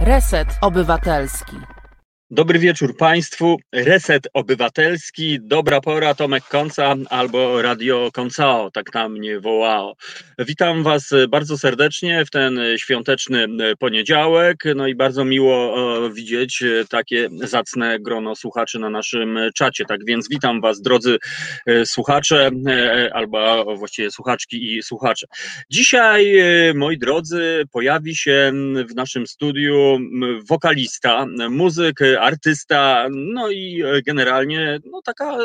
Reset Obywatelski. Dobry wieczór Państwu. Reset Obywatelski, dobra pora, Tomek Konca albo Radio Koncao, tak tam mnie wołało. Witam Was bardzo serdecznie w ten świąteczny poniedziałek. No i bardzo miło widzieć takie zacne grono słuchaczy na naszym czacie. Tak więc witam Was, drodzy e, słuchacze, e, albo właściwie słuchaczki i słuchacze. Dzisiaj, e, moi drodzy, pojawi się w naszym studiu wokalista, muzyk, artysta, no i e, generalnie no taka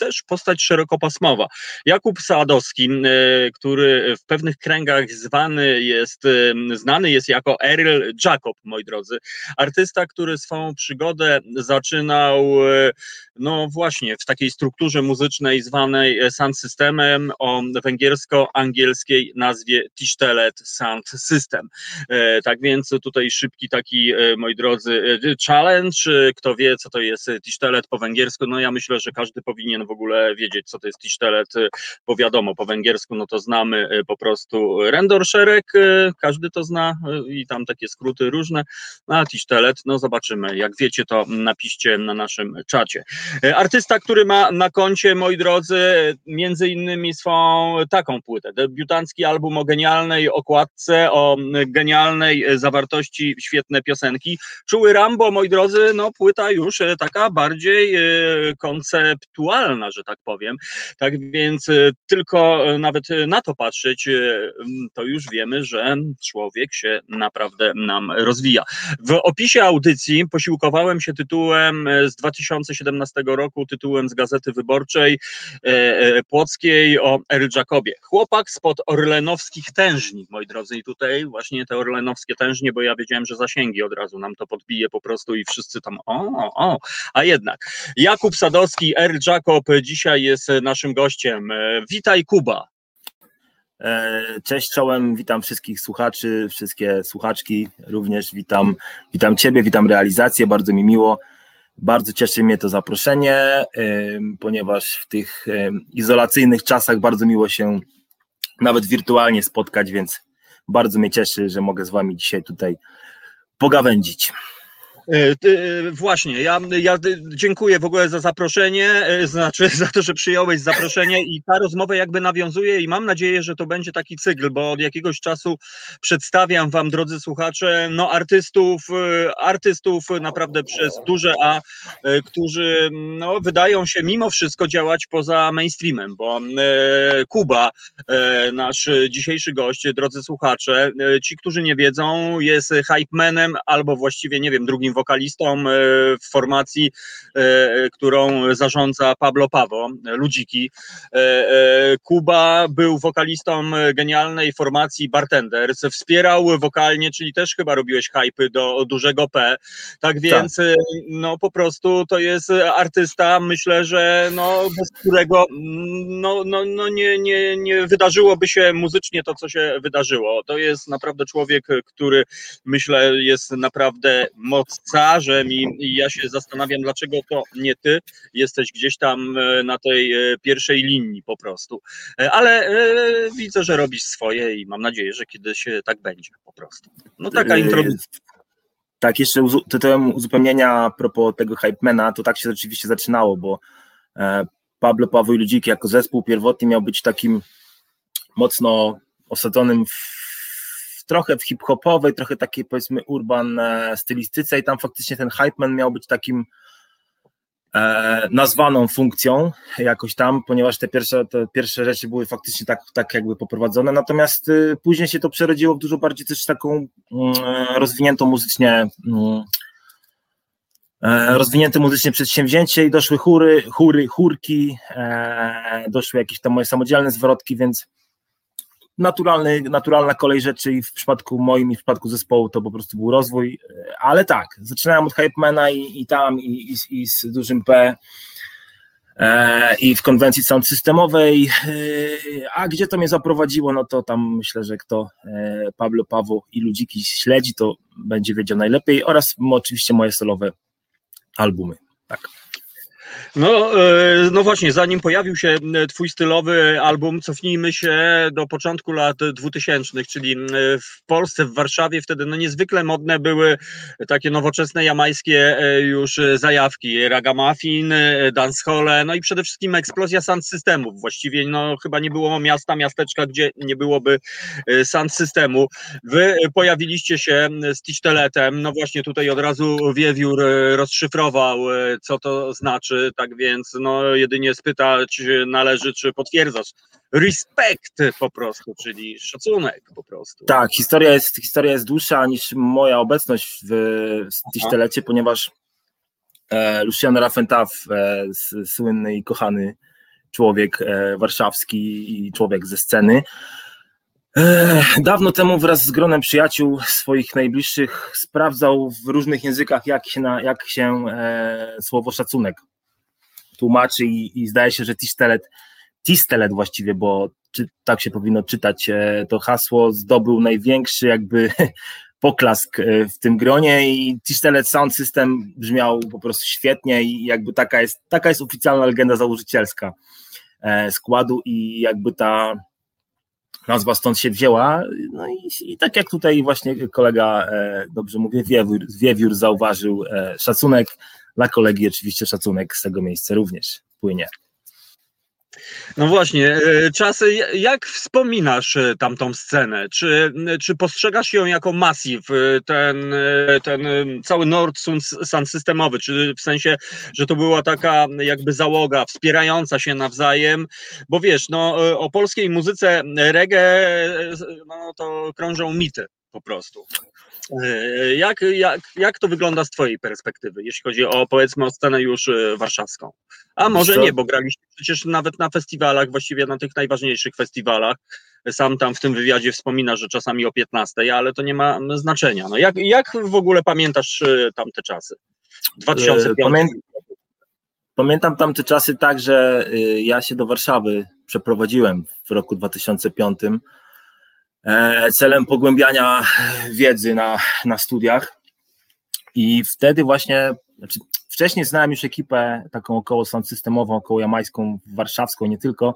też postać szerokopasmowa. Jakub Sadowski, e, który w pewnych kręgach zwany jest, e, znany jest jako Earl Jacob, moi drodzy. Artysta, który swoją przygodę zaczynał no właśnie w takiej strukturze muzycznej zwanej sound systemem o węgiersko-angielskiej nazwie Tisztelet Sound System. Tak więc tutaj szybki taki, moi drodzy, challenge. Kto wie, co to jest Tisztelet po węgiersku? No ja myślę, że każdy powinien w ogóle wiedzieć, co to jest Tisztelet, bo wiadomo, po węgiersku no to znamy po prostu Rendor Szereg, każdy to zna i tam takie skróty różne, a Tisztelet, no zobaczymy. Jak wiecie, to napiszcie na naszym czacie. Artysta, który ma na koncie, moi drodzy, między innymi swą taką płytę, debiutancki album o genialnej okładce, o genialnej zawartości, świetne piosenki. Czuły Rambo, moi drodzy, no płyta już taka bardziej konceptualna, że tak powiem. Tak więc tylko nawet na to patrzeć, to już wiemy, że człowiek się naprawdę nam rozwija. W opisie audycji posiłkowałem się tytułem z 2017 roku tytułem z Gazety Wyborczej e, e, Płockiej o Earl Jacobie. Chłopak spod orlenowskich tężni, moi drodzy, i tutaj właśnie te orlenowskie tężnie, bo ja wiedziałem, że zasięgi od razu nam to podbije po prostu i wszyscy tam o, o, a jednak. Jakub Sadowski, Earl Jacob dzisiaj jest naszym gościem. E, witaj Kuba. Cześć czołem, witam wszystkich słuchaczy, wszystkie słuchaczki, również witam, witam Ciebie, witam realizację, bardzo mi miło. Bardzo cieszy mnie to zaproszenie, ponieważ w tych izolacyjnych czasach bardzo miło się nawet wirtualnie spotkać, więc bardzo mnie cieszy, że mogę z Wami dzisiaj tutaj pogawędzić. E, e, właśnie, ja, ja dziękuję w ogóle za zaproszenie, e, znaczy za to, że przyjąłeś zaproszenie i ta rozmowa jakby nawiązuje i mam nadzieję, że to będzie taki cykl, bo od jakiegoś czasu przedstawiam wam, drodzy słuchacze, no artystów, artystów naprawdę przez duże A, którzy no, wydają się mimo wszystko działać poza mainstreamem, bo Kuba, nasz dzisiejszy gość, drodzy słuchacze, ci, którzy nie wiedzą, jest hype manem albo właściwie, nie wiem, drugim wokalistą e, w formacji, e, którą zarządza Pablo Pawo, Ludziki. E, Kuba był wokalistą genialnej formacji Bartenders, wspierał wokalnie, czyli też chyba robiłeś hype do dużego P. Tak więc tak. no po prostu to jest artysta, myślę, że no bez którego no, no, no nie, nie, nie wydarzyłoby się muzycznie to, co się wydarzyło. To jest naprawdę człowiek, który myślę jest naprawdę moc carzem i, i ja się zastanawiam, dlaczego to nie ty jesteś gdzieś tam e, na tej e, pierwszej linii po prostu. E, ale widzę, że robisz swoje i mam nadzieję, że kiedyś tak będzie po prostu. No taka introdukcja. Tak, jeszcze tytułem uzupełnienia a propos tego Hypemana, to tak się rzeczywiście zaczynało, bo Pablo Paweł Ludziki jako zespół pierwotnie miał być takim mocno osadzonym w trochę w hip-hopowej, trochę takiej powiedzmy urban e, stylistyce i tam faktycznie ten hype man miał być takim e, nazwaną funkcją jakoś tam, ponieważ te pierwsze, te pierwsze rzeczy były faktycznie tak, tak jakby poprowadzone, natomiast y, później się to przerodziło w dużo bardziej też taką y, rozwiniętą muzycznie y, rozwinięte muzycznie przedsięwzięcie i doszły chóry, chóry, chórki, e, doszły jakieś tam moje samodzielne zwrotki, więc naturalny, naturalna kolej rzeczy i w przypadku moim i w przypadku zespołu to po prostu był rozwój, ale tak, zaczynałem od Hypemana i, i tam i, i, i z dużym P e, i w konwencji sound systemowej, e, a gdzie to mnie zaprowadziło, no to tam myślę, że kto e, Pablo, Paweł i Ludziki śledzi, to będzie wiedział najlepiej oraz oczywiście moje solowe albumy, tak. No, e, no właśnie, zanim pojawił się twój stylowy album, cofnijmy się do początku lat 2000, czyli w Polsce, w Warszawie wtedy no niezwykle modne były takie nowoczesne jamańskie e, już zajawki, ragamuffin, dancehall, no i przede wszystkim eksplozja sound systemów. Właściwie no chyba nie było miasta, miasteczka, gdzie nie byłoby sound systemu. Wy pojawiliście się z Tiszteletem, no właśnie tutaj od razu Wiewiór rozszyfrował, co to znaczy, tak więc no, jedynie spytać należy, czy potwierdzasz. Respekt po prostu, czyli szacunek po prostu. Tak, historia jest, historia jest dłuższa niż moja obecność w, w Tisztelecie, ponieważ e, Lucian Raffentaf, e, słynny i kochany człowiek e, warszawski i człowiek ze sceny, e, Dawno temu wraz z gronem przyjaciół swoich najbliższych sprawdzał w różnych językach, jak się, na, jak się e, słowo szacunek tłumaczy i, i zdaje się, że Tistelet, Tistelet właściwie, bo czy, tak się powinno czytać, e, to hasło zdobył największy jakby poklask e, w tym gronie i Tistelet Sound System brzmiał po prostu świetnie i jakby taka jest, taka jest oficjalna legenda założycielska e, składu i jakby ta nazwa stąd się wzięła. No i, i tak jak tutaj właśnie kolega, dobrze mówię, Wiewiór, Wiewiór zauważył, szacunek dla kolegi oczywiście szacunek z tego miejsca również płynie. No właśnie, e, czasy, jak wspominasz e, tamtą scenę? Czy, czy postrzegasz ją jako masiv, e, ten, ten cały Nord Sun systemowy, czy w sensie, że to była taka jakby załoga wspierająca się nawzajem? Bo wiesz, no, o polskiej muzyce reggae no, to krążą mity po prostu. E, jak, jak, jak to wygląda z Twojej perspektywy, jeśli chodzi o powiedzmy o scenę już e, warszawską? A może nie, bo graliście przecież nawet na festiwalach, właściwie na tych najważniejszych festiwalach. Sam tam w tym wywiadzie wspomina, że czasami o 15, ale to nie ma znaczenia. No jak, jak w ogóle pamiętasz e, tamte czasy? 2005. Pamię... Pamiętam tamte czasy tak, że ja się do Warszawy przeprowadziłem w roku 2005 E, celem pogłębiania wiedzy na, na studiach. I wtedy właśnie, znaczy wcześniej znałem już ekipę taką około systemową, około jamańską, warszawską, nie tylko,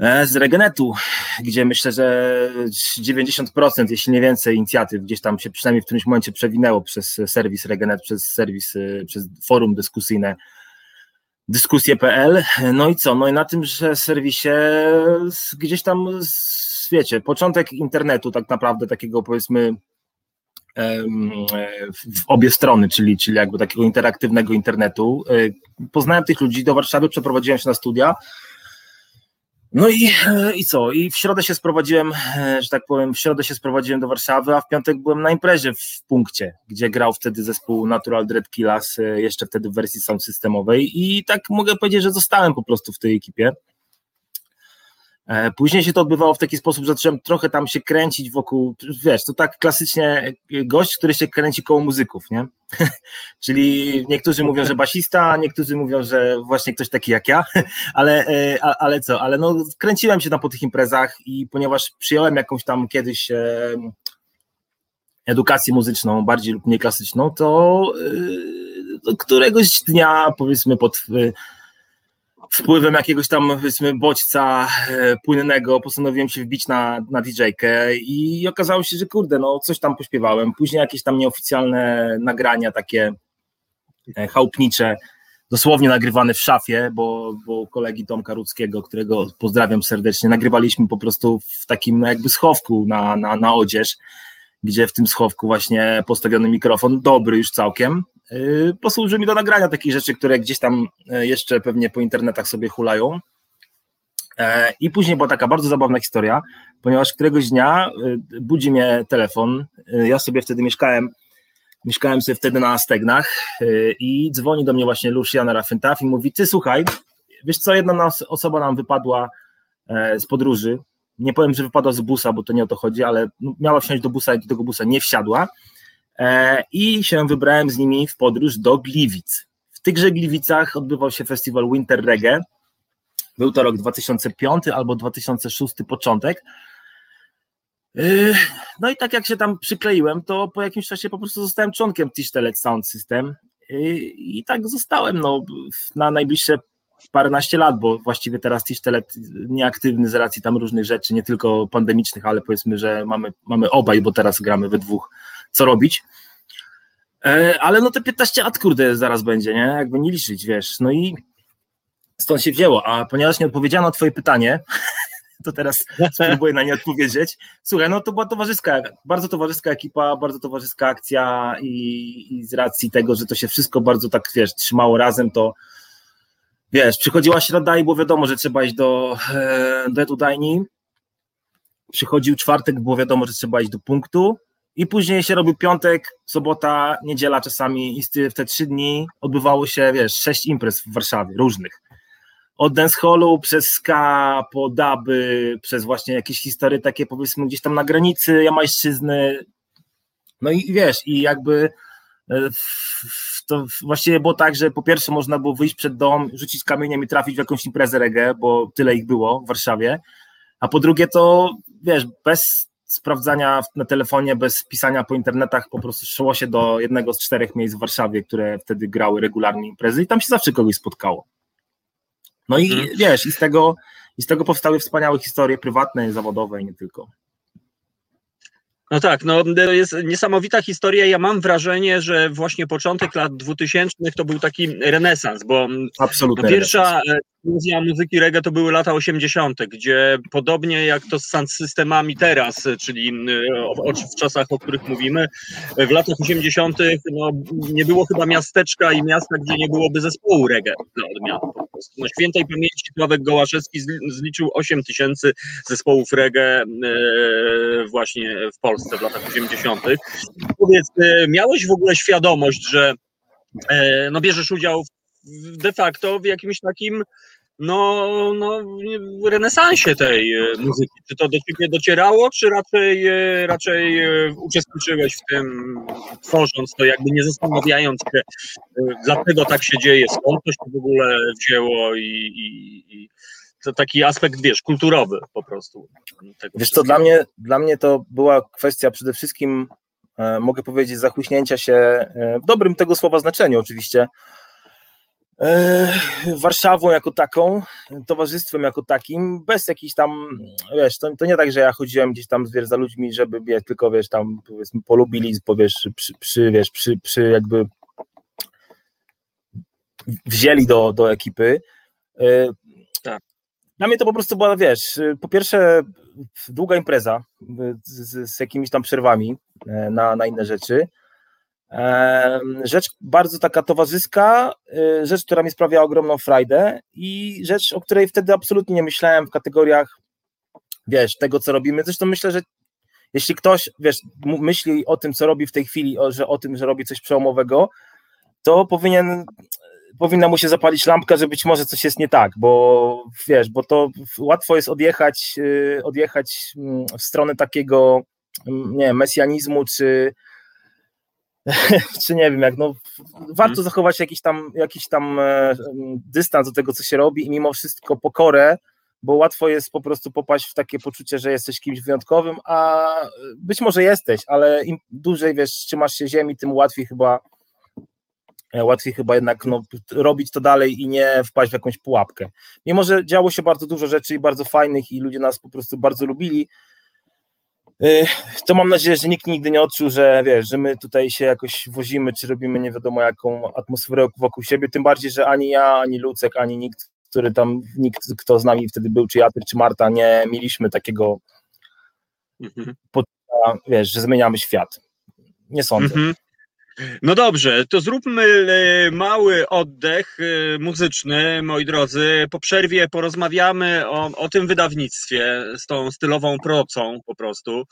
e, z Regenetu, gdzie myślę, że 90%, jeśli nie więcej, inicjatyw gdzieś tam się przynajmniej w którymś momencie przewinęło przez serwis Regenet, przez serwis, e, przez forum dyskusyjne dyskusje.pl. No i co? No i na tym, że serwisie gdzieś tam wiecie, początek internetu tak naprawdę takiego powiedzmy w obie strony, czyli, czyli jakby takiego interaktywnego internetu. E, poznałem tych ludzi, do Warszawy przeprowadziłem się na studia. No i, e, i co? I w środę się sprowadziłem, e, że tak powiem, w środę się sprowadziłem do Warszawy, a w piątek byłem na imprezie w punkcie, gdzie grał wtedy zespół Natural Dread Killers, jeszcze wtedy w wersji sound systemowej i tak mogę powiedzieć, że zostałem po prostu w tej ekipie. E, później się to odbywało w taki sposób, że zacząłem trochę tam się kręcić wokół, wiesz, to tak klasycznie e, gość, który się kręci koło muzyków, nie? Czyli niektórzy mówią, że basista, niektórzy mówią, że właśnie ktoś taki jak ja, ale, e, ale co, ale no kręciłem się tam po tych imprezach i ponieważ przyjąłem jakąś tam kiedyś edukację muzyczną, bardziej lub nie klasyczną, to, to któregoś dnia, powiedzmy pod wpływem jakiegoś tam powiedzmy bodźca e, płynnego postanowiłem się wbić na, na DJ-kę i okazało się, że kurde, no coś tam pośpiewałem. Później jakieś tam nieoficjalne nagrania takie e, chałupnicze, dosłownie nagrywane w szafie, bo, bo kolegi Tomka Rudzkiego, którego pozdrawiam serdecznie, nagrywaliśmy po prostu w takim jakby schowku na, na, na odzież, gdzie w tym schowku właśnie postawiony mikrofon, dobry już całkiem, posłuży mi do nagrania takich rzeczy, które gdzieś tam y, jeszcze pewnie po internetach sobie hulają. E, I później była taka bardzo zabawna historia, ponieważ któregoś dnia y, budzi mnie telefon. Ja sobie wtedy mieszkałem, mieszkałem sobie wtedy na Stegnach i dzwoni do mnie właśnie Luciana Raffentaf i mówi: Ty słuchaj, wiesz co, jedna osoba nam wypadła e, z podróży. Nie powiem, że wypadła z busa, bo to nie o to chodzi, ale miała wsiąść do busa i do tego busa nie wsiadła E, i się wybrałem z nimi w podróż do Gliwic. W tychże Gliwicach odbywał się festiwal Winter Reggae. Był to rok 2005 albo 2006 początek. E, no i tak jak się tam przykleiłem, to po jakimś czasie po prostu zostałem członkiem Tisztelet Sound System i tak zostałem no, na najbliższe paręnaście lat, bo właściwie teraz Tisztelet nieaktywny z racji tam różnych rzeczy, nie tylko pandemicznych, ale powiedzmy, że mamy, mamy obaj, bo teraz gramy we dwóch, co robić. E, ale no te 15 lat, kurde, zaraz będzie, nie? Jakby nie liczyć, wiesz. No i stąd się wzięło. A ponieważ nie odpowiedziano na twoje pytanie, to teraz spróbuję na nie odpowiedzieć. Słuchaj, no to była towarzyska, bardzo towarzyska ekipa, bardzo towarzyska akcja i, i z racji tego, że to się wszystko bardzo tak, wiesz, trzymało razem, to wiesz, przychodziła środa i było wiadomo, że trzeba iść do, e, do Edudajni, przychodził czwartek, było wiadomo, że trzeba iść do punktu i później się robił piątek, sobota, niedziela czasami i w te trzy dni odbywało się, wiesz, sześć imprez w Warszawie, różnych. Od dancehallu przez ska, po duby, przez właśnie jakieś historie takie powiedzmy gdzieś tam na granicy Jamajszczyzny. No i wiesz, i jakby e, to właściwie było tak, że po pierwsze można było wyjść przed dom, rzucić kamieniem i trafić w jakąś imprezę reggae, bo tyle ich było w Warszawie, a po drugie to, wiesz, bez sprawdzania na telefonie, bez pisania po internetach, po prostu szło się do jednego z czterech miejsc w Warszawie, które wtedy grały regularnie imprezy i tam się zawsze kogoś spotkało. No i mhm. wiesz, i z tego, i z tego powstały wspaniałe historie prywatne, zawodowe i nie tylko. No tak, no to jest niesamowita historia. Ja mam wrażenie, że właśnie początek lat 2000 to był taki renesans, bo no pierwsza eksplozja muzyki reggae to były lata 80., gdzie podobnie jak to z systemami teraz, czyli w czasach, o których mówimy, w latach 80. No, nie było chyba miasteczka i miasta, gdzie nie byłoby zespołu reggae dla odmiany. Na świętej pamięci Sławek Gołaszewski zliczył 8 tysięcy zespołów reggae właśnie w Polsce w latach 80. Powiedz, e, miałeś w ogóle świadomość, że e, no, bierzesz udział de facto w jakimś takim no, no, renesansie tej e, muzyki. Czy to do ciebie docierało, czy raczej, raczej uczestniczyłeś w tym, tworząc to, jakby nie zastanawiając się, dlaczego tak się dzieje, skąd to się w ogóle wzięło i, i, i to taki aspekt, wiesz, kulturowy po prostu. wiesz co, dla mnie, dla mnie to była kwestia przede wszystkim, e, mogę powiedzieć, zachłyśnięcia się, e, w dobrym tego słowa znaczeniu oczywiście, e, Warszawą jako taką, towarzystwem jako takim, bez jakichś tam, wiesz, to, to nie tak, że ja chodziłem gdzieś tam wiesz, za ludźmi, żeby, wiesz, tylko, wiesz, tam, powiedzmy, polubili, powiesz, przy, przy, wiesz, przy, przy jakby wzięli do, do ekipy. Dla mnie to po prostu była, wiesz, po pierwsze długa impreza z, z jakimiś tam przerwami e, na, na inne rzeczy. Rzecz bardzo taka towarzyska, e, rzecz, która mi sprawiała ogromną frajdę i rzecz, o której wtedy absolutnie nie myślałem w kategoriach, wiesz, tego, co robimy. Zresztą myślę, że jeśli ktoś, wiesz, myśli o tym, co robi w tej chwili, o, że o tym, że robi coś przełomowego, to powinien powinna mu się zapalić lampka, że być może coś jest nie tak, bo wiesz, bo to łatwo jest odjechać, y, odjechać mm, w stronę takiego, mm, nie wiem, mesjanizmu, czy, czy nie wiem, jak no, warto hmm. zachować jakiś tam, jakiś tam e, dystans do tego, co się robi i mimo wszystko pokorę, bo łatwo jest po prostu popaść w takie poczucie, że jesteś kimś wyjątkowym, a być może jesteś, ale im dłużej, wiesz, trzymasz się ziemi, tym łatwiej chyba E, łatwiej chyba jednak no, robić to dalej i nie wpaść w jakąś pułapkę. Mimo, że działo się bardzo dużo rzeczy i bardzo fajnych i ludzie nas po prostu bardzo lubili, e, to mam nadzieję, że nikt nigdy nie odczuł, że wiesz, że my tutaj się jakoś wozimy, czy robimy nie wiadomo jaką atmosferę wokół siebie, tym bardziej, że ani ja, ani Lucek, ani nikt, który tam, nikt, kto z nami wtedy był, czy Jatr, czy Marta, nie mieliśmy takiego mhm. poczucia, wiesz, że zmieniamy świat. Nie sądzę. Mhm. No dobrze, to zróbmy e, mały oddech e, muzyczny, moi drodzy. Po przerwie porozmawiamy o, o tym wydawnictwie z tą stylową procą po prostu.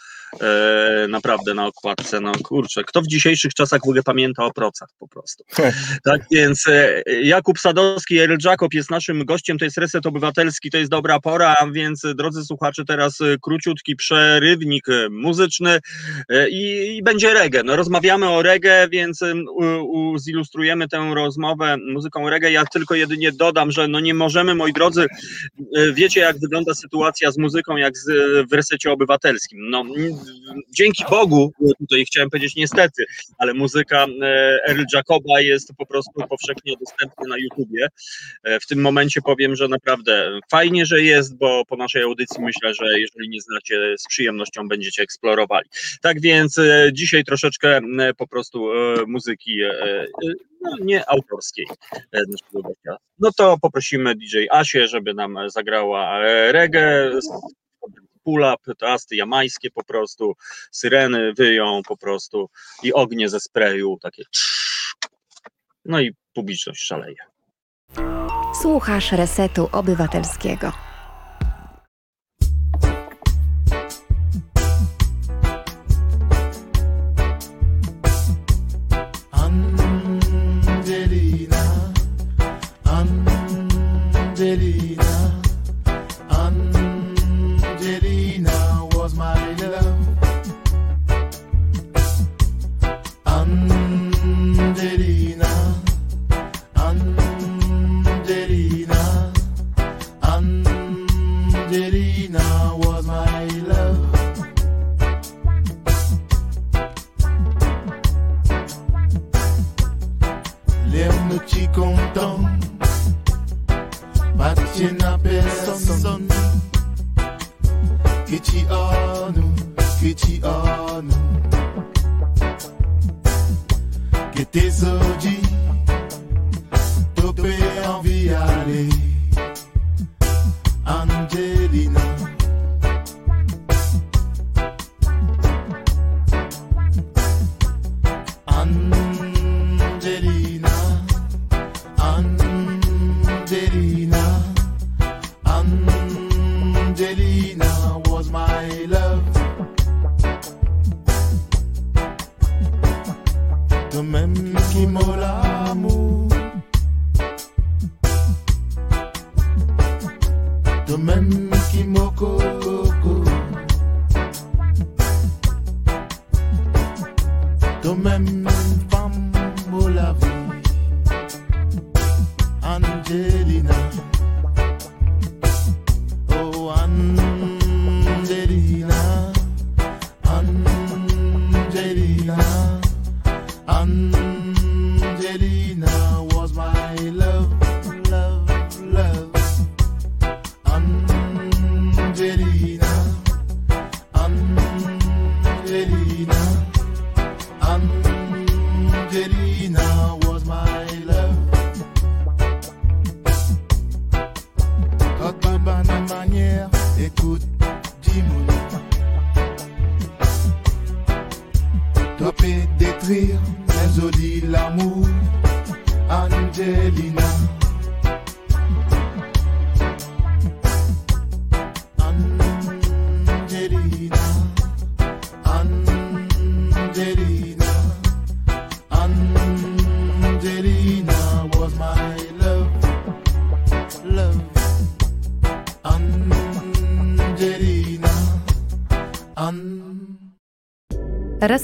E, naprawdę na okładce, no kurczę, kto w dzisiejszych czasach w ogóle pamięta o procach po prostu. tak więc e, Jakub Sadowski, Eryl Jakob jest naszym gościem, to jest Reset Obywatelski, to jest dobra pora, więc drodzy słuchacze, teraz króciutki przerywnik muzyczny i, i będzie reggae. No rozmawiamy o reggae, więc zilustrujemy tę rozmowę muzyką reggae. Ja tylko jedynie dodam, że no nie możemy, moi drodzy, wiecie jak wygląda sytuacja z muzyką, jak z, w resecie obywatelskim. No, dzięki Bogu, tutaj chciałem powiedzieć niestety, ale muzyka Earl Jacoba jest po prostu powszechnie dostępna na YouTubie. W tym momencie powiem, że naprawdę fajnie, że jest, bo po naszej audycji myślę, że jeżeli nie znacie, z przyjemnością będziecie eksplorowali. Tak więc e, dzisiaj troszeczkę po prostu e, muzyki e, no, nie autorskiej naszego gościa. No to poprosimy DJ Asię, żeby nam zagrała reggae, pull-up, toasty jamańskie po prostu, syreny wyją po prostu i ognie ze sprayu, takie no i publiczność szaleje. Słuchasz Resetu Obywatelskiego. Angelina.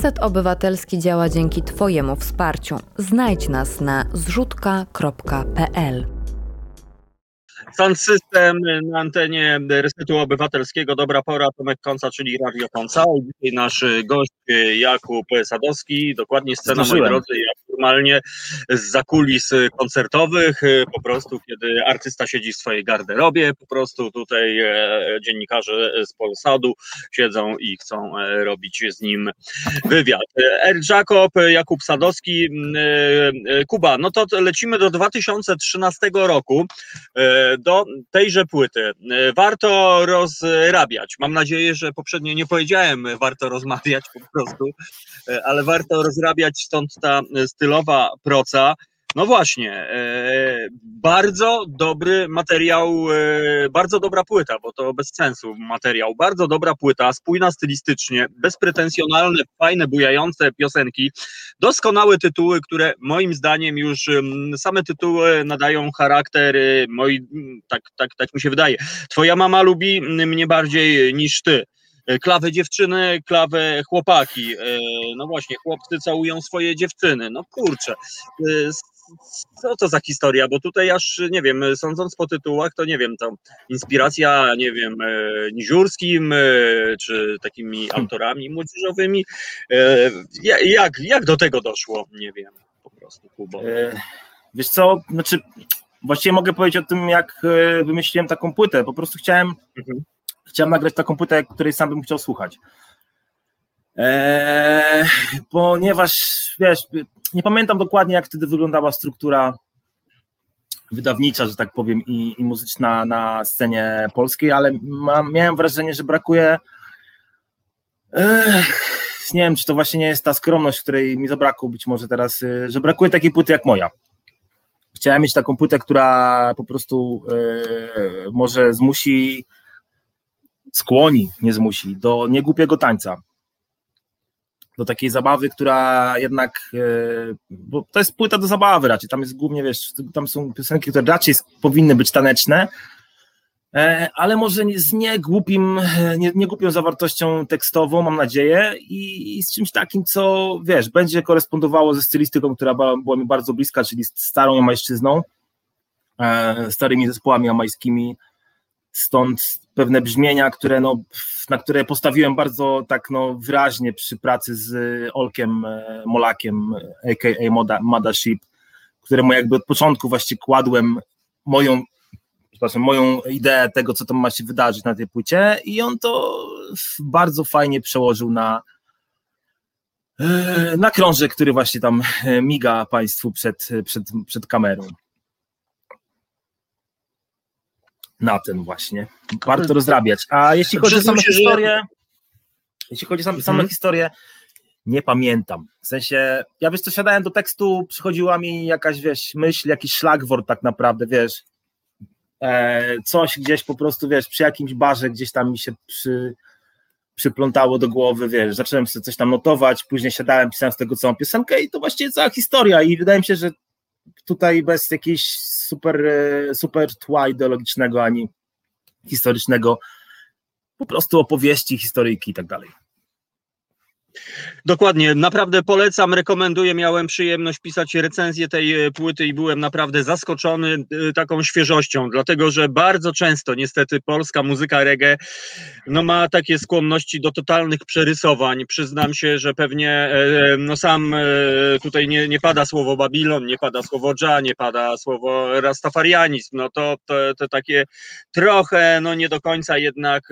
Reset Obywatelski działa dzięki Twojemu wsparciu. Znajdź nas na zrzutka.pl. Sound System na antenie Resetu Obywatelskiego. Dobra pora, Tomek Konca, czyli Radio Konca. Dzisiaj nasz gość Jakub Sadowski, dokładnie scena, moi drodzy, jak normalnie z zakulis koncertowych, po prostu kiedy artysta siedzi w swojej garderobie, po prostu tutaj e, dziennikarze z Polsadu siedzą i chcą e, robić z nim wywiad. Er Jakob, Jakub Sadowski, e, Kuba, no to lecimy do 2013 roku, do tejże płyty. Warto rozrabiać. Mam nadzieję, że poprzednio nie powiedziałem warto rozmawiać po prostu, ale warto rozrabiać, stąd ta stylowa proca. No właśnie, e, bardzo dobry materiał, e, bardzo dobra płyta, bo to bez sensu materiał, bardzo dobra płyta, spójna stylistycznie, bezpretensjonalne, fajne, bujające piosenki, doskonałe tytuły, które moim zdaniem już same tytuły nadają charakter, e, moi, tak, tak, tak mi się wydaje. Twoja mama lubi mnie bardziej niż ty. Klawę dziewczyny, klawę chłopaki. No właśnie, chłopcy całują swoje dziewczyny. No kurczę, co to za historia, bo tutaj aż, nie wiem, sądząc po tytułach, to nie wiem, to inspiracja, nie wiem, Niziurskim, czy takimi hmm. autorami młodzieżowymi. Jak, jak do tego doszło? Nie wiem, po prostu, Kubo. Wiesz co, znaczy właściwie mogę powiedzieć o tym, jak e, wymyśliłem taką płytę. Po prostu chciałem, mhm. Chciałem nagrać taką płytę, której sam bym chciał słuchać. Eee, ponieważ, wiesz, nie pamiętam dokładnie, jak wtedy wyglądała struktura wydawnicza, że tak powiem, i, i muzyczna na scenie polskiej, ale miałem wrażenie, że brakuje. nie wiem, czy to właśnie nie jest ta skromność, której mi zabrakło być może teraz, e, że brakuje takiej płyty jak moja chciałem mieć taką płytę, która po prostu e, może zmusi, skłoni, nie zmusi, do niegłupiego tańca. Do takiej zabawy, która jednak, e, bo to jest płyta do zabawy raczej, tam jest głównie, wiesz, tam są piosenki, które raczej powinny być taneczne, E, ale może z niegłupim, nie, niegłupią zawartością tekstową, mam nadzieję, i, i, z czymś takim, co wiesz, będzie korespondowało ze stylistyką, która była, mi bardzo bliska, czyli starą jamajszczyzną, e, starymi zespołami jamańskimi, stąd pewne brzmienia, które no, na które postawiłem bardzo tak no, wyraźnie przy pracy z Olkiem e, Molakiem, a.k.a. Mothership, któremu jakby od początku właśnie kładłem moją przepraszam, moją ideę tego, co tam ma się wydarzyć na tej płycie i on to bardzo fajnie przełożył na e, na krążek, który właśnie tam e, miga Państwu przed, przed, przed kamerą. Na ten właśnie. Warto rozrabiać. A jeśli chodzi o samą historię, jeśli chodzi o samą, samą mhm. historię, nie pamiętam. W sensie, ja wiesz co, siadałem do tekstu, przychodziła mi jakaś, wiesz, myśl, jakiś szlagwort tak naprawdę, wiesz, E, coś gdzieś po prostu, wiesz, przy jakimś barze gdzieś tam mi się przy, przyplątało do głowy, wiesz, zacząłem sobie coś tam notować, później siadałem, pisałem z tego całą piosenkę i to właściwie cała historia i wydaje mi się, że tutaj bez jakiegoś super, e, super tła ideologicznego ani historycznego, po prostu opowieści, historyjki i tak dalej. Dokładnie, naprawdę polecam, rekomenduję. Miałem przyjemność pisać recenzję tej e, płyty i byłem naprawdę zaskoczony e, taką świeżością, dlatego że bardzo często niestety polska muzyka reggae no, ma takie skłonności do totalnych przerysowań. Przyznam się, że pewnie e, no, sam tutaj nie, nie pada słowo Babilon, nie pada słowo Dża, nie pada słowo Rastafarianizm. No to, to, to takie trochę, no nie do końca jednak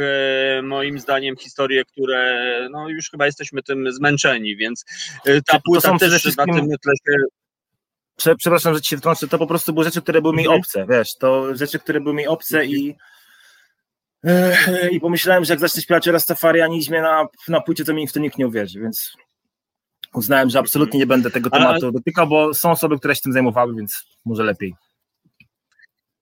moim zdaniem historie, które no już chyba jesteśmy tym zmęczeni, więc y, ta płyta też na tym tle się przepraszam, że ci się wtrącę, to po prostu były rzeczy, które były mi mhm. obce, wiesz, to rzeczy, które były mi obce i i pomyślałem, że jak zacznę śpiewać o Rastafarianizmie na, na płycie, to mi w to nikt nie uwierzy, więc uznałem, że absolutnie nie będę tego tematu dotykał, bo są osoby, które się tym zajmowały, więc może lepiej.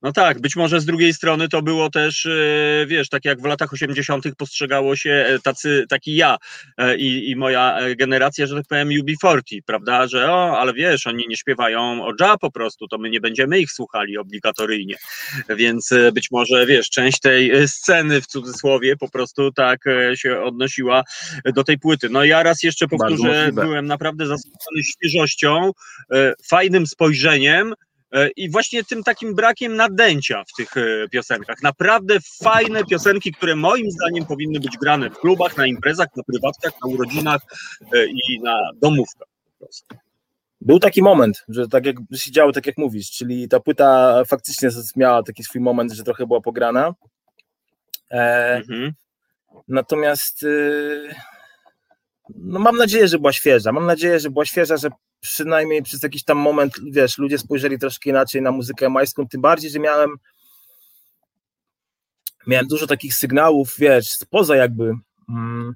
No tak, być może z drugiej strony to było też, e, wiesz, tak jak w latach 80. postrzegało się e, tacy, taki ja e, i, i moja generacja, że tak powiem, UB40, prawda, że o, ale wiesz, oni nie śpiewają o ja po prostu, to my nie będziemy ich słuchali obligatoryjnie, więc być może, wiesz, część tej sceny w cudzysłowie po prostu tak się odnosiła do tej płyty. No ja raz jeszcze powtórzę, byłem naprawdę zaskoczony świeżością, fajnym spojrzeniem, i właśnie tym takim brakiem nadęcia w tych e, piosenkach. Naprawdę fajne piosenki, które moim zdaniem powinny być grane w klubach, na imprezach, na prywatkach, na urodzinach e, i na domówkach po prostu. Był taki moment, że tak jak się działo, tak jak mówisz, czyli ta płyta faktycznie miała taki swój moment, że trochę była pograna. E, mhm. Natomiast no mam nadzieję, że była świeża. Mam nadzieję, że była świeża, że przynajmniej przez jakiś tam moment, wiesz, ludzie spojrzeli troszkę inaczej na muzykę majską, tym bardziej, że miałem miałem dużo takich sygnałów, wiesz, spoza jakby mm,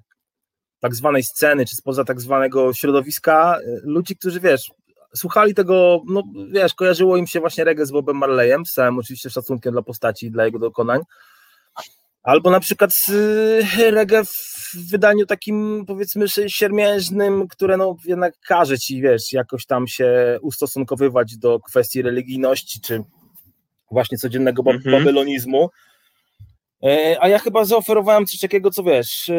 tak zwanej sceny, czy spoza tak zwanego środowiska, y, ludzi, którzy, wiesz, słuchali tego, no wiesz, kojarzyło im się właśnie reggae z Bobem Marleyem, z całym oczywiście szacunkiem dla postaci i dla jego dokonań, albo na przykład y, reggae w wydaniu takim powiedzmy siermiężnym, które no jednak każe ci, wiesz, jakoś tam się ustosunkowywać do kwestii religijności, czy właśnie codziennego mhm. babylonizmu. E, a ja chyba zaoferowałem coś takiego, co wiesz,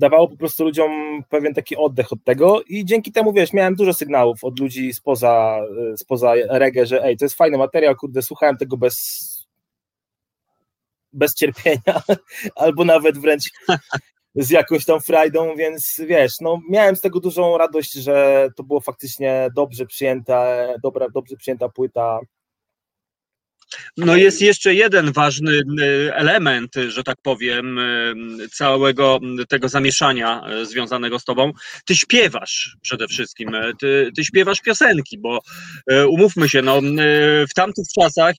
dawało po prostu ludziom pewien taki oddech od tego i dzięki temu, wiesz, miałem dużo sygnałów od ludzi spoza, e, spoza reggae, że ej, to jest fajny materiał, kurde, słuchałem tego bez bez cierpienia, albo nawet wręcz z jakąś tam frajdą, więc wiesz, no miałem z tego dużą radość, że to było faktycznie dobrze przyjęta, dobra, dobrze przyjęta płyta, no jest jeszcze jeden ważny element, że tak powiem, całego tego zamieszania y, związanego z tobą. Ty śpiewasz przede wszystkim, ty, ty śpiewasz piosenki, bo umówmy się, no, w tamtych czasach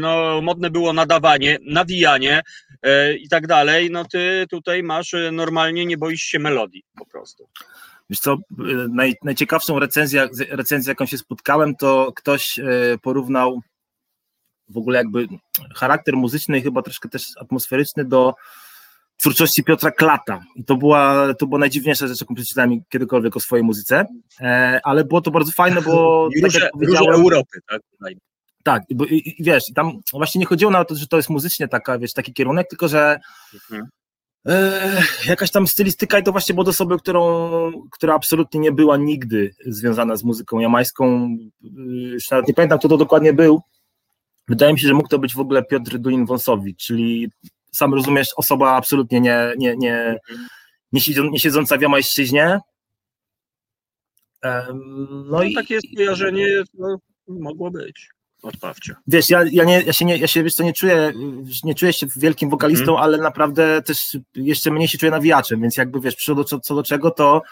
no, modne było nadawanie, nawijanie i tak dalej, no ty tutaj masz normalnie, nie boisz się melodii po prostu. Wiesz co, naj, najciekawszą recenzję, recenzję, jaką się spotkałem, to ktoś porównał w ogóle jakby charakter muzyczny i chyba troszkę też atmosferyczny do twórczości Piotra Klata. I to była, to była najdziwniejsza rzecz, jaką przeczytałem kiedykolwiek o swojej muzyce, e, ale było to bardzo fajne, bo tak róże, jak Europy, tak? Tak, bo, i, i wiesz, tam właśnie nie chodziło na to, że to jest muzycznie taka, wiesz, taki kierunek, tylko że mhm. e, jakaś tam stylistyka i to właśnie było do osoby, którą, która absolutnie nie była nigdy związana z muzyką jamańską. Już nawet nie pamiętam, kto to dokładnie był, Wydaje mi się, że mógł to być w ogóle Piotr Duin-Wąsowicz, czyli sam rozumiesz, osoba absolutnie nie, nie, nie, nie, siedzą, nie siedząca w jamajszczyźnie. Um, no, no i takie skojarzenie no, mogło być. Odpawcie. Wiesz, ja, ja, nie, ja się, nie, ja się wiesz co, nie czuję, nie czuję się wielkim wokalistą, hmm. ale naprawdę też jeszcze mniej się czuję nawijaczem, więc jakby wiesz, co do, co do czego, to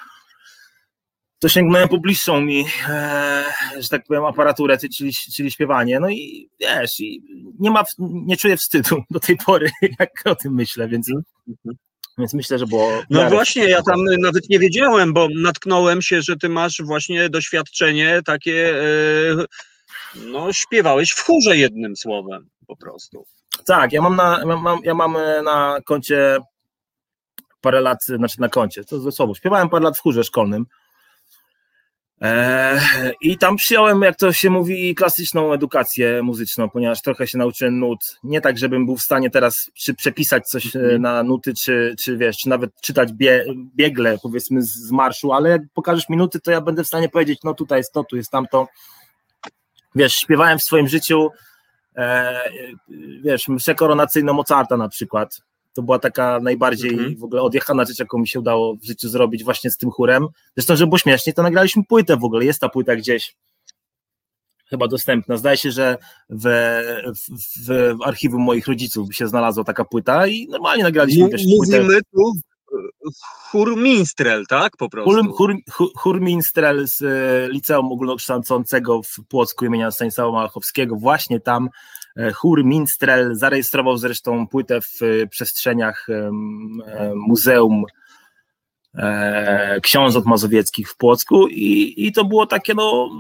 to sięgnąłem po bliższą mi, e, że tak powiem, aparaturę, czyli, czyli śpiewanie. No i wiesz, i nie ma, nie czuję wstydu do tej pory, jak o tym myślę, więc, więc myślę, że było. No właśnie, ja tam nawet nie wiedziałem, bo natknąłem się, że ty masz właśnie doświadczenie takie, e, no śpiewałeś w chórze jednym słowem po prostu. Tak, ja mam na, mam, ja mam na koncie parę lat, znaczy na koncie, to ze sobą. Śpiewałem parę lat w chórze szkolnym. E, I tam przyjąłem, jak to się mówi, klasyczną edukację muzyczną, ponieważ trochę się nauczyłem nut. Nie tak, żebym był w stanie teraz czy przepisać coś mm. na nuty, czy, czy wiesz, czy nawet czytać bie, biegle, powiedzmy, z marszu, ale jak pokażesz minuty, to ja będę w stanie powiedzieć, no tutaj jest to, tu jest tamto. Wiesz, śpiewałem w swoim życiu, e, wiesz, mszę koronacyjną Mozarta na przykład to była taka najbardziej mhm. w ogóle odjechana rzecz, jaką mi się udało w życiu zrobić właśnie z tym chórem. Zresztą, żeby było śmiesznie, to nagraliśmy płytę w ogóle, jest ta płyta gdzieś chyba dostępna. Zdaje się, że w, w, w archiwum moich rodziców się znalazła taka płyta i normalnie nagraliśmy M- też płytę. Mówimy tu chór Minstrel, tak? Po prostu. Chór, chór, chór Minstrel z e, Liceum Ogólnokształcącego w Płocku imienia Stanisława Małachowskiego. Właśnie tam chór Minstrel zarejestrował zresztą płytę w e, przestrzeniach Muzeum Książąt Mazowieckich w Płocku i, i to było takie, no,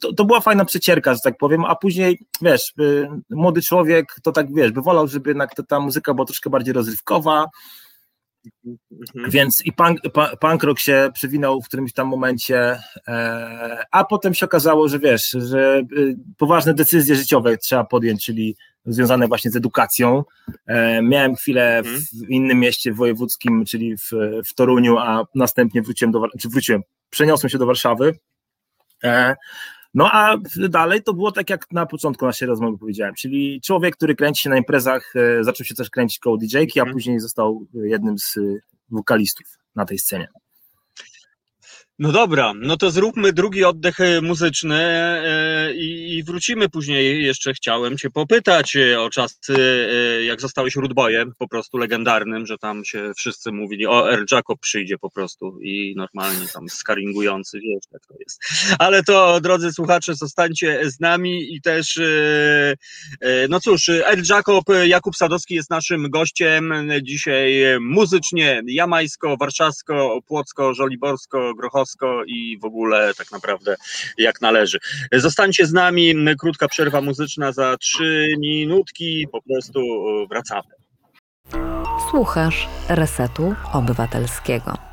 to, to była fajna przecierka, że tak powiem, a później, wiesz, młody człowiek to tak, wiesz, by wolał, żeby jednak ta, ta muzyka była troszkę bardziej rozrywkowa. Więc i punk, punk rock się przewinął w którymś tam momencie, e, a potem się okazało, że wiesz, że y, poważne decyzje życiowe trzeba podjąć, czyli związane właśnie z edukacją. E, miałem chwilę w mhm. innym mieście wojewódzkim, czyli w, w Toruniu, a następnie wróciłem do, czy wróciłem, przeniosłem się do Warszawy. E, no a dalej to było tak, jak na początku naszej rozmowy powiedziałem, czyli człowiek, który kręci się na imprezach, e, zaczął się też kręcić koło DJ-ki, a mhm. później został jednym z wokalistów na tej scenie. No dobra, no to zróbmy drugi oddech e, muzyczny e, i wrócimy później. Jeszcze chciałem Cię popytać e, o czasy, jak zostałeś Rudboyem, po prostu legendarnym, że tam się wszyscy mówili, o, R. Jacob przyjdzie po prostu i normalnie tam skaringujący, wiesz jak to jest. Ale to, drodzy słuchacze, zostańcie z nami i też, no cóż, R. Jacob, Jakub Sadowski jest naszym gościem dzisiaj muzycznie, jamajsko, warszawsko, płocko, żoliborsko, grochowsko, i w ogóle tak naprawdę jak należy. Zostańcie z nami, krótka przerwa muzyczna za trzy minutki, po prostu e, wracamy. Słuchasz Resetu Obywatelskiego.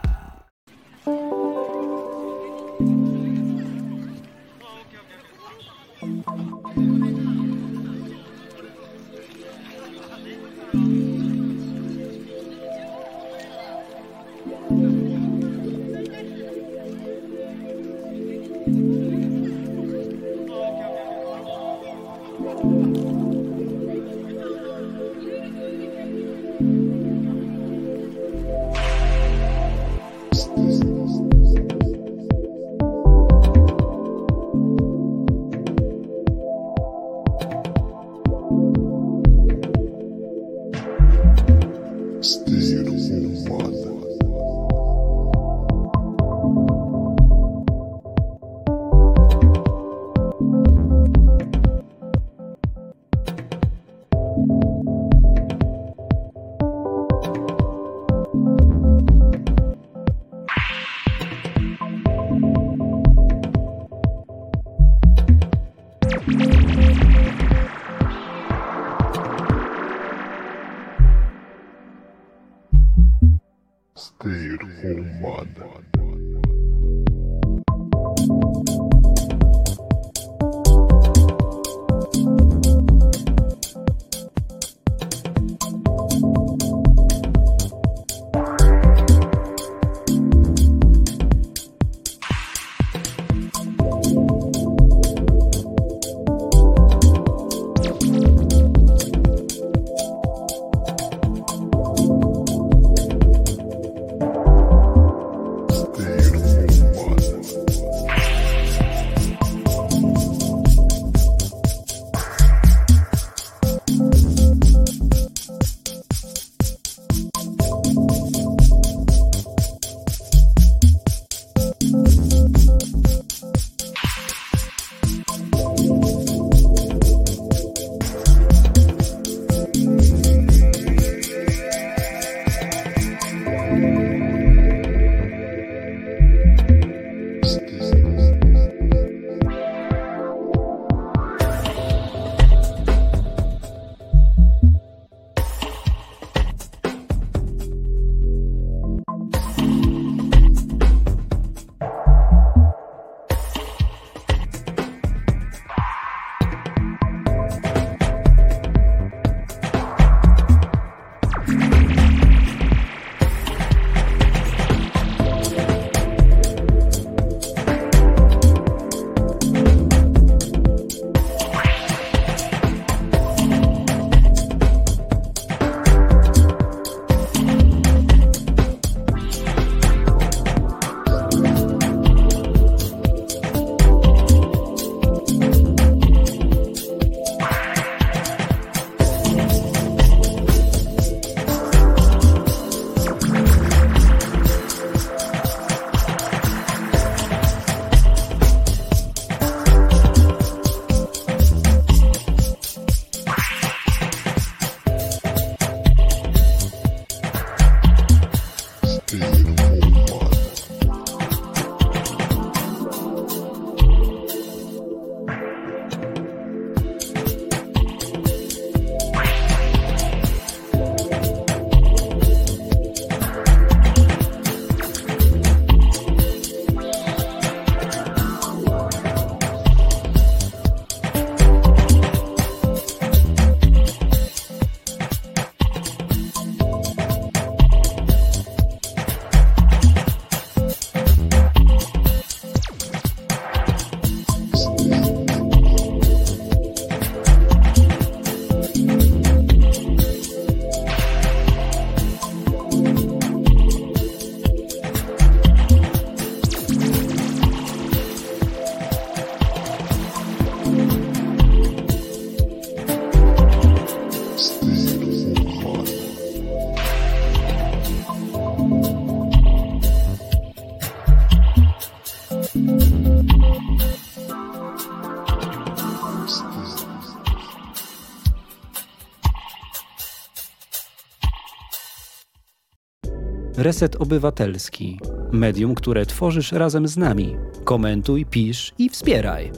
Reset Obywatelski. Medium, które tworzysz razem z nami. Komentuj, pisz i wspieraj.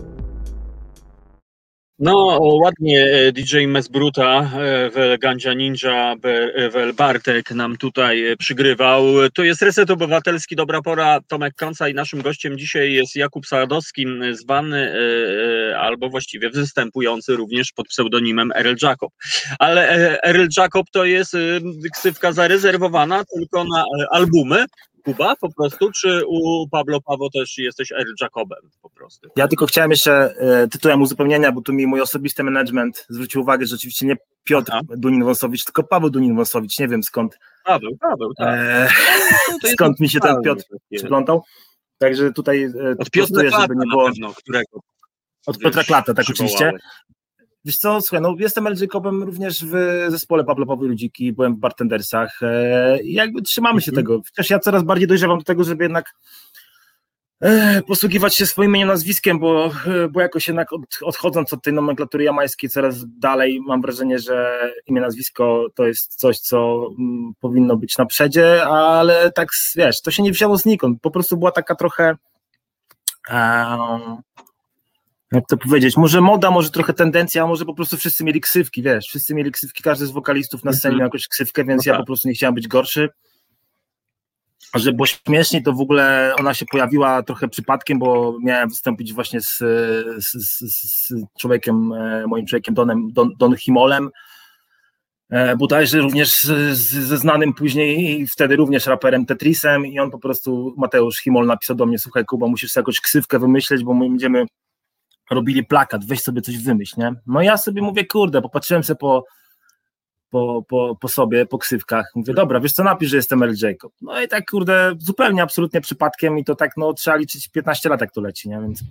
No, ładnie e, DJ Mesbruta, e, wel Gandzia Ninja, e, wel Bartek nam tutaj przygrywał. To jest Reset Obywatelski, dobra pora, Tomek Konca i naszym gościem dzisiaj jest Jakub Sadowski, zwany albo właściwie występujący również pod pseudonimem Erel Jacob. Ale Erel Jacob to jest ksywka zarezerwowana tylko na albumy, Kuba po prostu, czy u Pablo Pawo też jesteś R. Jacobem po prostu? Ja tylko chciałem jeszcze e, tytułem uzupełnienia, bo tu mi mój osobisty management zwrócił uwagę, że oczywiście nie Piotr Dunin-Wąsowicz, tylko Paweł Dunin-Wąsowicz, nie wiem skąd. Paweł, Paweł, tak. E, skąd mi się ten Piotr przyplątał. Także tutaj e, Od Piotra żeby nie było... pewno, którego Od Piotra Klata, tak oczywiście. Wiesz co, słuchaj, no jestem LJ Kopem również w zespole Pablo Pawły Ludziki, byłem w bartendersach e, i jakby trzymamy się mm -hmm. tego. Chociaż ja coraz bardziej dojrzewam do tego, żeby jednak e, posługiwać się swoim imieniem, nazwiskiem, bo, e, bo jakoś jednak od, odchodząc od tej nomenklatury jamańskiej coraz dalej mam wrażenie, że imię, nazwisko to jest coś, co m, powinno być na przedzie, ale tak wiesz, to się nie wzięło znikąd, po prostu była taka trochę um, jak to powiedzieć, może moda, może trochę tendencja, a może po prostu wszyscy mieli ksywki, wiesz, wszyscy mieli ksywki, każdy z wokalistów na scenie miał jakąś ksywkę, więc no ja tak. po prostu nie chciałem być gorszy. A że było śmieszniej, to w ogóle ona się pojawiła trochę przypadkiem, bo miałem wystąpić właśnie z, z, z, człowiekiem, e, moim człowiekiem Donem, Don, Don Himolem, e, bodajże również ze znanym później wtedy również raperem Tetrisem i on po prostu, Mateusz Himol napisał do mnie, słuchaj Kuba, musisz sobie jakąś ksywkę wymyśleć, bo my będziemy robili plakat, weź sobie coś wymyśl, nie? No ja sobie mówię, kurde, popatrzyłem sobie po, po, po, po sobie, po ksywkach, mówię, dobra, wiesz co, napisz, że jestem L. Jacob. No i tak, kurde, zupełnie, absolutnie przypadkiem i to tak, no trzeba liczyć 15 lat, jak to leci, nie? Więc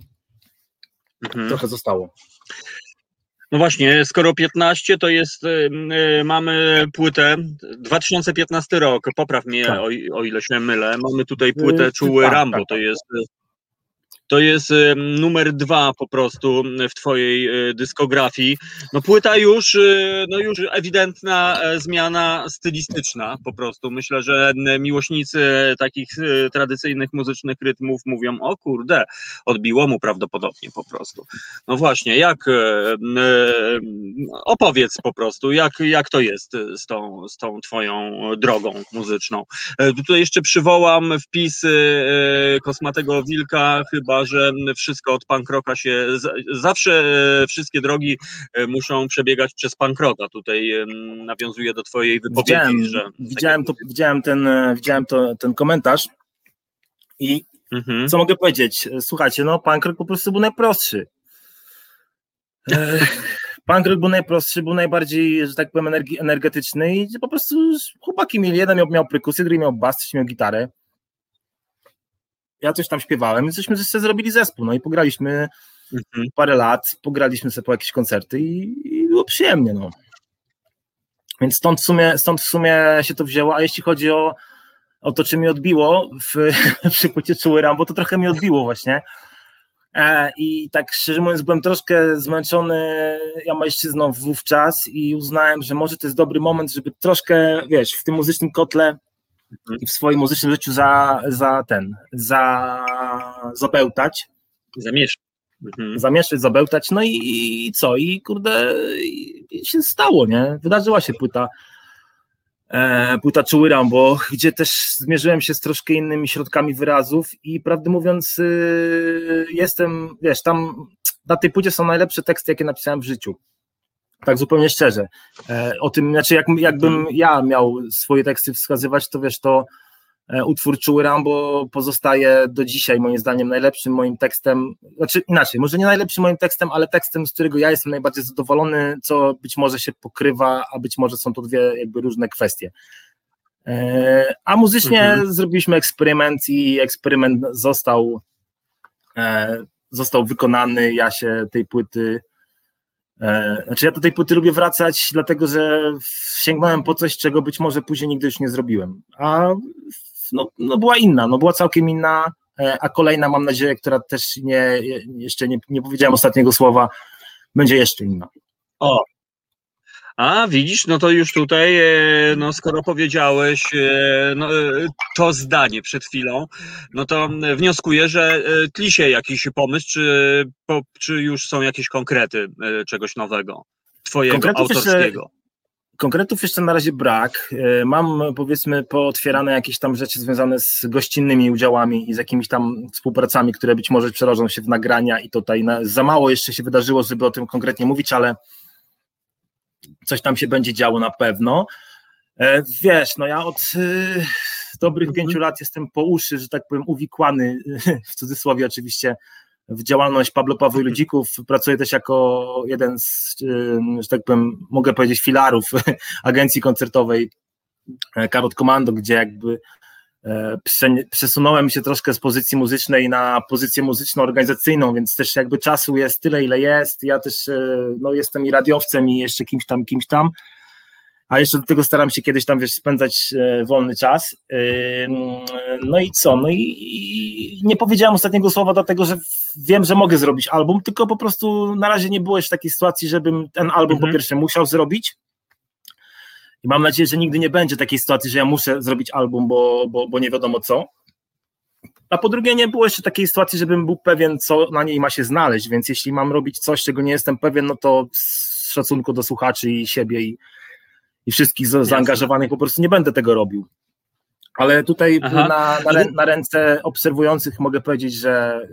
mhm. trochę zostało. No właśnie, skoro 15 to jest, yy, mamy płytę, 2015 rok, popraw mnie tak. o, o, ile się mylę, mamy tutaj płytę yy, Czuły tak, Rambo, tak, to jest to jest numer dwa po prostu w twojej e, dyskografii. No płyta już, e, no już ewidentna e, zmiana stylistyczna po prostu. Myślę, że miłośnicy takich tradycyjnych muzycznych rytmów mówią, o kurde, odbiło mu prawdopodobnie po prostu. No właśnie, jak opowiedz po prostu, jak, jak to jest z tą, z tą twoją drogą muzyczną. Tutaj jeszcze przywołam wpis Kosmatego Wilka chyba że wszystko od pankroka się, zawsze e, wszystkie drogi e, muszą przebiegać przez pankroka. Tutaj nawiązuję do twojej wypowiedzi, widziałem, że... Widziałem, to, widziałem, ten, e, widziałem to, ten komentarz i mhm. co mogę powiedzieć? Słuchajcie, no pankrok po prostu był najprostszy. Pankrok był najprostszy, był najbardziej, że tak powiem, energetyczny i po prostu chłopaki mieli, jeden miał, miał perkusję, drugi miał bas, trzeci miał gitarę ja coś tam śpiewałem, więc żeśmy sobie zrobili zespół, no i pograliśmy mhm. parę lat, pograliśmy sobie po jakieś koncerty i, i, było przyjemnie, no. Więc stąd w, sumie, stąd w sumie się to wzięło, a jeśli chodzi o, o to, czy mi odbiło w, przy płycie Czuły Rambo, to trochę mi odbiło właśnie. E, I tak szczerze mówiąc, byłem troszkę zmęczony ja mężczyzną wówczas i uznałem, że może to jest dobry moment, żeby troszkę, wiesz, w tym muzycznym kotle i w swoim muzycznym życiu za, za ten, za zabełtać. Zamieszać. Mhm. Zamieszać, zabełtać, no i, i co? I kurde, i się stało, nie? Wydarzyła się płyta e, płyta Czuły Rambo, gdzie też zmierzyłem się z troszkę innymi środkami wyrazów i prawdę mówiąc y, jestem, wiesz, tam na tej płycie są najlepsze teksty, jakie napisałem w życiu tak zupełnie szczerze. E, o tym, znaczy jak, jakbym ja miał swoje teksty wskazywać, to wiesz, to e, utwór Czuły Rambo pozostaje do dzisiaj moim zdaniem najlepszym moim tekstem, znaczy inaczej, może nie najlepszym moim tekstem, ale tekstem, z którego ja jestem najbardziej zadowolony, co być może się pokrywa, a być może są to dwie jakby różne kwestie. E, a muzycznie mhm. zrobiliśmy eksperyment i eksperyment został został wykonany, ja się tej płyty znaczy ja do tej płyty lubię wracać, dlatego że sięgnąłem po coś, czego być może później nigdy już nie zrobiłem. A no, no była inna, no była całkiem inna, e, a kolejna mam nadzieję, która też nie, jeszcze nie, nie powiedziałem ostatniego słowa, będzie jeszcze inna. O, a widzisz, no to już tutaj, e, no skoro powiedziałeś e, no, e, to zdanie przed chwilą, no to wnioskuję, że tli się jakiś pomysł, czy, czy już są jakieś konkrety czegoś nowego, twojego konkretów autorskiego? Jeszcze, konkretów jeszcze na razie brak. Mam powiedzmy pootwierane jakieś tam rzeczy związane z gościnnymi udziałami i z jakimiś tam współpracami, które być może przerożą się w nagrania i tutaj na, za mało jeszcze się wydarzyło, żeby o tym konkretnie mówić, ale coś tam się będzie działo na pewno. E, wiesz, no ja od, y, dobrych Mhm. pięciu lat jestem po uszy, że tak powiem, uwikłany, w cudzysłowie oczywiście, w działalność Pablo Pawły Ludzików. Pracuję też jako jeden z, ym, że tak powiem, mogę powiedzieć, filarów agencji koncertowej e, Karot Komando, gdzie jakby e, przesunąłem się troszkę z pozycji muzycznej na pozycję muzyczno-organizacyjną, więc też jakby czasu jest tyle, ile jest. Ja też e, no, jestem i radiowcem, i jeszcze kimś tam, kimś tam. A jeszcze do tego staram się kiedyś tam wiesz, spędzać e, wolny czas. No i co? No i, nie powiedziałem ostatniego słowa, dlatego że wiem, że mogę zrobić album, tylko po prostu na razie nie było jeszcze takiej sytuacji, żebym ten album Mhm. po pierwsze musiał zrobić. I mam nadzieję, że nigdy nie będzie takiej sytuacji, że ja muszę zrobić album, bo, bo, bo nie wiadomo co. A po drugie, nie było jeszcze takiej sytuacji, żebym był pewien, co na niej ma się znaleźć, więc jeśli mam robić coś, czego nie jestem pewien, no to z szacunku do słuchaczy i siebie i, i wszystkich za- zaangażowanych po prostu nie będę tego robił. Ale tutaj na, na, na ręce obserwujących mogę powiedzieć, że,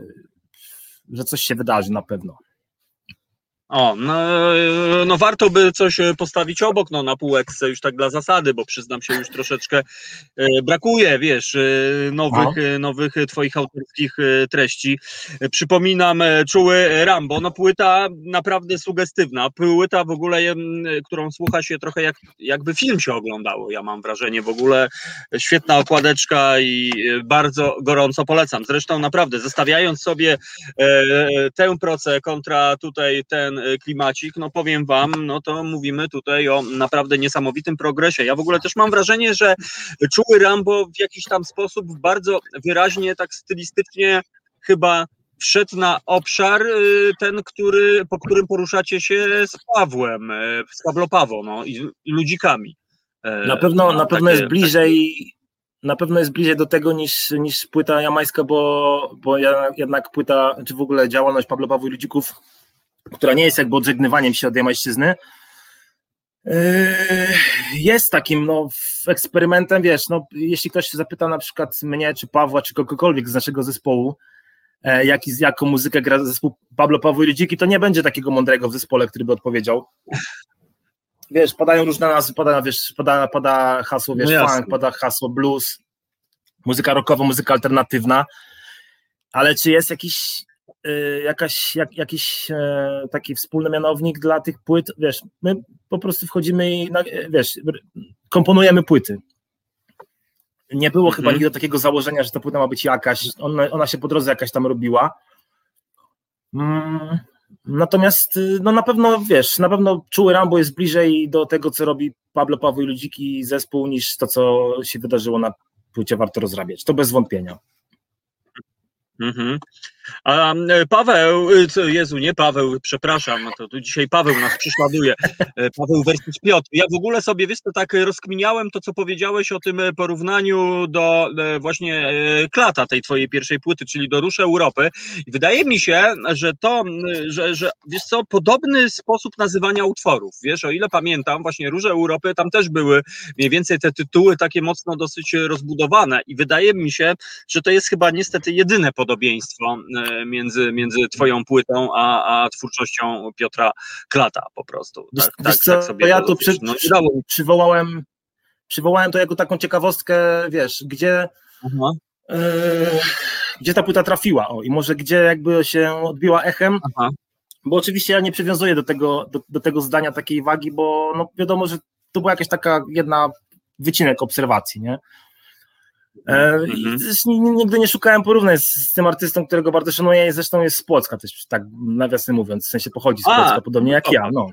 że coś się wydarzy na pewno. O, no, no warto by coś e, postawić obok, no na półeczce już tak dla zasady, bo przyznam się już troszeczkę e, brakuje, wiesz, e, nowych, e, nowych e, twoich autorskich e, treści. E, Przypominam e, Czuły Rambo, no płyta naprawdę sugestywna, płyta w ogóle, którą słucha się trochę jak, jakby film się oglądało, ja mam wrażenie, w ogóle świetna okładeczka i e, bardzo gorąco polecam. Zresztą naprawdę, zestawiając sobie e, tę procę kontra tutaj ten e, klimacik, no powiem wam, no to mówimy tutaj o naprawdę niesamowitym progresie. Ja w ogóle też mam wrażenie, że czuły Rambo w jakiś tam sposób bardzo wyraźnie, tak stylistycznie chyba wszedł na obszar y, ten, który, po którym poruszacie się z Pawłem, e, z Pablo Pawo, no i, i ludzikami. E, Na pewno, no, na pewno takie- jest bliżej, na pewno jest bliżej do tego niż, niż płyta jamańska, bo, bo jednak płyta, czy w ogóle działalność Pablo Pawła i Ludzików, która nie jest jakby odżegnywaniem się od jamańszczyzny, yy, jest takim no, eksperymentem, wiesz, no, jeśli ktoś się zapyta na przykład mnie, czy Pawła, czy kogokolwiek z naszego zespołu, e, jaki, jaką muzykę gra zespół Pablo Pawło i Ludziki, to nie będzie takiego mądrego w zespole, który by odpowiedział. Wiesz, padają różne nazwy, pada, wiesz, pada, pada hasło, wiesz, No funk, pada hasło blues, muzyka rockowa, muzyka alternatywna, ale czy jest jakiś, jakaś, jak, jakiś e, taki wspólny mianownik dla tych płyt, wiesz, my po prostu wchodzimy i, e, wiesz, komponujemy płyty. Nie było chyba Mhm. nigdy takiego założenia, że ta płyta ma być jakaś, ona, ona się po drodze jakaś tam robiła. Mm, Natomiast y, no na pewno wiesz, na pewno czuły Rambo jest bliżej do tego, co robi Pablo Paweł i Ludziki zespół, niż to, co się wydarzyło na płycie Warto Rozrabiać. To bez wątpienia. Mhm. E, Paweł, e, Jezu, nie Paweł, przepraszam, no to tu dzisiaj Paweł nas prześladuje. E, Paweł versus Piotr. Ja w ogóle sobie, wiesz, to tak rozkminiałem to, co powiedziałeś o tym porównaniu do właśnie klata tej twojej pierwszej płyty, czyli do Rusz Europy. I wydaje mi się, że to, że, że wiesz co, podobny sposób nazywania utworów, wiesz, o ile pamiętam, właśnie Róże Europy, tam też były mniej więcej te tytuły takie mocno dosyć rozbudowane i wydaje mi się, że to jest chyba niestety jedyne podobieństwo między, między twoją płytą a, a twórczością Piotra Klata po prostu. Tak, wiesz tak, co, tak sobie ja to, wiesz, przy- no, mi- Przywołałem, przywołałem to jako taką ciekawostkę, wiesz, gdzie, e, gdzie ta płyta trafiła o, i może gdzie jakby się odbiła echem, aha. bo oczywiście ja nie przywiązuję do tego, do, do tego zdania takiej wagi, bo no wiadomo, że to była jakaś taka jedna wycinek obserwacji, nie? E, Mhm. nigdy nie szukałem porównań z, z tym artystą, którego bardzo szanuję, i zresztą jest z Płocka też, tak nawiasem mówiąc, w sensie pochodzi z A, Płocka, podobnie jak dobra. ja, no.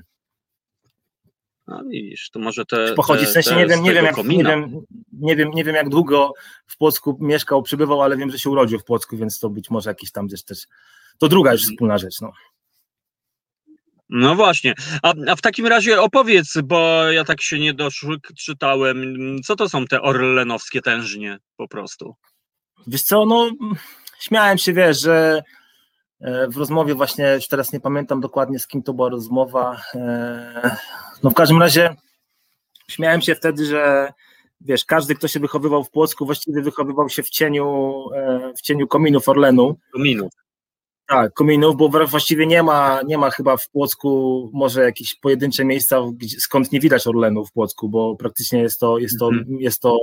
No widzisz, to może te. Pochodzi, w sensie te nie wiem, nie wiem, jak, nie, wiem, nie, wiem, nie wiem jak długo w Płocku mieszkał, przebywał, ale wiem, że się urodził w Płocku, więc to być może jakiś tam gdzieś też, to druga już wspólna rzecz, no. No właśnie. A, a w takim razie opowiedz, bo ja tak się nie doczytałem, co to są te orlenowskie tężnie po prostu? Wiesz co, no śmiałem się, wiesz, że e, w rozmowie właśnie, już teraz nie pamiętam dokładnie z kim to była rozmowa, e, no w każdym razie śmiałem się wtedy, że wiesz, każdy, kto się wychowywał w Płocku, właściwie wychowywał się w cieniu, e, w cieniu kominów Orlenu, Kominu. Tak, kominów, bo właściwie nie ma, nie ma chyba w Płocku może jakieś pojedyncze miejsca, skąd nie widać Orlenu w Płocku, bo praktycznie jest to, jest to, mhm. jest to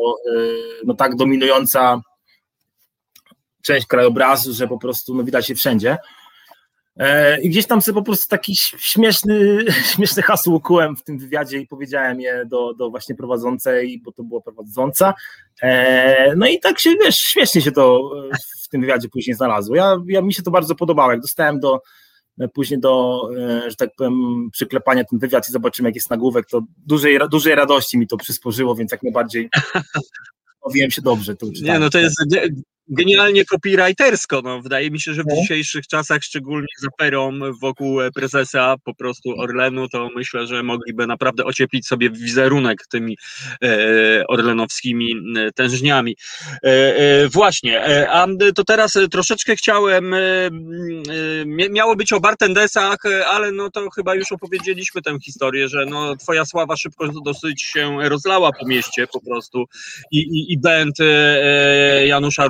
no tak dominująca część krajobrazu, że po prostu no, widać je wszędzie. E, I gdzieś tam sobie po prostu taki śmieszny, śmieszny hasło ukułem w tym wywiadzie i powiedziałem je do, do właśnie prowadzącej, bo to była prowadząca. E, no i tak się, wiesz, śmiesznie się to w tym wywiadzie później znalazło. Ja, ja mi się to bardzo podobało. Jak dostałem do, później do, e, że tak powiem, przyklepania ten wywiad i zobaczymy, jak jest nagłówek, to dużej, dużej radości mi to przysporzyło, więc jak najbardziej bawiłem się dobrze. Nie, no to jest genialnie copywritersko. No, wydaje mi się, że w no. dzisiejszych czasach, szczególnie z aferą wokół e, prezesa po prostu Orlenu, to myślę, że mogliby naprawdę ocieplić sobie wizerunek tymi e, orlenowskimi e, tężniami. E, e, właśnie, e, a to teraz troszeczkę chciałem, miało być o bartendesach, ale no to chyba już opowiedzieliśmy tę historię, że no twoja sława szybko dosyć się rozlała po mieście po prostu i, i, i band Janusza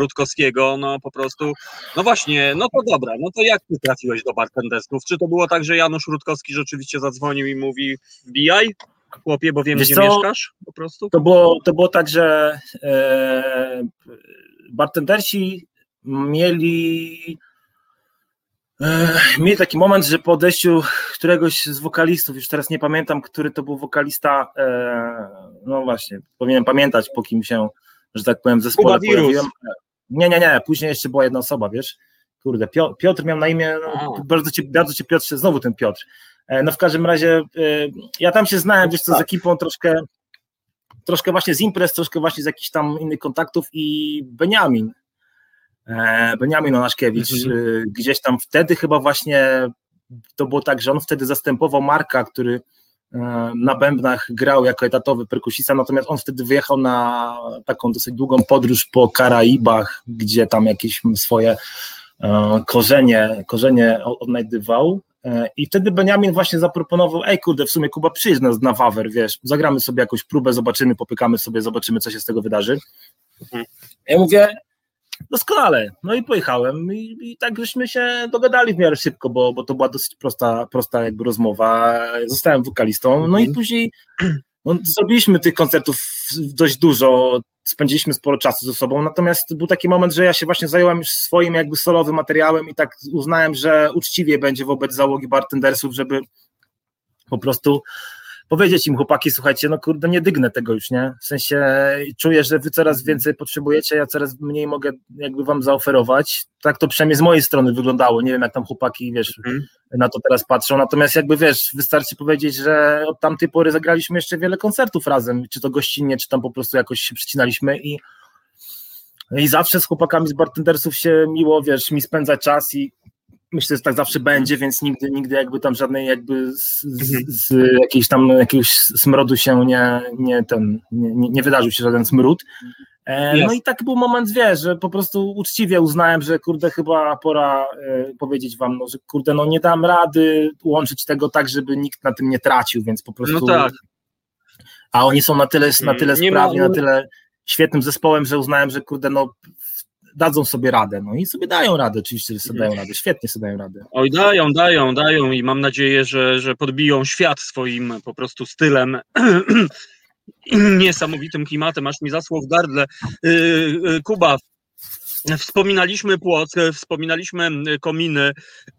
No po prostu, no właśnie, no to dobra, no to jak ty trafiłeś do bartendesków? Czy to było tak, że Janusz Rutkowski rzeczywiście zadzwonił i mówi wbijaj, chłopie, bo wiem, Wiesz gdzie co? mieszkasz po prostu? To było, to było tak, że e, bartendersi mieli e, mieli taki moment, że po odejściu któregoś z wokalistów, już teraz nie pamiętam, który to był wokalista, e, no właśnie, powinienem pamiętać, po kim się, że tak powiem, zespole pojawiłem. Nie, nie, nie, później jeszcze była jedna osoba, wiesz, kurde, Piotr miał na imię, no, bardzo, cię, bardzo cię Piotrze, znowu ten Piotr. E, no w każdym razie, e, ja tam się znałem, wiesz co, z tak. ekipą troszkę, troszkę właśnie z imprez, troszkę właśnie z jakichś tam innych kontaktów i Beniamin, e, Beniamin Onaszkiewicz, mhm. gdzieś tam wtedy chyba właśnie to było tak, że on wtedy zastępował Marka, który na bębnach grał jako etatowy perkusista, natomiast on wtedy wyjechał na taką dosyć długą podróż po Karaibach, gdzie tam jakieś swoje e, korzenie, korzenie odnajdywał. E, I wtedy Benjamin właśnie zaproponował, ej kurde, w sumie Kuba przyjdź nas na Wawer, wiesz, zagramy sobie jakąś próbę, zobaczymy, popykamy sobie, zobaczymy, co się z tego wydarzy. Mhm. Ja mówię, Doskonale. No i pojechałem i, i tak żeśmy się dogadali w miarę szybko, bo, bo to była dosyć prosta, prosta jakby rozmowa. Zostałem wokalistą, no i mhm. później no, zrobiliśmy tych koncertów dość dużo, spędziliśmy sporo czasu ze sobą, natomiast był taki moment, że ja się właśnie zająłem już swoim jakby solowym materiałem i tak uznałem, że uczciwie będzie wobec załogi bartendersów, żeby po prostu powiedzieć im, chłopaki, słuchajcie, no kurde, nie dygnę tego już, nie? W sensie czuję, że wy coraz mhm. więcej potrzebujecie, ja coraz mniej mogę jakby wam zaoferować. Tak to przynajmniej z mojej strony wyglądało. Nie wiem, jak tam chłopaki, wiesz, mhm. na to teraz patrzą. Natomiast jakby wiesz, wystarczy powiedzieć, że od tamtej pory zagraliśmy jeszcze wiele koncertów razem, czy to gościnnie, czy tam po prostu jakoś się przycinaliśmy i i zawsze z chłopakami z bartendersów się miło, wiesz, mi spędza czas i myślę, że tak zawsze będzie, więc nigdy, nigdy jakby tam żadnej jakby z, z, z jakiejś tam jakiegoś smrodu się nie, nie ten, nie, nie wydarzył się żaden smród. E, no i tak był moment, wiesz, że po prostu uczciwie uznałem, że kurde, chyba pora e, powiedzieć wam, no, że kurde, no nie dam rady łączyć tego tak, żeby nikt na tym nie tracił, więc po prostu. No tak. A oni są na tyle, na tyle sprawni, na tyle świetnym zespołem, że uznałem, że kurde, no dadzą sobie radę. No i sobie dają radę, oczywiście, że sobie dają radę, świetnie sobie dają radę. Oj, dają, dają, dają i mam nadzieję, że, że podbiją świat swoim po prostu stylem. Niesamowitym klimatem, aż mi zasło w gardle. Y, y, Kuba, Wspominaliśmy płoc, wspominaliśmy kominy,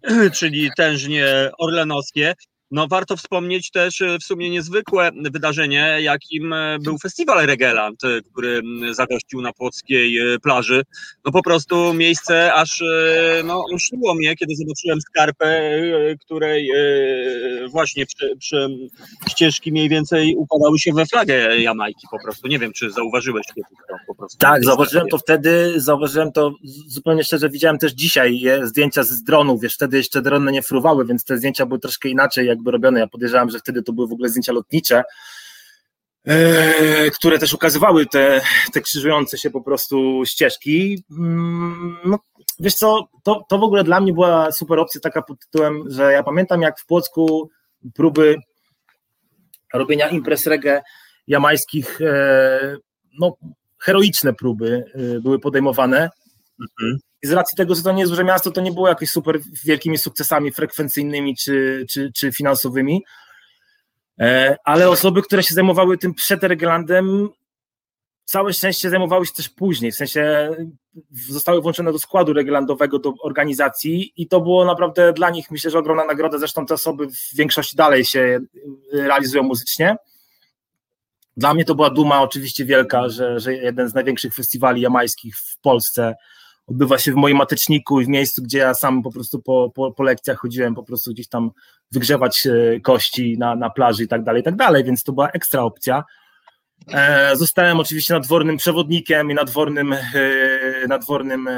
czyli tężnie orlenowskie. No warto wspomnieć też e, w sumie niezwykłe wydarzenie, jakim e, był festiwal Regeland, e, który zagościł na płockiej plaży. No po prostu miejsce aż no, szło mnie, kiedy zobaczyłem skarpę, której właśnie przy, przy ścieżki mniej więcej układały się we flagę Jamajki po prostu. Nie wiem, czy zauważyłeś kiedyś to po prostu. Tak, zauważyłem to wtedy, zauważyłem to zupełnie szczerze, widziałem też dzisiaj zdjęcia z dronów, wiesz, wtedy jeszcze drony nie fruwały, więc te zdjęcia były troszkę inaczej, jak jakby robione. Ja podejrzewam, że wtedy to były w ogóle zdjęcia lotnicze, e, które też ukazywały te, te krzyżujące się po prostu ścieżki. Mm, no, wiesz co, to, to w ogóle dla mnie była super opcja taka pod tytułem, że ja pamiętam jak w Płocku próby robienia imprez reggae jamańskich, e, no heroiczne próby e, były podejmowane. Mhm. I z racji tego, że to nie jest duże miasto, to nie było jakieś super wielkimi sukcesami frekwencyjnymi czy, czy, czy finansowymi. E, ale osoby, które się zajmowały tym przed Reglandem, całe szczęście zajmowały się też później, w sensie zostały włączone do składu reglandowego, do organizacji i to było naprawdę dla nich, myślę, że ogromna nagroda, zresztą te osoby w większości dalej się realizują muzycznie. Dla mnie to była duma oczywiście wielka, że, że jeden z największych festiwali jamańskich w Polsce odbywa się w moim mateczniku i w miejscu, gdzie ja sam po prostu po, po, po lekcjach chodziłem po prostu gdzieś tam wygrzewać e, kości na, na plaży i tak dalej, i tak dalej, więc to była ekstra opcja. E, zostałem oczywiście nadwornym przewodnikiem i nadwornym, e, nadwornym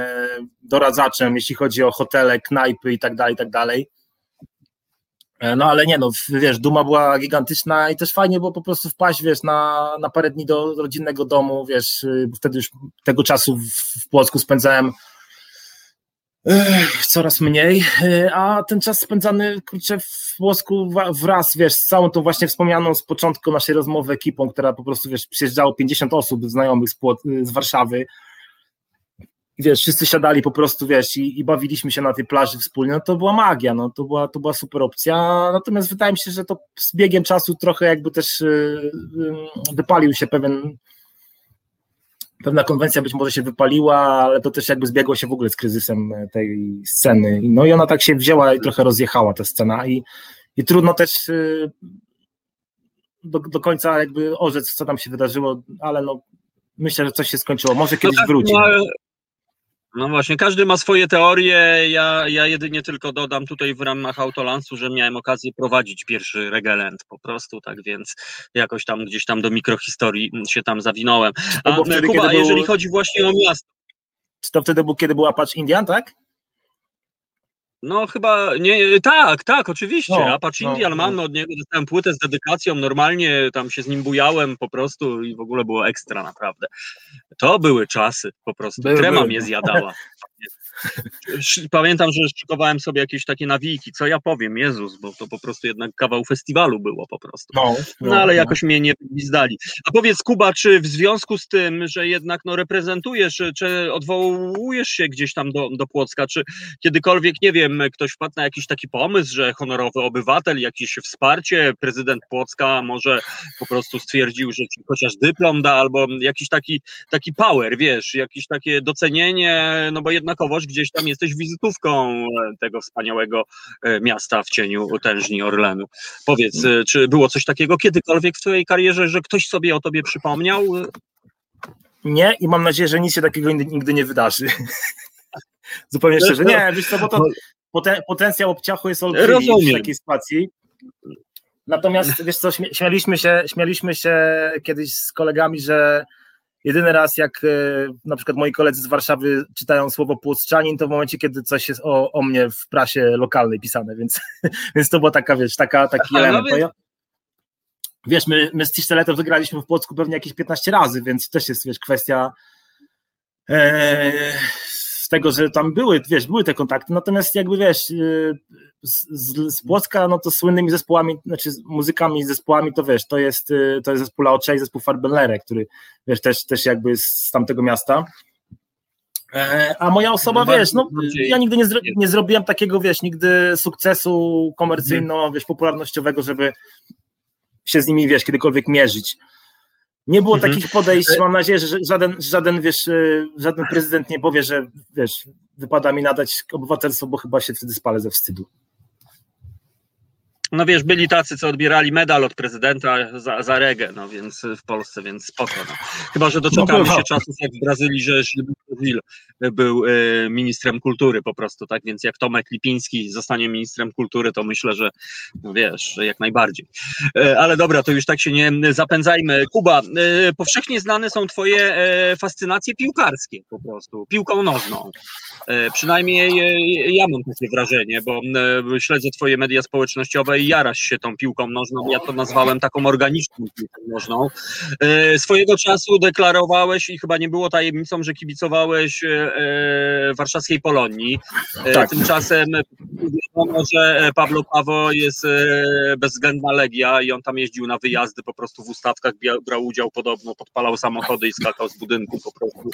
doradzaczem, jeśli chodzi o hotele, knajpy i tak dalej, i tak dalej. No ale nie no, wiesz, duma była gigantyczna i też fajnie było po prostu wpaść, wiesz, na, na parę dni do rodzinnego domu, wiesz, wtedy już tego czasu w, w Płocku spędzałem coraz mniej, a ten czas spędzany kurczę, w Płocku wraz, wiesz, z całą tą właśnie wspomnianą z początku naszej rozmowy ekipą, która po prostu, wiesz, przyjeżdżało 50 osób znajomych z, Płoc, z Warszawy, wiesz, wszyscy siadali po prostu, wiesz, i, i, bawiliśmy się na tej plaży wspólnie, no to była magia, no to była, to była super opcja, natomiast wydaje mi się, że to z biegiem czasu trochę jakby też yy, yy, wypalił się pewien pewna konwencja być może się wypaliła, ale to też jakby zbiegło się w ogóle z kryzysem tej sceny. No i ona tak się wzięła i trochę rozjechała ta scena i, i trudno też yy, do, do końca jakby orzec, co tam się wydarzyło, ale no myślę, że coś się skończyło. Może kiedyś no tak, wróci. No, no właśnie, każdy ma swoje teorie. Ja, ja jedynie tylko dodam tutaj w ramach Autolansu, że miałem okazję prowadzić pierwszy regelent po prostu, tak więc jakoś tam gdzieś tam do mikrohistorii się tam zawinąłem. A, wtedy, Kuba, był... jeżeli chodzi właśnie o miasto. To wtedy był, kiedy był Apache Indian, tak? No chyba, nie, tak, tak, oczywiście. No, Apache no, Indian no. mam, od niego dostałem płytę z dedykacją, normalnie tam się z nim bujałem po prostu i w ogóle było ekstra naprawdę. To były czasy po prostu, były, trema były. mnie zjadała. Pamiętam, że szykowałem sobie jakieś takie nawiki, co ja powiem, Jezus, bo to po prostu jednak kawał festiwalu było po prostu. No, no, no ale no. jakoś mnie nie zdali. A powiedz Kuba, czy w związku z tym, że jednak no, reprezentujesz, czy odwołujesz się gdzieś tam do, do Płocka, czy kiedykolwiek, nie wiem, ktoś wpadł na jakiś taki pomysł, że honorowy obywatel, jakieś wsparcie, prezydent Płocka może po prostu stwierdził, że chociaż dyplom da, albo jakiś taki, taki power, wiesz, jakieś takie docenienie, no bo jednakowoż gdzieś tam jesteś wizytówką e, tego wspaniałego e, miasta w cieniu tężni Orlenu. Powiedz, e, czy było coś takiego kiedykolwiek w twojej karierze, że ktoś sobie o tobie przypomniał? Nie i mam nadzieję, że nic się takiego nigdy nie wydarzy. Zupełnie szczerze. Nie, wiesz co, bo to potencjał obciachu jest olbrzymi Rozumiem. w takiej sytuacji. Natomiast wiesz co, śmialiśmy się, śmialiśmy się kiedyś z kolegami, że Jedyny raz, jak e, na przykład moi koledzy z Warszawy czytają słowo płocczanin, to w momencie, kiedy coś jest o, o mnie w prasie lokalnej pisane, więc, więc to była taka, wiesz, taka, taki Aha, element. No wiesz, my, my z Tiszteletem wygraliśmy w Płocku pewnie jakieś 15 razy, więc też jest, wiesz, kwestia e, z tego, że tam były, wiesz, były te kontakty, natomiast jakby, wiesz, y, z, z, z Płocka, no to słynnymi zespołami, znaczy muzykami i zespołami, to wiesz, to jest, y, to jest zespół Laocze i zespół Farbenlere, który, wiesz, też, też jakby z tamtego miasta. E, a moja osoba, wiesz, no, ja nigdy nie, zro, nie zrobiłem takiego, wiesz, nigdy sukcesu komercyjno, wiesz, popularnościowego, żeby się z nimi, wiesz, kiedykolwiek mierzyć. Nie było mhm. takich podejść, mam nadzieję, że żaden, żaden, wiesz, e, żaden prezydent nie powie, że wiesz, wypada mi nadać obywatelstwo, bo chyba się wtedy spalę ze wstydu no wiesz, byli tacy, co odbierali medal od prezydenta za, za regę, no więc w Polsce, więc spoko. No. Chyba, że doczekamy no, się czasów jak w Brazylii, że Gilles był y, ministrem kultury po prostu, tak, więc jak Tomek Lipiński zostanie ministrem kultury, to myślę, że no wiesz, jak najbardziej. Y, ale dobra, to już tak się nie zapędzajmy. Kuba, y, powszechnie znane są twoje fascynacje piłkarskie po prostu, piłką nożną. Przynajmniej ja mam takie wrażenie, bo śledzę twoje media społecznościowe jarasz się tą piłką nożną. Ja to nazwałem taką organiczną piłką nożną. E, swojego czasu deklarowałeś i chyba nie było tajemnicą, że kibicowałeś e, e, warszawskiej Polonii. Tak. Tymczasem wiadomo, że Pablo Pawo jest bezwzględna legia i on tam jeździł na wyjazdy po prostu w ustawkach, brał udział podobno, podpalał samochody i skakał z budynku po prostu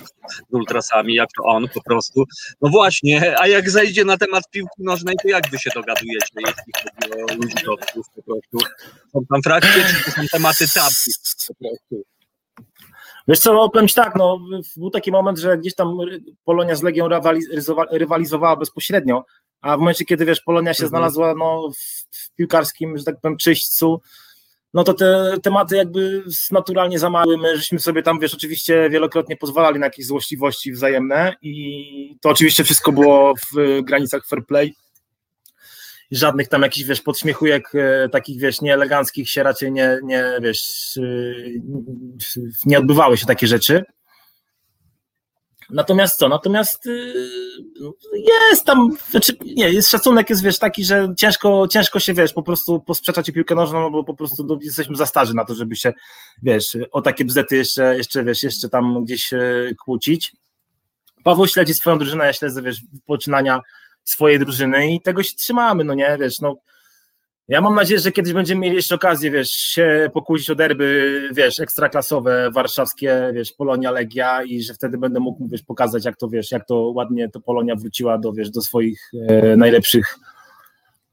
z ultrasami, jak to on po prostu. No właśnie, a jak zejdzie na temat piłki nożnej, to jak wy się dogadujecie, jeśli chodzi o ludzi po prostu? Są tam frakcje, czy to są tematy tabu po prostu? Wiesz co, no powiem ci tak, no, był taki moment, że gdzieś tam Polonia z Legią rywalizowała bezpośrednio, a w momencie, kiedy wiesz, Polonia się mhm. znalazła no, w, piłkarskim, że tak powiem, czyśćcu, no to te tematy jakby naturalnie zamały. My żeśmy sobie tam, wiesz, oczywiście wielokrotnie pozwalali na jakieś złośliwości wzajemne i to oczywiście wszystko było w granicach fair play żadnych tam jakichś, wiesz, podśmiechujek e, takich, wiesz, nieeleganckich się raczej nie, nie, wiesz, e, nie odbywały się takie rzeczy. Natomiast co? Natomiast e, jest tam, znaczy nie, jest szacunek jest, wiesz, taki, że ciężko, ciężko się, wiesz, po prostu posprzeczać o piłkę nożną, no bo po prostu no, jesteśmy za starzy na to, żeby się, wiesz, o takie bzety jeszcze, jeszcze, wiesz, jeszcze tam gdzieś kłócić. Paweł śledzi swoją drużynę, ja śledzę, wiesz, poczynania swojej drużyny i tego się trzymamy, no nie, wiesz, no. Ja mam nadzieję, że kiedyś będziemy mieli jeszcze okazję, wiesz, się pokłócić o derby, wiesz, ekstraklasowe, warszawskie, wiesz, Polonia, Legia i że wtedy będę mógł, wiesz, pokazać, jak to, wiesz, jak to ładnie to Polonia wróciła do, wiesz, do swoich e, najlepszych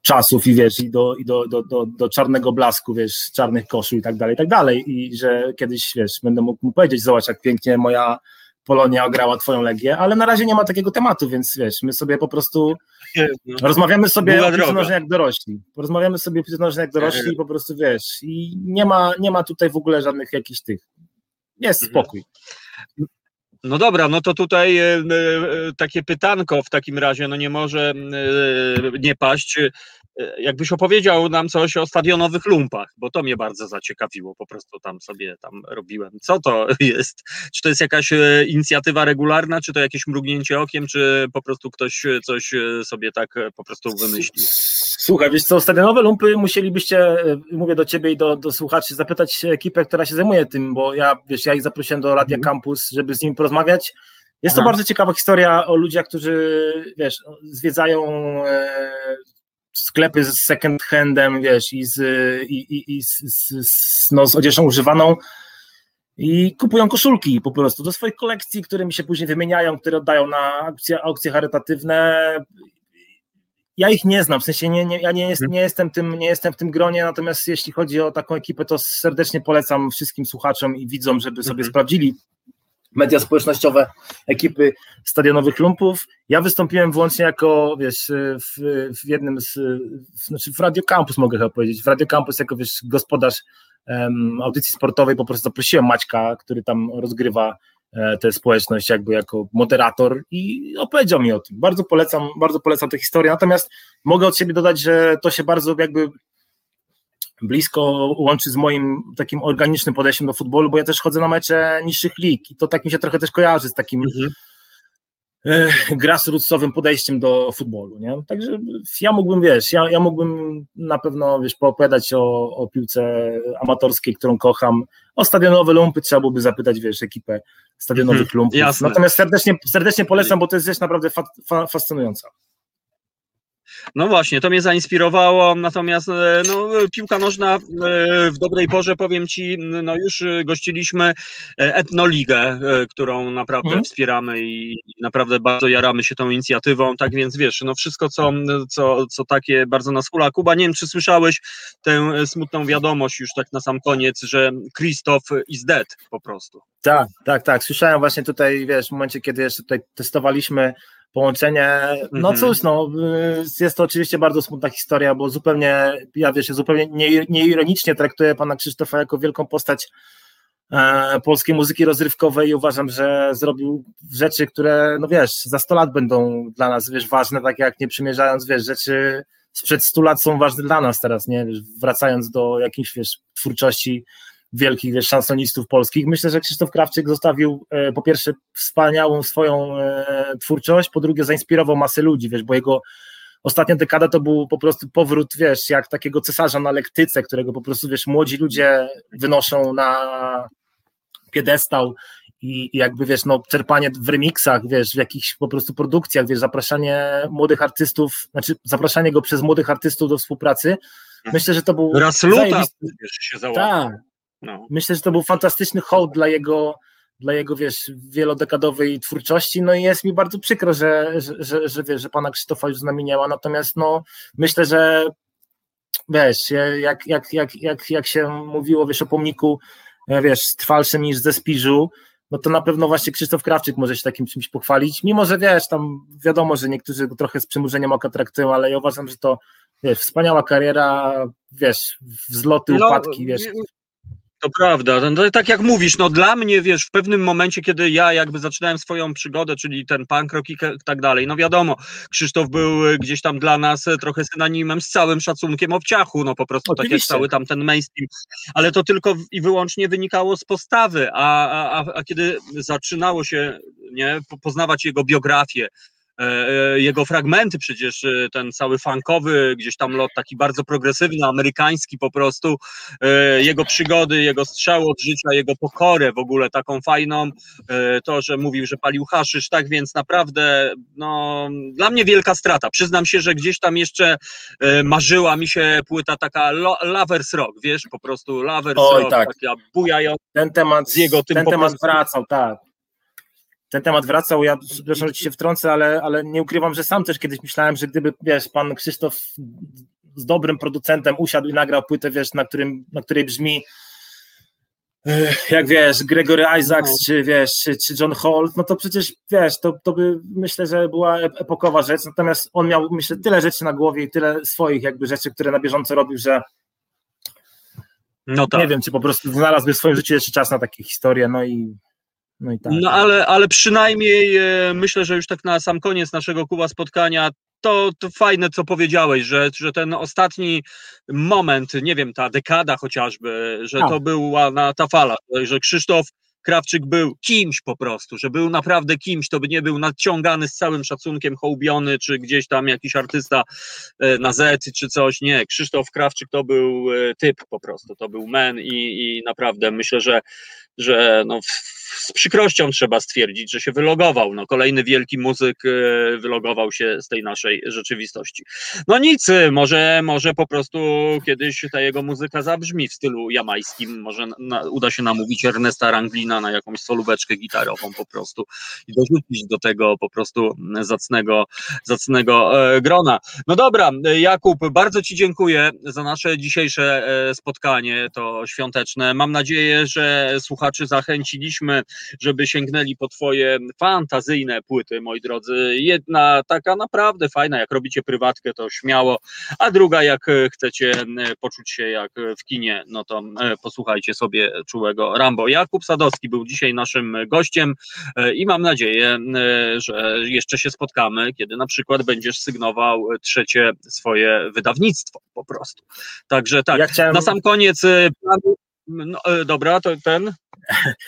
czasów i wiesz, i, do, i do, do, do, do czarnego blasku, wiesz, czarnych koszul i tak dalej, i tak dalej. I że kiedyś, wiesz, będę mógł mu powiedzieć, zobacz, jak pięknie moja Polonia ograła twoją Legię, ale na razie nie ma takiego tematu, więc wiesz, my sobie po prostu no. rozmawiamy sobie o piłce jak dorośli. Porozmawiamy sobie o piłce jak dorośli i po prostu wiesz, i nie ma, nie ma tutaj w ogóle żadnych jakichś tych, jest mhm. spokój. No dobra, no to tutaj e, e, takie pytanko w takim razie, no nie może e, nie paść. E, jakbyś opowiedział nam coś o stadionowych lumpach, bo to mnie bardzo zaciekawiło, po prostu tam sobie tam robiłem. Co to jest? Czy to jest jakaś e, inicjatywa regularna, czy to jakieś mrugnięcie okiem, czy po prostu ktoś e, coś sobie tak po prostu wymyślił? Słuchaj, wiesz co, stadionowe lumpy musielibyście, mówię do ciebie i do, do słuchaczy, zapytać ekipę, która się zajmuje tym, bo ja, wiesz, ja ich zaprosiłem do Radia mhm. Campus, żeby z nimi porozmawiać. Jest to bardzo ciekawa historia o ludziach, którzy, wiesz, zwiedzają sklepy z second handem, wiesz, i z, i, i, i z, z, no, z odzieżą używaną i kupują koszulki po prostu do swoich kolekcji, którymi się później wymieniają, które oddają na aukcje, aukcje charytatywne. Ja ich nie znam, w sensie nie, nie, ja nie, jest, nie, jestem tym, nie jestem w tym gronie, natomiast jeśli chodzi o taką ekipę, to serdecznie polecam wszystkim słuchaczom i widzom, żeby sobie mhm. sprawdzili media społecznościowe ekipy stadionowych lumpów. Ja wystąpiłem wyłącznie jako, wiesz, w, w jednym z, w, znaczy w Radio Campus mogę chyba powiedzieć, w Radio Campus jako, wiesz, gospodarz um, audycji sportowej po prostu zaprosiłem Maćka, który tam rozgrywa e, tę społeczność jakby jako moderator i opowiedział mi o tym. Bardzo polecam, bardzo polecam tę historię, natomiast mogę od siebie dodać, że to się bardzo jakby blisko łączy z moim takim organicznym podejściem do futbolu, bo ja też chodzę na mecze niższych lig i to tak mi się trochę też kojarzy z takim mhm. E, grassrootsowym podejściem do futbolu, nie? Także ja mógłbym, wiesz, ja, ja mógłbym na pewno, wiesz, poopowiadać o, o piłce amatorskiej, którą kocham, o stadionowe lumpy trzeba byłoby zapytać, wiesz, ekipę stadionowych mhm, lumpów. Jasne. Natomiast serdecznie, serdecznie polecam, bo to jest rzecz naprawdę fa, fa, fascynująca. No właśnie, to mnie zainspirowało, natomiast e, no, piłka nożna e, w dobrej porze, powiem Ci, no już gościliśmy e, Etnoligę, którą naprawdę mhm. wspieramy i naprawdę bardzo jaramy się tą inicjatywą, tak więc wiesz, no wszystko co, co, co takie bardzo nas hula. Kuba, nie wiem, czy słyszałeś tę smutną wiadomość już tak na sam koniec, że Krzysztof is dead po prostu. Tak, tak, tak, słyszałem właśnie tutaj, wiesz, w momencie, kiedy jeszcze tutaj testowaliśmy połączenie. No mhm. cóż, no, jest to oczywiście bardzo smutna historia, bo zupełnie, ja wiesz, zupełnie nieironicznie nie traktuję pana Krzysztofa jako wielką postać e, polskiej muzyki rozrywkowej i uważam, że zrobił rzeczy, które, no wiesz, za 100 lat będą dla nas, wiesz, ważne, tak jak nie przymierzając, wiesz, rzeczy sprzed 100 lat są ważne dla nas teraz, nie, wiesz, wracając do jakiejś, wiesz, twórczości wielkich wiesz, szansonistów polskich. Myślę, że Krzysztof Krawczyk zostawił e, po pierwsze wspaniałą swoją e, twórczość, po drugie zainspirował masę ludzi, wiesz, bo jego ostatnia dekada to był po prostu powrót, wiesz, jak takiego cesarza na lektyce, którego po prostu, wiesz, młodzi ludzie wynoszą na piedestał i, i jakby wiesz, no czerpanie w remixach, wiesz, w jakichś po prostu produkcjach, wiesz, zapraszanie młodych artystów, znaczy zapraszanie go przez młodych artystów do współpracy, myślę, że to był Rasluta zajebisty- wiesz, się załapał. tak, No. myślę, że to był fantastyczny hołd dla jego, dla jego wiesz, wielodekadowej twórczości, no i jest mi bardzo przykro, że, że, że, że wiesz, że pana Krzysztofa już z nami nie ma, natomiast no myślę, że wiesz, jak, jak, jak, jak, jak się mówiło, wiesz, o pomniku, e, wiesz, trwalszym niż ze Spiżu, no to na pewno właśnie Krzysztof Krawczyk może się takim czymś pochwalić, mimo że wiesz, tam wiadomo, że niektórzy go trochę z przymurzeniem oka traktują, ale ja uważam, że to wiesz, wspaniała kariera, wiesz, wzloty, upadki, wiesz, To prawda, no, to tak jak mówisz, no dla mnie, wiesz, w pewnym momencie, kiedy ja jakby zaczynałem swoją przygodę, czyli ten punk rock i tak dalej, no wiadomo, Krzysztof był e, gdzieś tam dla nas e, trochę synonimem z całym szacunkiem obciachu, no po prostu tak jak Oczywiście. cały tam ten mainstream, ale to tylko i wyłącznie wynikało z postawy, a, a, a, kiedy zaczynało się, nie, po- poznawać jego biografię, jego fragmenty przecież, e, ten cały funkowy, gdzieś tam lot taki bardzo progresywny, amerykański po prostu, e, jego przygody, jego strzały od życia, jego pokorę w ogóle taką fajną, e, to, że mówił, że palił haszysz, tak więc naprawdę no, dla mnie wielka strata. Przyznam się, że gdzieś tam jeszcze e, marzyła mi się płyta taka lo, Lovers Rock, wiesz, po prostu Lovers Oj, Rock, tak. taka bujająca. ten temat, z jego tym ten temat prostu- wracał, tak. Ten temat wracał, ja przepraszam, że ci się wtrącę, ale, ale nie ukrywam, że sam też kiedyś myślałem, że gdyby, wiesz, pan Krzysztof z dobrym producentem usiadł i nagrał płytę, wiesz, na, którym, na której brzmi jak wiesz, Gregory Isaacs, No. czy wiesz, czy, czy John Holt, no to przecież, wiesz, to, to by, myślę, że była ep- epokowa rzecz, natomiast on miał, myślę, tyle rzeczy na głowie i tyle swoich jakby rzeczy, które na bieżąco robił, że No tak. nie wiem, czy po prostu znalazłby w swoim życiu jeszcze czas na takie historie, no i no i tak. No ale, ale przynajmniej e, myślę, że już tak na sam koniec naszego Kuba spotkania to, to fajne, co powiedziałeś, że, że ten ostatni moment, nie wiem, ta dekada chociażby, że Tak. to była na ta fala, że Krzysztof Krawczyk był kimś po prostu, że był naprawdę kimś, to by nie był nadciągany z całym szacunkiem, hołbiony, czy gdzieś tam jakiś artysta e, na Z, czy coś, nie, Krzysztof Krawczyk to był e, typ po prostu, to był men i, i naprawdę myślę, że że no, z przykrością trzeba stwierdzić, że się wylogował. No, kolejny wielki muzyk e, wylogował się z tej naszej rzeczywistości. No nic, może, może po prostu kiedyś ta jego muzyka zabrzmi w stylu jamańskim, może na, uda się namówić Ernesta Ranglina na jakąś solóweczkę gitarową po prostu i dorzucić do tego po prostu zacnego, zacnego e, grona. No dobra, Jakub, bardzo Ci dziękuję za nasze dzisiejsze e, spotkanie, to świąteczne. Mam nadzieję, że słuchaczy zachęciliśmy, żeby sięgnęli po Twoje fantazyjne płyty, moi drodzy. Jedna taka naprawdę fajna, jak robicie prywatkę, to śmiało, a druga, jak e, chcecie e, poczuć się jak w kinie, no to e, posłuchajcie sobie czułego Rambo. Jakub Sadowski był dzisiaj naszym gościem e, i mam nadzieję, e, że jeszcze się spotkamy, kiedy na przykład będziesz sygnował trzecie swoje wydawnictwo po prostu. Także tak, ja chciałem, na sam koniec e, no, e, dobra, to ten.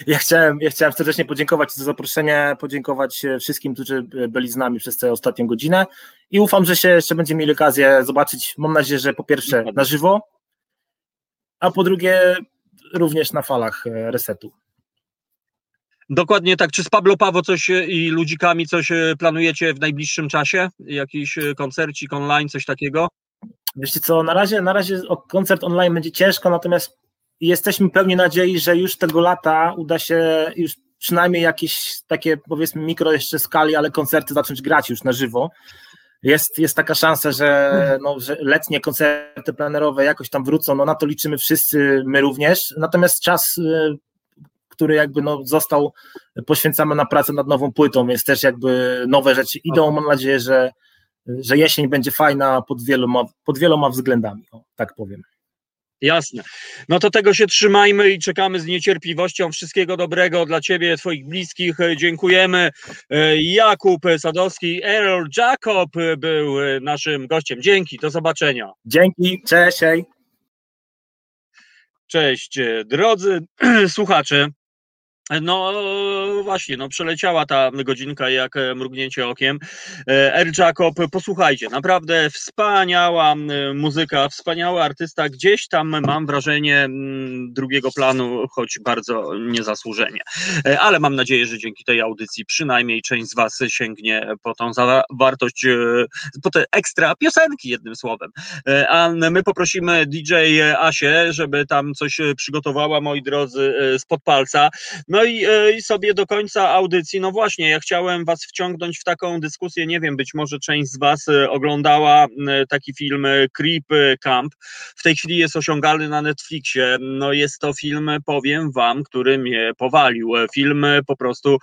ja chciałem, ja chciałem serdecznie podziękować za zaproszenie, podziękować e, wszystkim, którzy byli z nami przez tę ostatnią godzinę i ufam, że się jeszcze będziemy mieli okazję zobaczyć, mam nadzieję, że po pierwsze na żywo, a po drugie również na falach e, resetu. Dokładnie tak. Czy z Pablo Pawo coś i ludzikami coś planujecie w najbliższym czasie? Jakiś koncercik online, coś takiego? Wiecie co, na razie, na razie koncert online będzie ciężko, natomiast jesteśmy pełni nadziei, że już tego lata uda się już przynajmniej jakieś takie powiedzmy mikro jeszcze skali, ale koncerty zacząć grać już na żywo. Jest, jest taka szansa, że, no, że letnie koncerty plenerowe jakoś tam wrócą, no na to liczymy wszyscy, my również. Natomiast czas, y, który jakby no, został, poświęcamy na pracę nad nową płytą, więc też jakby nowe rzeczy idą. Mam nadzieję, że, że jesień będzie fajna pod wieloma, pod wieloma względami, o, tak powiem. Jasne. No to tego się trzymajmy i czekamy z niecierpliwością. Wszystkiego dobrego dla Ciebie, Twoich bliskich. Dziękujemy. Jakub Sadowski, Earl Jacob był naszym gościem. Dzięki, do zobaczenia. Dzięki, cześć. Cześć, drodzy słuchacze. No właśnie, no przeleciała ta godzinka jak e, mrugnięcie okiem. E, R. Jacob, posłuchajcie, naprawdę wspaniała muzyka, wspaniały artysta, gdzieś tam mam wrażenie drugiego planu, choć bardzo niezasłużenie. E, ale mam nadzieję, że dzięki tej audycji przynajmniej część z Was sięgnie po tą zawartość, po te ekstra piosenki, jednym słowem. A my poprosimy DJ Asię, żeby tam coś przygotowała, moi drodzy, spod palca. No no i, e, i, sobie do końca audycji, no właśnie, ja chciałem Was wciągnąć w taką dyskusję, nie wiem, być może część z Was e, oglądała taki film e, Creep Camp, w tej chwili jest osiągalny na Netflixie, no jest to film, powiem Wam, który mnie powalił, film po prostu,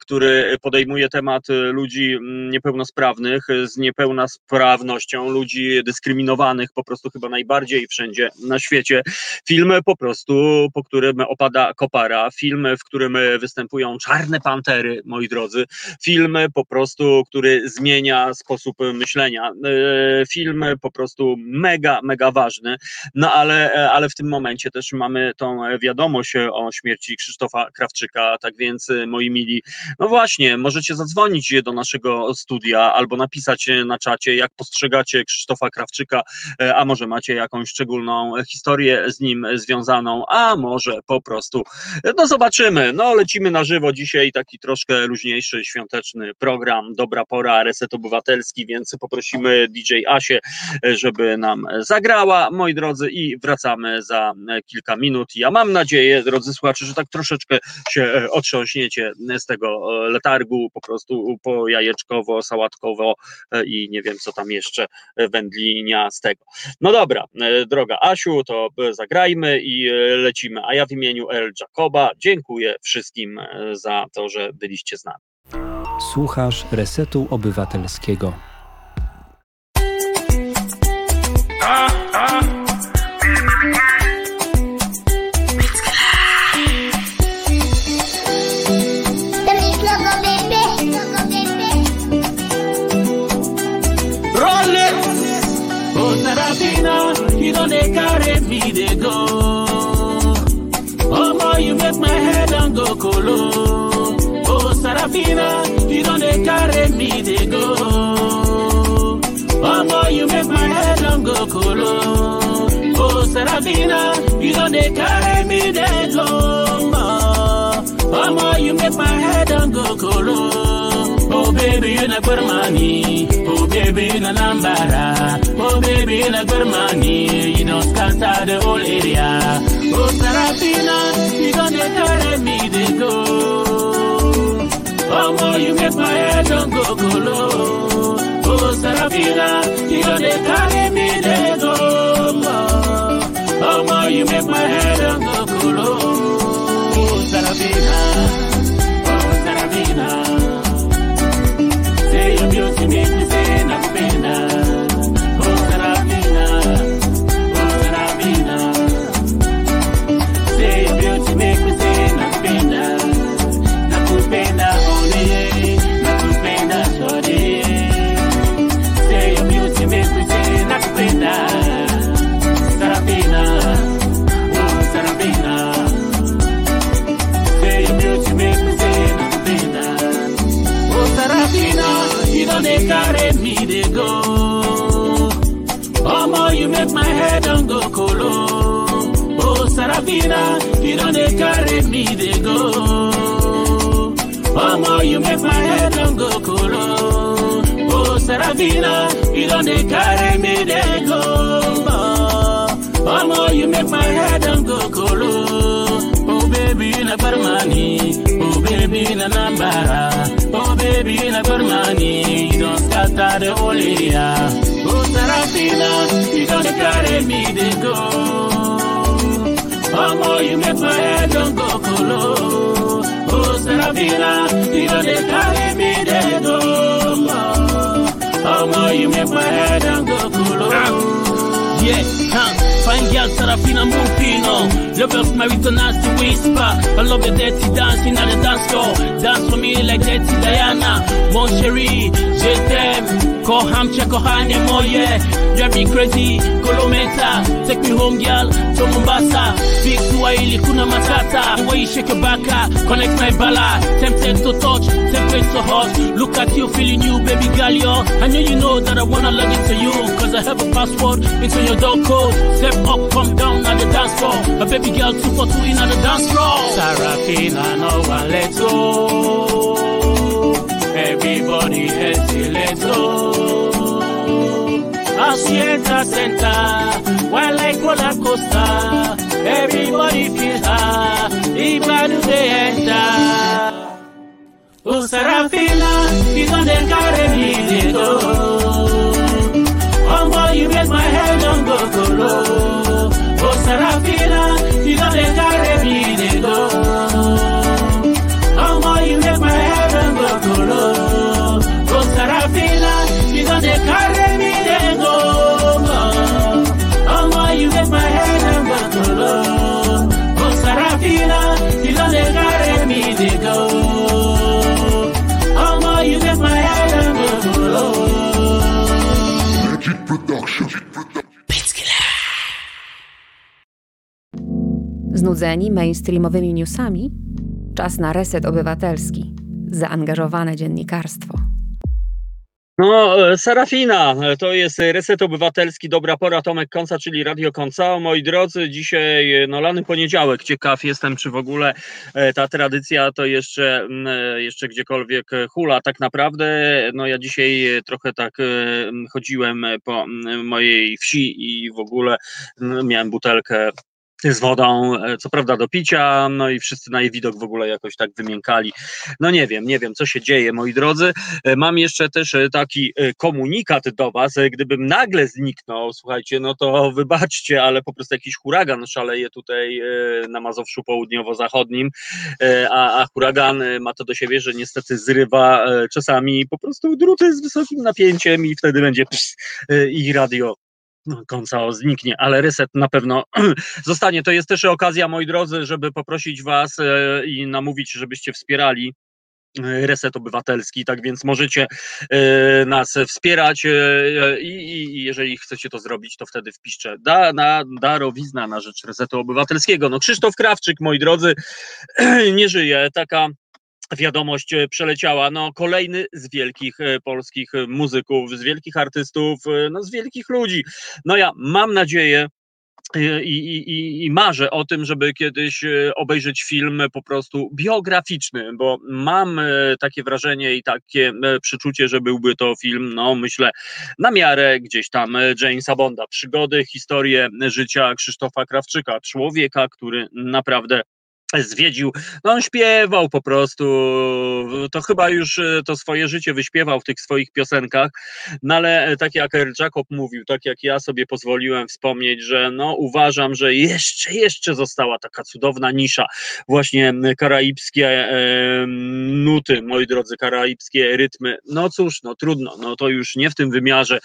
który podejmuje temat ludzi niepełnosprawnych, z niepełnosprawnością, ludzi dyskryminowanych po prostu chyba najbardziej wszędzie na świecie, film po prostu, po którym opada kopara, film film, w którym występują czarne pantery, moi drodzy. Film po prostu, który zmienia sposób myślenia. E, film po prostu mega, mega ważny. No ale, ale w tym momencie też mamy tą wiadomość o śmierci Krzysztofa Krawczyka. Tak więc, moi mili, no właśnie, możecie zadzwonić do naszego studia albo napisać na czacie, jak postrzegacie Krzysztofa Krawczyka, e, a może macie jakąś szczególną historię z nim związaną, a może po prostu, no zobaczcie, Zobaczymy. No, lecimy na żywo dzisiaj, taki troszkę luźniejszy, świąteczny program. Dobra pora, reset obywatelski, więc poprosimy DJ Asię, żeby nam zagrała, moi drodzy, i wracamy za kilka minut. Ja mam nadzieję, drodzy słuchacze, że tak troszeczkę się e, otrząśniecie z tego e, letargu, po prostu po jajeczkowo, sałatkowo e, i nie wiem, co tam jeszcze wędlinia z tego. No dobra, droga Asiu, to zagrajmy i lecimy. A ja w imieniu El Jacoba dziękuję dziękuję wszystkim e, za to, że byliście z nami. Słuchasz Resetu Obywatelskiego. Carry me, they go. Boy, you make my head and go colo. Oh, Sarafina, you don't they carry me, they go. Boy, you make my head and go colo. Oh, baby, you na money. Oh, baby, you na Nambara. Oh, baby, you na money. You don't scatter the whole area. Oh, Sarafina, you gonna carry me, they go. More you make my head don't go colo. Oh, Sarafina, you gonna carry me, they go. More you make my head don't go colo. Oh, Sarafina, oh, Sarafina. Say your beauty make me say, Nakupenda. Head on go colo. Oh, Sarafina, you they carry me, they go. Oh, more you make my head on go colo. Oh, Sarafina, you they carry me, they go. Oh, more you make my head on go colo. Oh, baby, in a money. Oh, baby, in a nambara. Oh baby, na money, you don't scatter the whole. Sarafina, you don't carry me, they go. Oh more, you make my head don't go colo. Oh Sarafina, you don't carry me, they go. Oh more, you make my head don't go colo. Yeah, huh. Fine girl, Sarafina Mufino. Love married to nasty whisper. I love the dirty dancing at the dance floor. Dance for me like dirty Diana. Mon chéri, je t'aime. Kohan Hamcia kochanie moje. Drive me crazy, Kolometa Take me home girl, to Mombasa. Big Swahili, kuna matata your baka, connect my bala. Tempted to touch, tempted to hot. Look at you, feeling you, baby girl, yo I know you know that I wanna log into you Cause I have a passport into your door code Step up, come down at the dance floor. A baby girl, two for two in at the dance floor. Sarafina, no one let's go. Everybody else, let's go Hacienda Center, while like roller coaster, everybody feel high, even they enter. Oh, Sarafina, you don't carry me, they go. Znudzeni mainstreamowymi newsami? Czas na reset obywatelski. Zaangażowane dziennikarstwo. No, e, Serafina, e, to jest Reset Obywatelski, dobra pora, Tomek Konca, czyli Radio Konca. Moi drodzy, dzisiaj e, no, lany poniedziałek, ciekaw jestem, czy w ogóle ta tradycja to jeszcze, jeszcze gdziekolwiek hula tak naprawdę. No ja dzisiaj trochę tak chodziłem po mojej wsi i w ogóle miałem butelkę z wodą, e, co prawda do picia, no i wszyscy na jej widok w ogóle jakoś tak wymiękali. No nie wiem, nie wiem, co się dzieje, moi drodzy. E, Mam jeszcze też e, taki komunikat do Was. Gdybym nagle zniknął, słuchajcie, no to wybaczcie, ale po prostu jakiś huragan szaleje tutaj na Mazowszu Południowo-Zachodnim, a, a huragan ma to do siebie, że niestety zrywa czasami po prostu druty z wysokim napięciem i wtedy będzie i radio no, końca zniknie, ale reset na pewno zostanie. To jest też okazja, moi drodzy, żeby poprosić Was e, i namówić, żebyście wspierali e, Reset Obywatelski, tak więc możecie e, nas wspierać i jeżeli chcecie to zrobić, to wtedy wpiszcie da, na darowizna na rzecz Resetu Obywatelskiego. No Krzysztof Krawczyk, moi drodzy, nie żyje. Taka wiadomość e, przeleciała. No, kolejny z wielkich e, polskich e, muzyków, z wielkich artystów, no, z wielkich ludzi. No ja mam nadzieję, i, i, i- marzę o tym, żeby kiedyś obejrzeć film po prostu biograficzny, bo mam takie wrażenie i takie przeczucie, że byłby to film, no myślę, na miarę gdzieś tam Jamesa Bonda. Przygody, historie życia Krzysztofa Krawczyka, człowieka, który naprawdę zwiedził, no on śpiewał po prostu, to chyba już e, to swoje życie wyśpiewał w tych swoich piosenkach, no ale e, tak jak Earl Jacob mówił, tak jak ja sobie pozwoliłem wspomnieć, że no uważam, że jeszcze, jeszcze została taka cudowna nisza, właśnie karaibskie e, nuty, moi drodzy, karaibskie rytmy, no cóż, no trudno, no to już nie w tym wymiarze,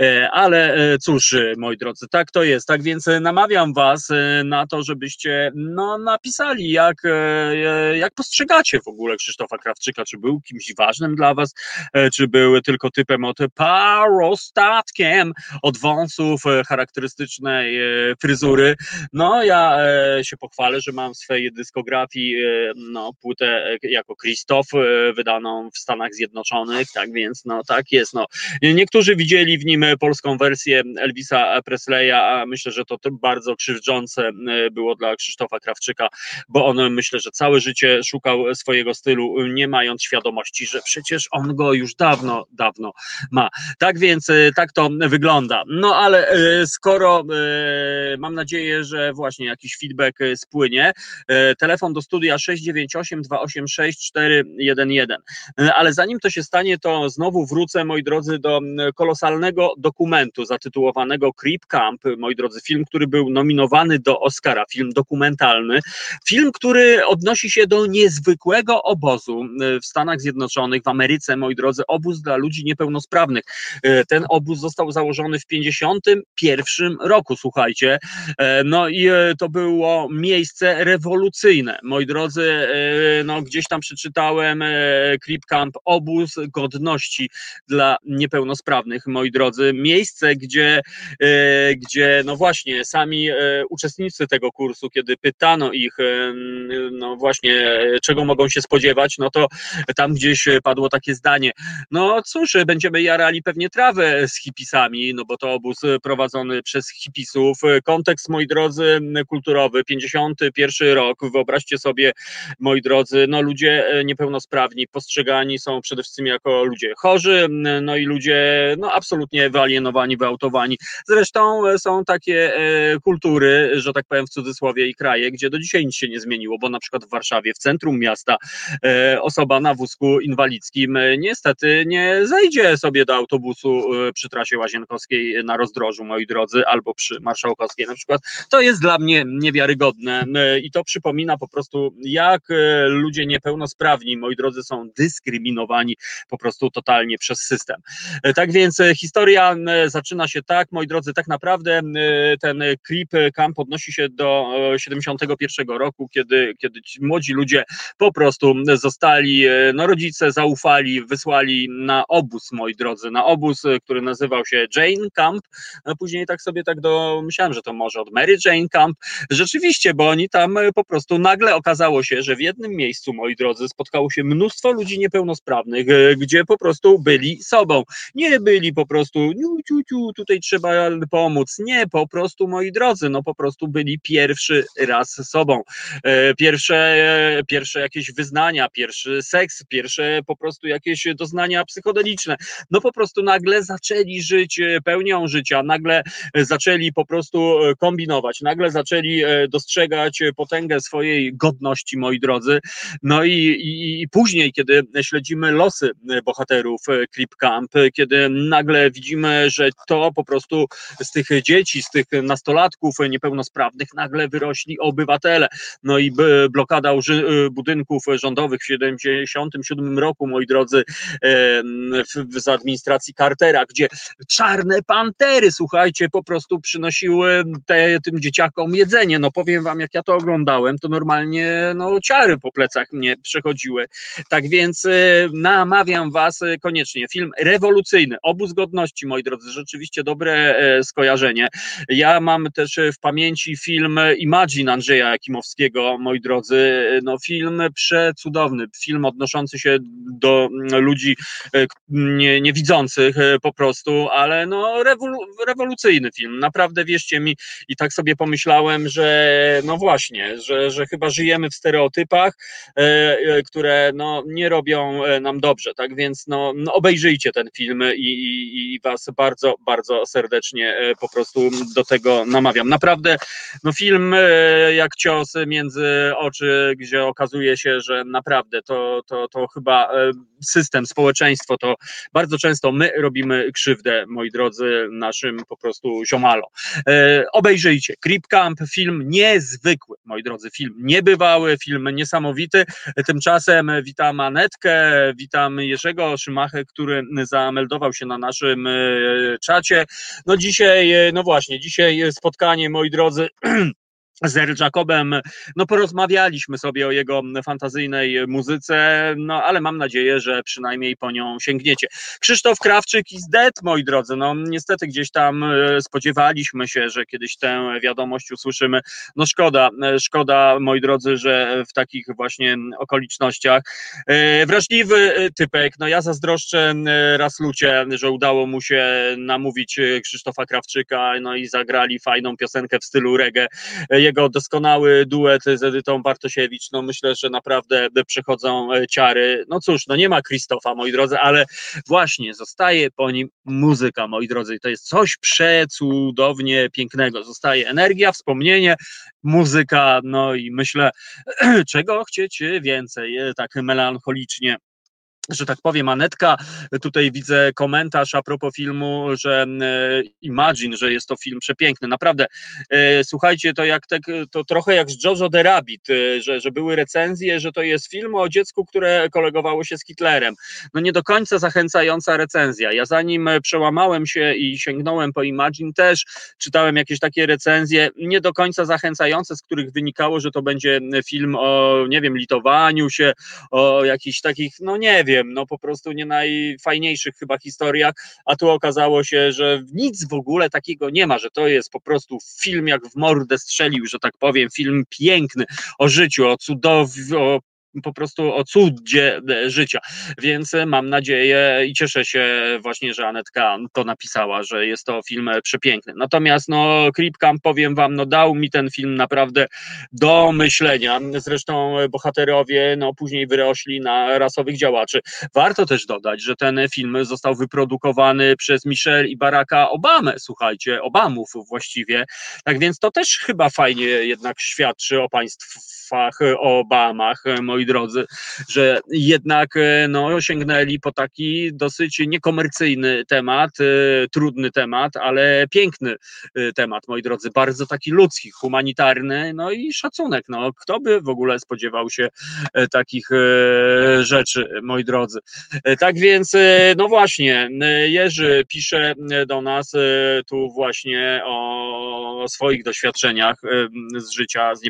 e, ale e, cóż, e, moi drodzy, tak to jest, tak więc namawiam was na to, żebyście no napisali, jak, e, e, jak postrzegacie w ogóle Krzysztofa Krawczyka, czy był kimś ważnym dla was, e, czy był tylko typem od parostatkiem, od wąsów, charakterystycznej fryzury. No, ja się pochwalę, że mam w swojej dyskografii no, płytę jako Krzysztof, wydaną w Stanach Zjednoczonych, tak więc no tak jest. No. Niektórzy widzieli w nim polską wersję Elvisa Presleya, a myślę, że to bardzo krzywdzące było dla Krzysztofa Krawczyka, bo on myślę, że całe życie szukał swojego stylu, nie mając świadomości, że przecież on go już dawno, dawno ma. Tak więc e, tak to wygląda. No ale e, skoro e, mam nadzieję, że właśnie jakiś feedback spłynie, telefon do studia 698 286 411. E, Ale zanim to się stanie, to znowu wrócę, moi drodzy, do kolosalnego dokumentu zatytułowanego Creep Camp, moi drodzy, film, który był nominowany do Oscara, film dokumentalny, film Film, który odnosi się do niezwykłego obozu w Stanach Zjednoczonych, w Ameryce, moi drodzy, obóz dla ludzi niepełnosprawnych. Ten obóz został założony w 51 roku, słuchajcie. No i to było miejsce rewolucyjne. Moi drodzy, no gdzieś tam przeczytałem Creep Camp, obóz godności dla niepełnosprawnych, moi drodzy. Miejsce, gdzie, e, gdzie no właśnie sami e, uczestnicy tego kursu, kiedy pytano ich, e, no właśnie, czego mogą się spodziewać, no to tam gdzieś padło takie zdanie, no cóż, będziemy jarali pewnie trawę z hipisami, no bo to obóz prowadzony przez hipisów. Kontekst, moi drodzy, kulturowy, 51 rok, wyobraźcie sobie, moi drodzy, no ludzie niepełnosprawni postrzegani są przede wszystkim jako ludzie chorzy, no i ludzie no absolutnie wyalienowani, wyautowani. Zresztą e, są takie e, kultury, że tak powiem w cudzysłowie i kraje, gdzie do dzisiaj nic się nie zmieniło, bo na przykład w Warszawie, w centrum miasta e, osoba na wózku inwalidzkim niestety nie zejdzie sobie do autobusu przy trasie łazienkowskiej na rozdrożu, moi drodzy, albo przy marszałkowskiej na przykład. To jest dla mnie niewiarygodne i to przypomina po prostu, jak ludzie niepełnosprawni, moi drodzy, są dyskryminowani po prostu totalnie przez system. Tak więc historia zaczyna się tak, moi drodzy, tak naprawdę ten klip Camp odnosi się do 71 roku, kiedy, kiedy ci młodzi ludzie po prostu zostali, no rodzice zaufali, wysłali na obóz, moi drodzy, na obóz, który nazywał się Jane Camp, no później tak sobie tak do, myślałem, że to może od Mary Jane Camp, rzeczywiście, bo oni tam po prostu nagle okazało się, że w jednym miejscu, moi drodzy, spotkało się mnóstwo ludzi niepełnosprawnych, gdzie po prostu byli sobą, nie byli po prostu, niu, ciu, ciu, tutaj trzeba pomóc. Nie, po prostu, moi drodzy, no po prostu byli pierwszy raz sobą. E, pierwsze, pierwsze jakieś wyznania, pierwszy seks, pierwsze po prostu jakieś doznania psychodeliczne. No po prostu nagle zaczęli żyć e, pełnią życia, nagle zaczęli po prostu e, kombinować, nagle zaczęli dostrzegać potęgę swojej godności, moi drodzy. No i, i, i później, kiedy śledzimy losy bohaterów Clip Camp, kiedy nagle widzimy, że to po prostu z tych dzieci, z tych nastolatków niepełnosprawnych nagle wyrośli obywatele. No i blokada budynków rządowych w 1977 roku, moi drodzy, w, z administracji Cartera, gdzie czarne pantery, słuchajcie, po prostu przynosiły te, tym dzieciakom jedzenie. No powiem wam, jak ja to oglądałem, to normalnie no, ciary po plecach mnie przechodziły. Tak więc namawiam was koniecznie. Film rewolucyjny, obóz godności, moi drodzy, rzeczywiście dobre e, skojarzenie. Ja mam też w pamięci film Imagine Andrzeja Jakimowskiego, moi drodzy, no film przecudowny, film odnoszący się do ludzi e, nie, niewidzących e, po prostu, ale no rewolu, rewolucyjny film, naprawdę wierzcie mi i tak sobie pomyślałem, że no właśnie, że, że chyba żyjemy w stereotypach, które no nie robią nam dobrze, tak więc no, no obejrzyjcie ten film i, i, i Was bardzo, bardzo serdecznie e, po prostu do tego namawiam. Naprawdę, no film e, jak cios między oczy, gdzie okazuje się, że naprawdę to, to, to chyba e, system, społeczeństwo, to bardzo często my robimy krzywdę, moi drodzy, naszym po prostu ziomalo. Obejrzyjcie, Creep Camp, film niezwykły, moi drodzy, film niebywały, film niesamowity. Tymczasem witam Anetkę, witam Jerzego Szymachę, który zameldował się na naszym e, czacie. No dzisiaj, e, no właśnie, dzisiaj spotkanie, moi drodzy. z. Jacobem, no porozmawialiśmy sobie o jego fantazyjnej muzyce, no ale mam nadzieję, że przynajmniej po nią sięgniecie. Krzysztof Krawczyk is dead, moi drodzy, no niestety gdzieś tam e, spodziewaliśmy się, że kiedyś tę wiadomość usłyszymy, no szkoda, e, szkoda, moi drodzy, że w takich właśnie okolicznościach. E, wrażliwy typek, no ja zazdroszczę raz lucie, że udało mu się namówić Krzysztofa Krawczyka, no i zagrali fajną piosenkę w stylu reggae jego doskonały duet z Edytą Bartosiewicz, no myślę, że naprawdę przechodzą e, ciary. No cóż, no nie ma Krzysztofa, moi drodzy, ale właśnie zostaje po nim muzyka, moi drodzy. To jest coś przecudownie pięknego. Zostaje energia, wspomnienie, muzyka, no i myślę, czego chcieć więcej, e, tak melancholicznie że tak powiem, Anetka, tutaj widzę komentarz a propos filmu, że e, Imagine, że jest to film przepiękny. Naprawdę, e, słuchajcie, to jak tak, to trochę jak z Jojo the Rabbit, e, że, że były recenzje, że to jest film o dziecku, które kolegowało się z Hitlerem. No nie do końca zachęcająca recenzja. Ja zanim przełamałem się i sięgnąłem po Imagine, też czytałem jakieś takie recenzje, nie do końca zachęcające, z których wynikało, że to będzie film o, nie wiem, litowaniu się, o jakichś takich, no nie wiem, wiem, no po prostu nie najfajniejszych chyba historiach, a tu okazało się, że nic w ogóle takiego nie ma, że to jest po prostu film jak w mordę strzelił, że tak powiem, film piękny o życiu, o cudownym, o po prostu o cudzie e, życia. Więc e, mam nadzieję i cieszę się właśnie, że Anetka to napisała, że jest to film e, przepiękny. Natomiast no Creepcamp, powiem wam, no dał mi ten film naprawdę do myślenia. Zresztą bohaterowie no później wyrośli na rasowych działaczy. Warto też dodać, że ten film został wyprodukowany przez Michelle i Baracka Obamę, słuchajcie, Obamów właściwie. Tak więc to też chyba fajnie jednak świadczy o państwach Obamach, moi moi drodzy, że jednak e, no, sięgnęli po taki dosyć niekomercyjny temat, e, trudny temat, ale piękny e, temat, moi drodzy, bardzo taki ludzki, humanitarny, no i szacunek. No, kto by w ogóle spodziewał się takich rzeczy, moi drodzy. Tak więc, no właśnie, Jerzy pisze do nas tu właśnie o swoich doświadczeniach z życia z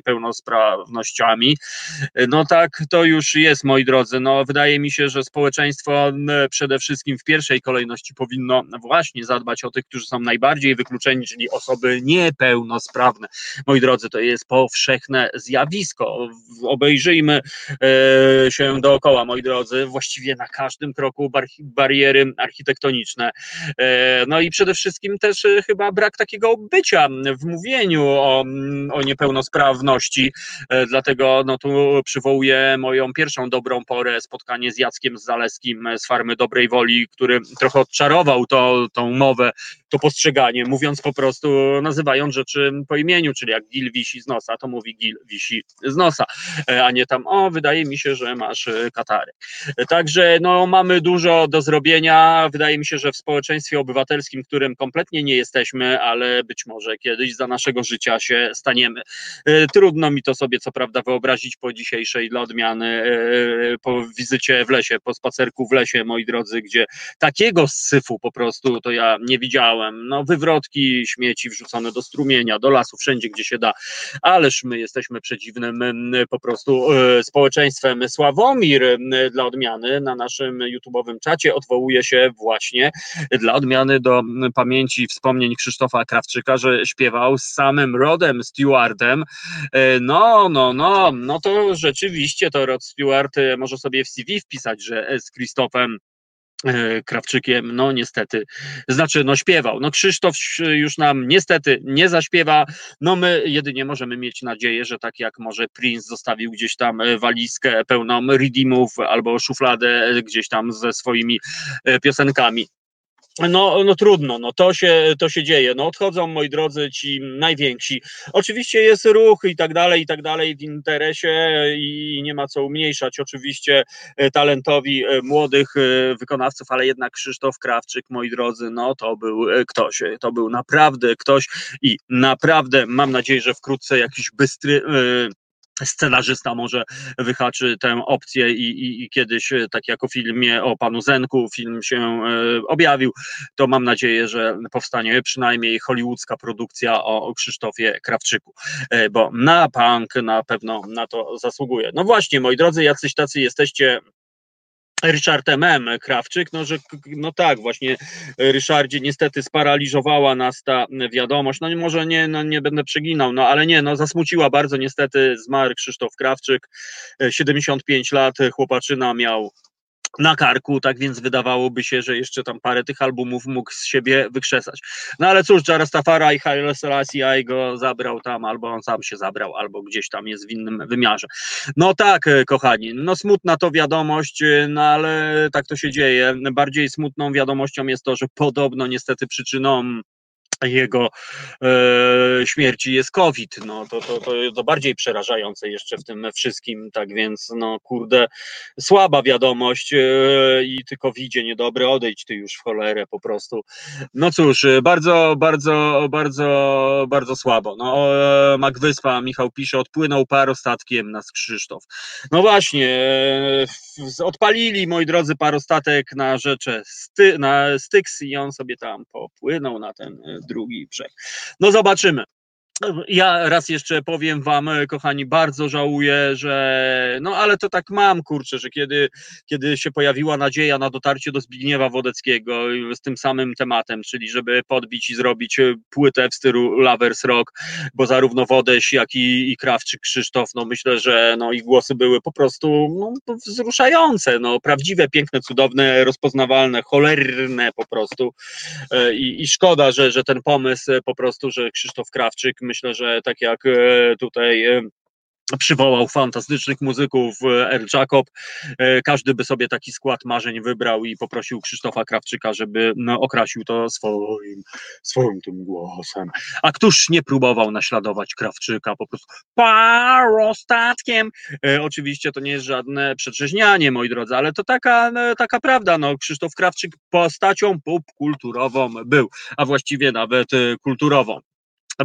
No tak, to już jest, moi drodzy. No, wydaje mi się, że społeczeństwo przede wszystkim w pierwszej kolejności powinno właśnie zadbać o tych, którzy są najbardziej wykluczeni, czyli osoby niepełnosprawne. Moi drodzy, to jest powszechne zjawisko. Obejrzyjmy e, się dookoła, moi drodzy, właściwie na każdym kroku bar bariery architektoniczne. E, no i przede wszystkim też e, chyba brak takiego bycia w mówieniu o, o niepełnosprawności. Dlatego no, tu przywołuję moją pierwszą dobrą porę, spotkanie z Jackiem Zaleskim z Farmy Dobrej Woli, który trochę odczarował to, tą mowę, to postrzeganie, mówiąc po prostu, nazywając rzeczy po imieniu, czyli jak Gil wisi z nosa, to mówi Gil wisi z nosa, e, a nie tam, o, wydaje mi się, że masz e, katary. Także no, mamy dużo do zrobienia. Wydaje mi się, że w społeczeństwie obywatelskim, którym kompletnie nie jesteśmy, ale być może kiedyś za naszego życia się staniemy. E, trudno mi to sobie co prawda wyobrazić po dzisiejszej dla odmiany po wizycie w lesie, po spacerku w lesie, moi drodzy, gdzie takiego syfu po prostu to ja nie widziałem. No, wywrotki, śmieci wrzucone do strumienia, do lasu, wszędzie, gdzie się da. Ależ my jesteśmy przeciwnym po prostu e, społeczeństwem. Sławomir dla odmiany na naszym YouTube'owym czacie odwołuje się właśnie dla odmiany do pamięci wspomnień Krzysztofa Krawczyka, że śpiewał z samym Rodem Stewardem. E, no, no, no, no to rzeczywiście to Rod Stewart e, może sobie w CV wpisać, że z Krzysztofem Krawczykiem, no niestety, znaczy no śpiewał, no Krzysztof już nam niestety nie zaśpiewa, no my jedynie możemy mieć nadzieję, że tak jak może Prince zostawił gdzieś tam e, walizkę pełną redeemów albo szufladę gdzieś tam ze swoimi piosenkami. No, no trudno, no to się, to się dzieje. No odchodzą, moi drodzy, ci najwięksi. Oczywiście jest ruch i tak dalej, i tak dalej w interesie i nie ma co umniejszać oczywiście e, talentowi e, młodych e, wykonawców, ale jednak Krzysztof Krawczyk, moi drodzy, no to był ktoś, to był naprawdę ktoś i naprawdę mam nadzieję, że wkrótce jakiś bystry scenarzysta może wyhaczy tę opcję i, i, i, kiedyś, e, tak jak o filmie o panu Zenku, film się e, objawił, to mam nadzieję, że powstanie przynajmniej hollywoodzka produkcja o, o Krzysztofie Krawczyku, e, bo na punk na pewno na to zasługuje. No właśnie, moi drodzy, jacyś tacy jesteście Ryszard M. Krawczyk, no że no tak, właśnie Ryszardzie niestety sparaliżowała nas ta wiadomość, no może nie, no nie będę przeginał, no ale nie, no zasmuciła bardzo niestety, zmarł Krzysztof Krawczyk, 75 lat, chłopaczyna miał na karku, tak więc wydawałoby się, że jeszcze tam parę tych albumów mógł z siebie wykrzesać. No ale cóż, Jarastafara i Haile Selassie go zabrał tam, albo on sam się zabrał, albo gdzieś tam jest w innym wymiarze. No tak, e, kochani, no smutna to wiadomość, e, no ale tak to się dzieje. Bardziej smutną wiadomością jest to, że podobno niestety przyczyną jego e, śmierci jest COVID. No, to, to, to, to bardziej przerażające jeszcze w tym wszystkim. Tak więc, no kurde, słaba wiadomość e, i tylko widzie niedobry, odejdź ty już w cholerę po prostu. No cóż, bardzo, bardzo, bardzo, bardzo słabo. No, e, Magwyspa, Michał pisze, odpłynął parostatkiem nas Krzysztof. No właśnie, e, odpalili, moi drodzy, parostatek na rzecze Sty, na Styx i on sobie tam popłynął na ten e, drugi brzeg. No zobaczymy. Ja raz jeszcze powiem wam, kochani, bardzo żałuję, że no ale to tak mam, kurczę, że kiedy, kiedy się pojawiła nadzieja na dotarcie do Zbigniewa Wodeckiego z tym samym tematem, czyli żeby podbić i zrobić płytę w stylu Lovers Rock, bo zarówno Wodeś, jak i, i Krawczyk Krzysztof, no myślę, że no ich głosy były po prostu no, wzruszające, no prawdziwe, piękne, cudowne, rozpoznawalne, cholerne po prostu. E, i, i szkoda, że, że ten pomysł po prostu, że Krzysztof Krawczyk myślę, że tak jak e, tutaj e, przywołał fantastycznych muzyków El Jacob. Każdy by sobie taki skład marzeń wybrał i poprosił Krzysztofa Krawczyka, żeby no, okrasił to swoim, swoim tym głosem. A któż nie próbował naśladować Krawczyka po prostu parostatkiem? E, oczywiście to nie jest żadne przetrzeźnianie, moi drodzy, ale to taka, taka prawda. No, Krzysztof Krawczyk postacią popkulturową był, a właściwie nawet kulturową.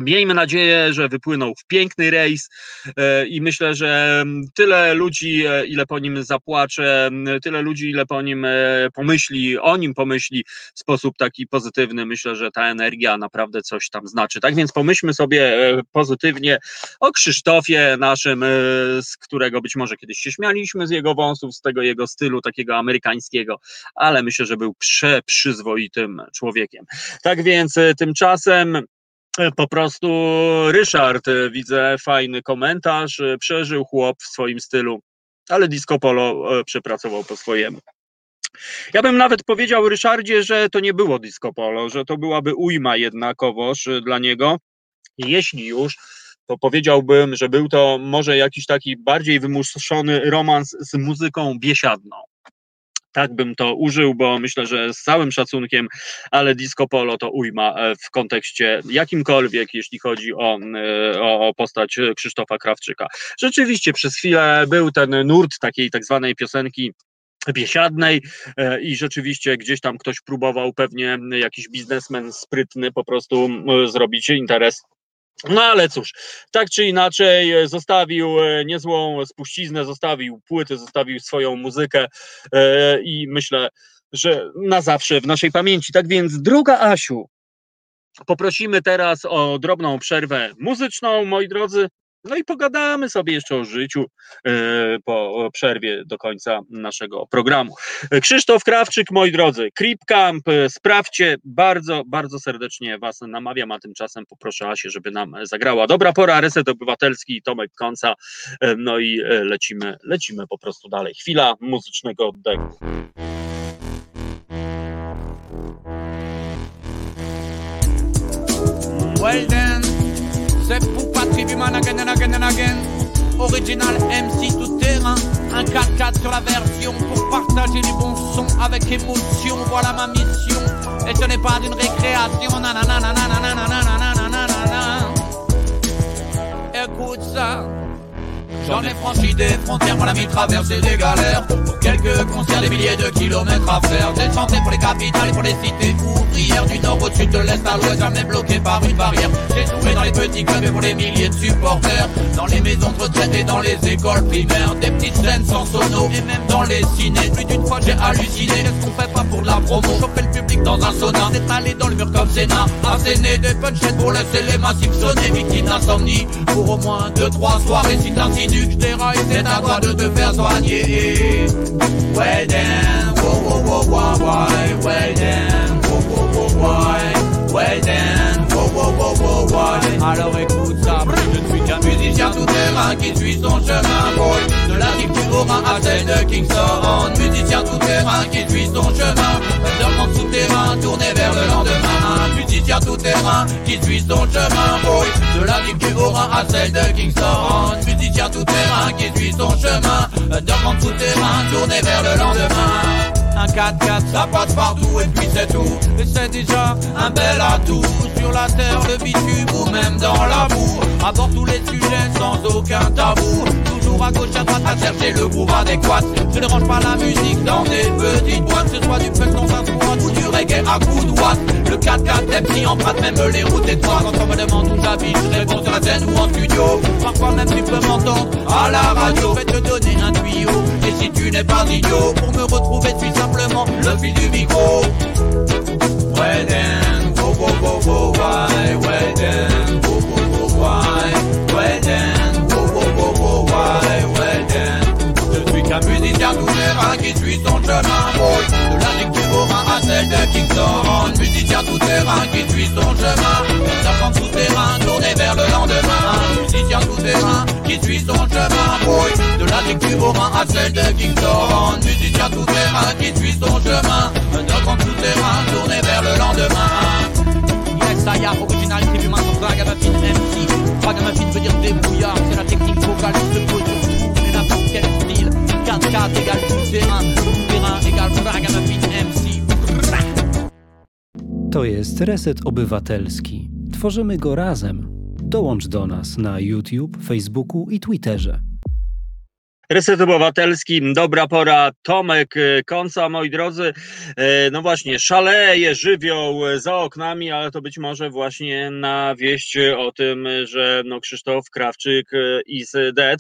Miejmy nadzieję, że wypłynął w piękny rejs e, i myślę, że tyle ludzi, e, ile po nim zapłacze, tyle ludzi, ile po nim e, pomyśli, o nim pomyśli w sposób taki pozytywny, myślę, że ta energia naprawdę coś tam znaczy. Tak więc pomyślmy sobie pozytywnie o Krzysztofie naszym, z którego być może kiedyś się śmialiśmy z jego wąsów, z tego jego stylu takiego amerykańskiego, ale myślę, że był przeprzyzwoitym człowiekiem. Tak więc tymczasem po prostu Ryszard, e, widzę fajny komentarz, e, przeżył chłop w swoim stylu, ale disco polo e, przepracował po swojemu. Ja bym nawet powiedział Ryszardzie, że to nie było disco polo, że to byłaby ujma jednakowoż dla niego. Jeśli już, to powiedziałbym, że był to może jakiś taki bardziej wymuszony romans z muzyką biesiadną tak bym to użył, bo myślę, że z całym szacunkiem, ale disco polo to ujma e, w kontekście jakimkolwiek, jeśli chodzi o, e, o postać Krzysztofa Krawczyka. Rzeczywiście przez chwilę był ten nurt takiej tak zwanej piosenki biesiadnej e, i rzeczywiście gdzieś tam ktoś próbował pewnie jakiś biznesmen sprytny po prostu zrobić interes no ale cóż, tak czy inaczej e, zostawił e, niezłą spuściznę, zostawił płyty, zostawił swoją muzykę e, i myślę, że na zawsze w naszej pamięci. Tak więc, druga Asiu, poprosimy teraz o drobną przerwę muzyczną, moi drodzy. No i pogadamy sobie jeszcze o życiu e, po przerwie do końca naszego programu. Krzysztof Krawczyk, moi drodzy, Creep Camp, e, sprawdźcie, bardzo, bardzo serdecznie Was namawiam, a tymczasem poproszę Asię, żeby nam zagrała. Dobra pora, Reset Obywatelski, Tomek Konca, e, no i lecimy, lecimy po prostu dalej. Chwila muzycznego oddechu. Well then, Tribuman again and. Original MC tout terrain, un 4-4 sur la version pour partager du bon son avec émotion. Voilà ma mission. Et ce n'est pas d'une récréation. Écoute ça. J'en ai franchi des frontières, mon ami, traversé des galères. Pour quelques concerts, des milliers de kilomètres à faire. J'ai chanté pour les capitales et pour les cités ouvrières. Du nord au sud, de l'est à l'ouest, jamais bloqué par une barrière. J'ai joué dans les petits clubs et pour les milliers de supporters. Dans les maisons de retraite et dans les écoles primaires. Des petites scènes sans sono et même dans les ciné. Plus d'une fois, j'ai halluciné. Qu'est-ce qu'on fait pas pour la promo? Choper le public dans un sauna. allé dans le mur comme Sénat. Asséner des punchlines pour laisser les massifs sonner. Victime d'insomnie. Pour au moins deux, trois soirées, si t'insinues que c'est à toi de te faire soigner. Well then, wow, wow, wow, wow, well then, wow, wow, wow, well then, wow, wow, wow, wow. Alors écoute ça, je suis qu'un musicien tout terrain qui suit son chemin, boy. De la rive du Haut-Rhin à celle de Kingston, musicien tout terrain qui suit son chemin. Underground souterrain, tourné vers le lendemain. Musicien tout terrain qui suit son chemin, boy. De la rive du à celle de Kingston, musicien tout terrain qui suit son chemin. Underground souterrain, tourné vers le lendemain. Un 4x4, ça passe partout et puis c'est tout. Et c'est déjà un bel atout sur la terre, le bitume ou même dans l'amour. Aborde tous les sujets sans aucun tabou. À gauche, à droite, à chercher le groove adéquat. Je ne range pas la musique dans des petites boîtes. Ce soit du punk dans un squat ou du reggae à coups de. Le 4x4 est pris en prate, même les routes étroites. Quand on me demande où j'habite, je réponds sur la scène ou en studio. Parfois même tu peux m'entendre à la radio. vais te donner un tuyau. Et si tu n'es pas idiot, pour me retrouver, suis simplement le fil du micro. Ouais, then, go, go, go, go, why, ouais, tout terrain qui suit son chemin. De la Borin à celle de Kingston. Musicien tout terrain qui suit son chemin. Serpent souterrain tourné vers le lendemain. Musicien tout terrain qui suit son chemin. De la Borin à celle de Kingston. Musicien tout terrain qui suit son chemin. Serpent souterrain tourné vers le lendemain. Yes, I am original, c'est l'humain son ragamuffin MC. Ragamuffin veut dire débrouillard, c'est la technique vocale qui se pose tout et n'importe quel style. 4-4 égale tout terrain, tout terrain égale ragamuffin MC. To jest Reset Obywatelski. Tworzymy go razem. Dołącz do nas na YouTube, Facebooku i Twitterze. Reset Obywatelski, dobra pora, Tomek e, Konca, moi drodzy. E, No właśnie, szaleje żywioł za oknami, ale to być może właśnie na wieść o tym, że no Krzysztof Krawczyk e, is dead.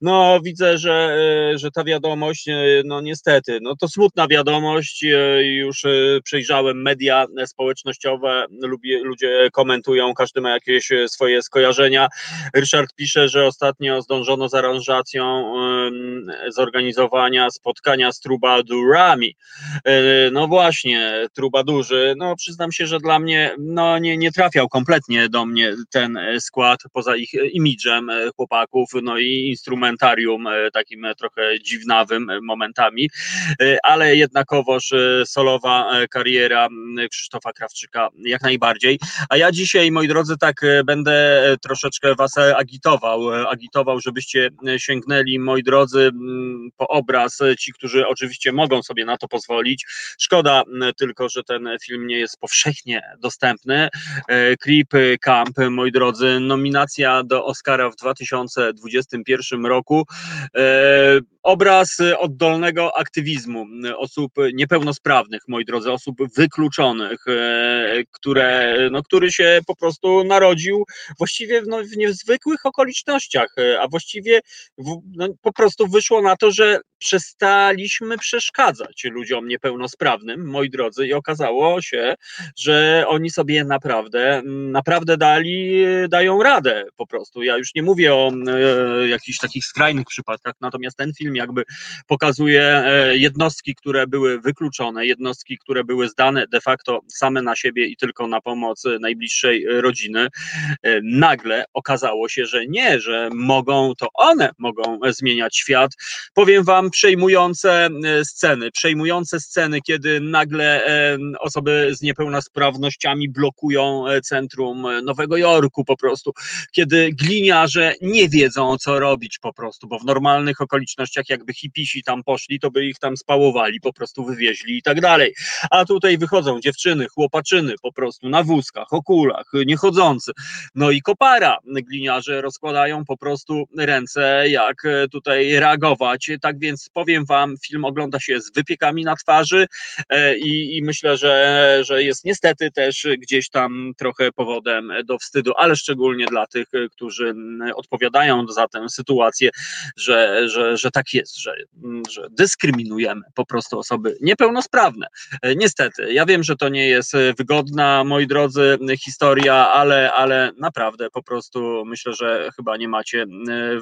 No widzę, że, e, że ta wiadomość, e, no niestety, no to smutna wiadomość, e, już e, przejrzałem media społecznościowe, ludzie komentują, każdy ma jakieś e, swoje skojarzenia. Ryszard pisze, że ostatnio zdążono z aranżacją zorganizowania spotkania z trubadurami. E, No właśnie, trubadurzy, no przyznam się, że dla mnie no nie, nie trafiał kompletnie do mnie ten e, skład, poza ich e, imidżem chłopaków, no i instrumentarium takim trochę dziwnawym momentami, ale jednakowoż solowa kariera Krzysztofa Krawczyka jak najbardziej. A ja dzisiaj, moi drodzy, tak będę troszeczkę was agitował, agitował, żebyście sięgnęli, moi drodzy, m, po obraz, e, ci, którzy oczywiście mogą sobie na to pozwolić. Szkoda m, tylko, że ten film nie jest powszechnie dostępny. E, Creep Camp, moi drodzy, nominacja do Oscara w 2021 roku. Obraz oddolnego aktywizmu osób niepełnosprawnych, moi drodzy, osób wykluczonych, e, które, no, który się po prostu narodził właściwie no, w niezwykłych okolicznościach, a właściwie w, no, po prostu wyszło na to, że przestaliśmy przeszkadzać ludziom niepełnosprawnym, moi drodzy, i okazało się, że oni sobie naprawdę, naprawdę dali, dają radę po prostu. Ja już nie mówię o e, jakichś takich skrajnych przypadkach, natomiast ten film jakby pokazuje e, jednostki, które były wykluczone, jednostki, które były zdane de facto same na siebie i tylko na pomoc najbliższej rodziny. E, Nagle okazało się, że nie, że mogą, to one mogą zmieniać świat. Powiem wam, przejmujące e, sceny, przejmujące sceny, kiedy nagle e, osoby z niepełnosprawnościami blokują e, centrum e, Nowego Jorku po prostu, kiedy gliniarze nie wiedzą co robić po prostu, bo w normalnych okolicznościach jakby hipisi tam poszli, to by ich tam spałowali, po prostu wywieźli i tak dalej. A tutaj wychodzą dziewczyny, chłopaczyny po prostu na wózkach, okulach, niechodzący. No i kopara. Gliniarze rozkładają po prostu ręce, jak e, tutaj reagować. Tak więc powiem wam, film ogląda się z wypiekami na twarzy e, i, i myślę, że, że jest niestety też gdzieś tam trochę powodem do wstydu, ale szczególnie dla tych, którzy m, odpowiadają za tę sytuację, że, że, że tak jest, że, m, że dyskryminujemy po prostu osoby niepełnosprawne. E, Niestety, ja wiem, że to nie jest e, wygodna, moi drodzy, historia, ale, ale naprawdę po prostu myślę, że chyba nie macie e,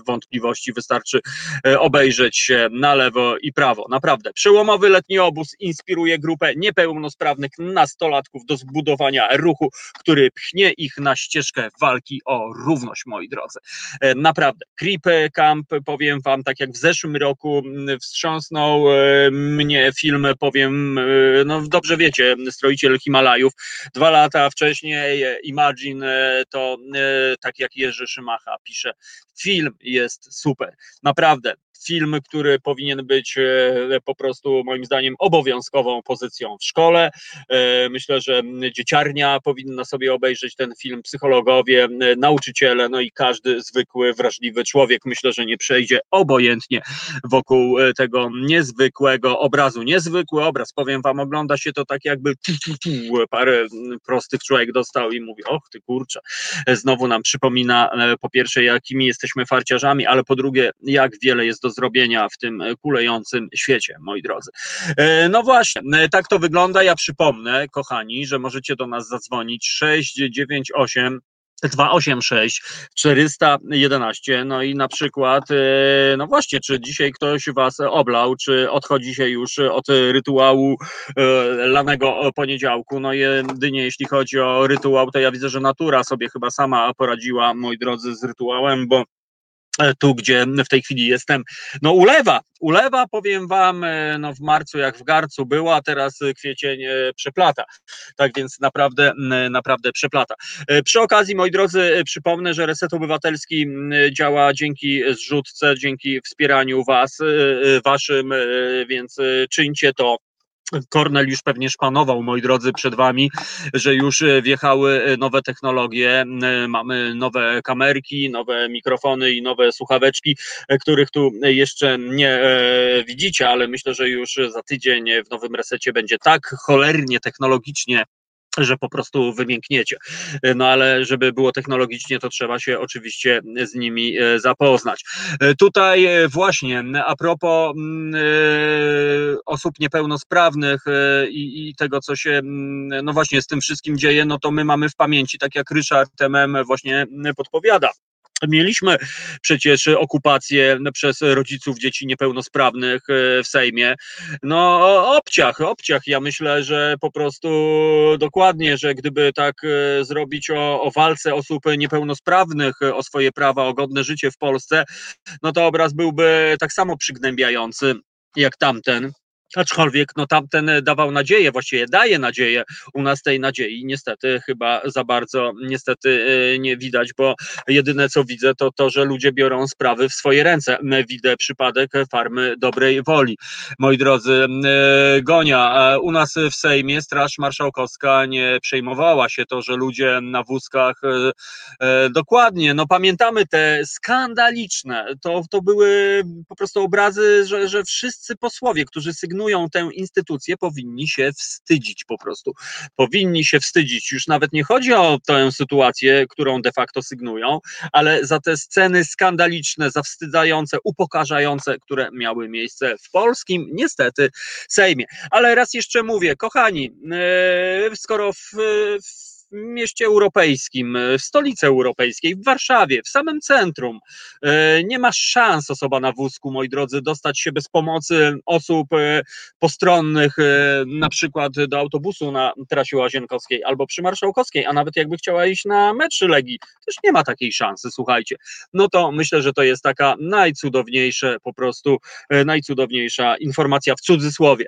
wątpliwości, wystarczy e, obejrzeć się na lewo i prawo. Naprawdę, przełomowy letni obóz inspiruje grupę niepełnosprawnych nastolatków do zbudowania ruchu, który pchnie ich na ścieżkę walki o równość, moi drodzy. E, Naprawdę, Creep Camp, powiem wam, tak jak w zeszłym roku m, wstrząsnął e, mnie film, powiem, e, no dobrze wiecie, Stroiciel Himalajów, dwa lata wcześniej e, Imagine to tak jak Jerzy Szymacha pisze, film jest super, naprawdę, film, który powinien być e, po prostu moim zdaniem obowiązkową pozycją w szkole. E, myślę, że dzieciarnia powinna sobie obejrzeć ten film, psychologowie, e, nauczyciele, no i każdy zwykły, wrażliwy człowiek. Myślę, że nie przejdzie obojętnie wokół tego niezwykłego obrazu. Niezwykły obraz, powiem wam, ogląda się to tak jakby parę prostych człowiek dostał i mówi, och ty kurczę, znowu nam przypomina po pierwsze jakimi jesteśmy farciarzami, ale po drugie jak wiele jest do zrobienia w tym kulejącym świecie, moi drodzy. E, no właśnie, e, tak to wygląda. Ja przypomnę, kochani, że możecie do nas zadzwonić 698 286 411. No i na przykład, e, no właśnie, czy dzisiaj ktoś Was oblał, czy odchodzi się już od rytuału lanego poniedziałku? No jedynie jeśli chodzi o rytuał, to ja widzę, że natura sobie chyba sama poradziła, moi drodzy, z rytuałem, bo E, tu, gdzie w tej chwili jestem, no ulewa, ulewa, powiem wam, e, no w marcu jak w garcu była, teraz kwiecień e, przeplata, tak więc naprawdę, naprawdę przeplata. Przy okazji, moi drodzy, przypomnę, że Reset Obywatelski działa dzięki zrzutce, dzięki wspieraniu was, waszym, więc czyńcie to Kornel już pewnie szpanował, moi drodzy, przed Wami, że już e, wjechały e, nowe technologie, e, mamy nowe kamerki, nowe mikrofony i nowe słuchaweczki, których tu jeszcze nie widzicie, ale myślę, że już za tydzień w nowym resecie będzie tak cholernie technologicznie że po prostu wymiękniecie. No ale żeby było technologicznie, to trzeba się oczywiście z nimi e, zapoznać. E, tutaj e, właśnie a propos mm, osób niepełnosprawnych i, tego, co się mm, no właśnie z tym wszystkim dzieje, no to my mamy w pamięci, tak jak Ryszard MM właśnie podpowiada. Mieliśmy przecież okupację przez rodziców dzieci niepełnosprawnych e, w Sejmie. No, obciach, obciach. Ja myślę, że po prostu dokładnie, że gdyby tak e, zrobić o, o walce osób niepełnosprawnych o swoje prawa, o godne życie w Polsce, no to obraz byłby tak samo przygnębiający jak tamten. Aczkolwiek no, tamten dawał nadzieję, właściwie daje nadzieję. U nas tej nadziei niestety chyba za bardzo niestety e, nie widać, bo jedyne co widzę to to, że ludzie biorą sprawy w swoje ręce. Widzę przypadek farmy dobrej woli. Moi drodzy, e, Gonia, e, u nas w Sejmie Straż Marszałkowska nie przejmowała się to, że ludzie na wózkach dokładnie, no pamiętamy te skandaliczne, to, to były po prostu obrazy, że, że wszyscy posłowie, którzy sygnują sygnują tę instytucję, powinni się wstydzić po prostu. Powinni się wstydzić. Już nawet nie chodzi o tę sytuację, którą de facto sygnują, ale za te sceny skandaliczne, zawstydzające, upokarzające, które miały miejsce w polskim, niestety, Sejmie. Ale raz jeszcze mówię, kochani, e, skoro w, w mieście europejskim, w stolicy europejskiej, w Warszawie, w samym centrum. E, nie ma szans osoba na wózku, moi drodzy, dostać się bez pomocy osób e, postronnych, e, na przykład do autobusu na trasie Łazienkowskiej albo przy Marszałkowskiej, a nawet jakby chciała iść na mecz Legii, też nie ma takiej szansy, słuchajcie. No to myślę, że to jest taka najcudowniejsza, po prostu najcudowniejsza informacja w cudzysłowie.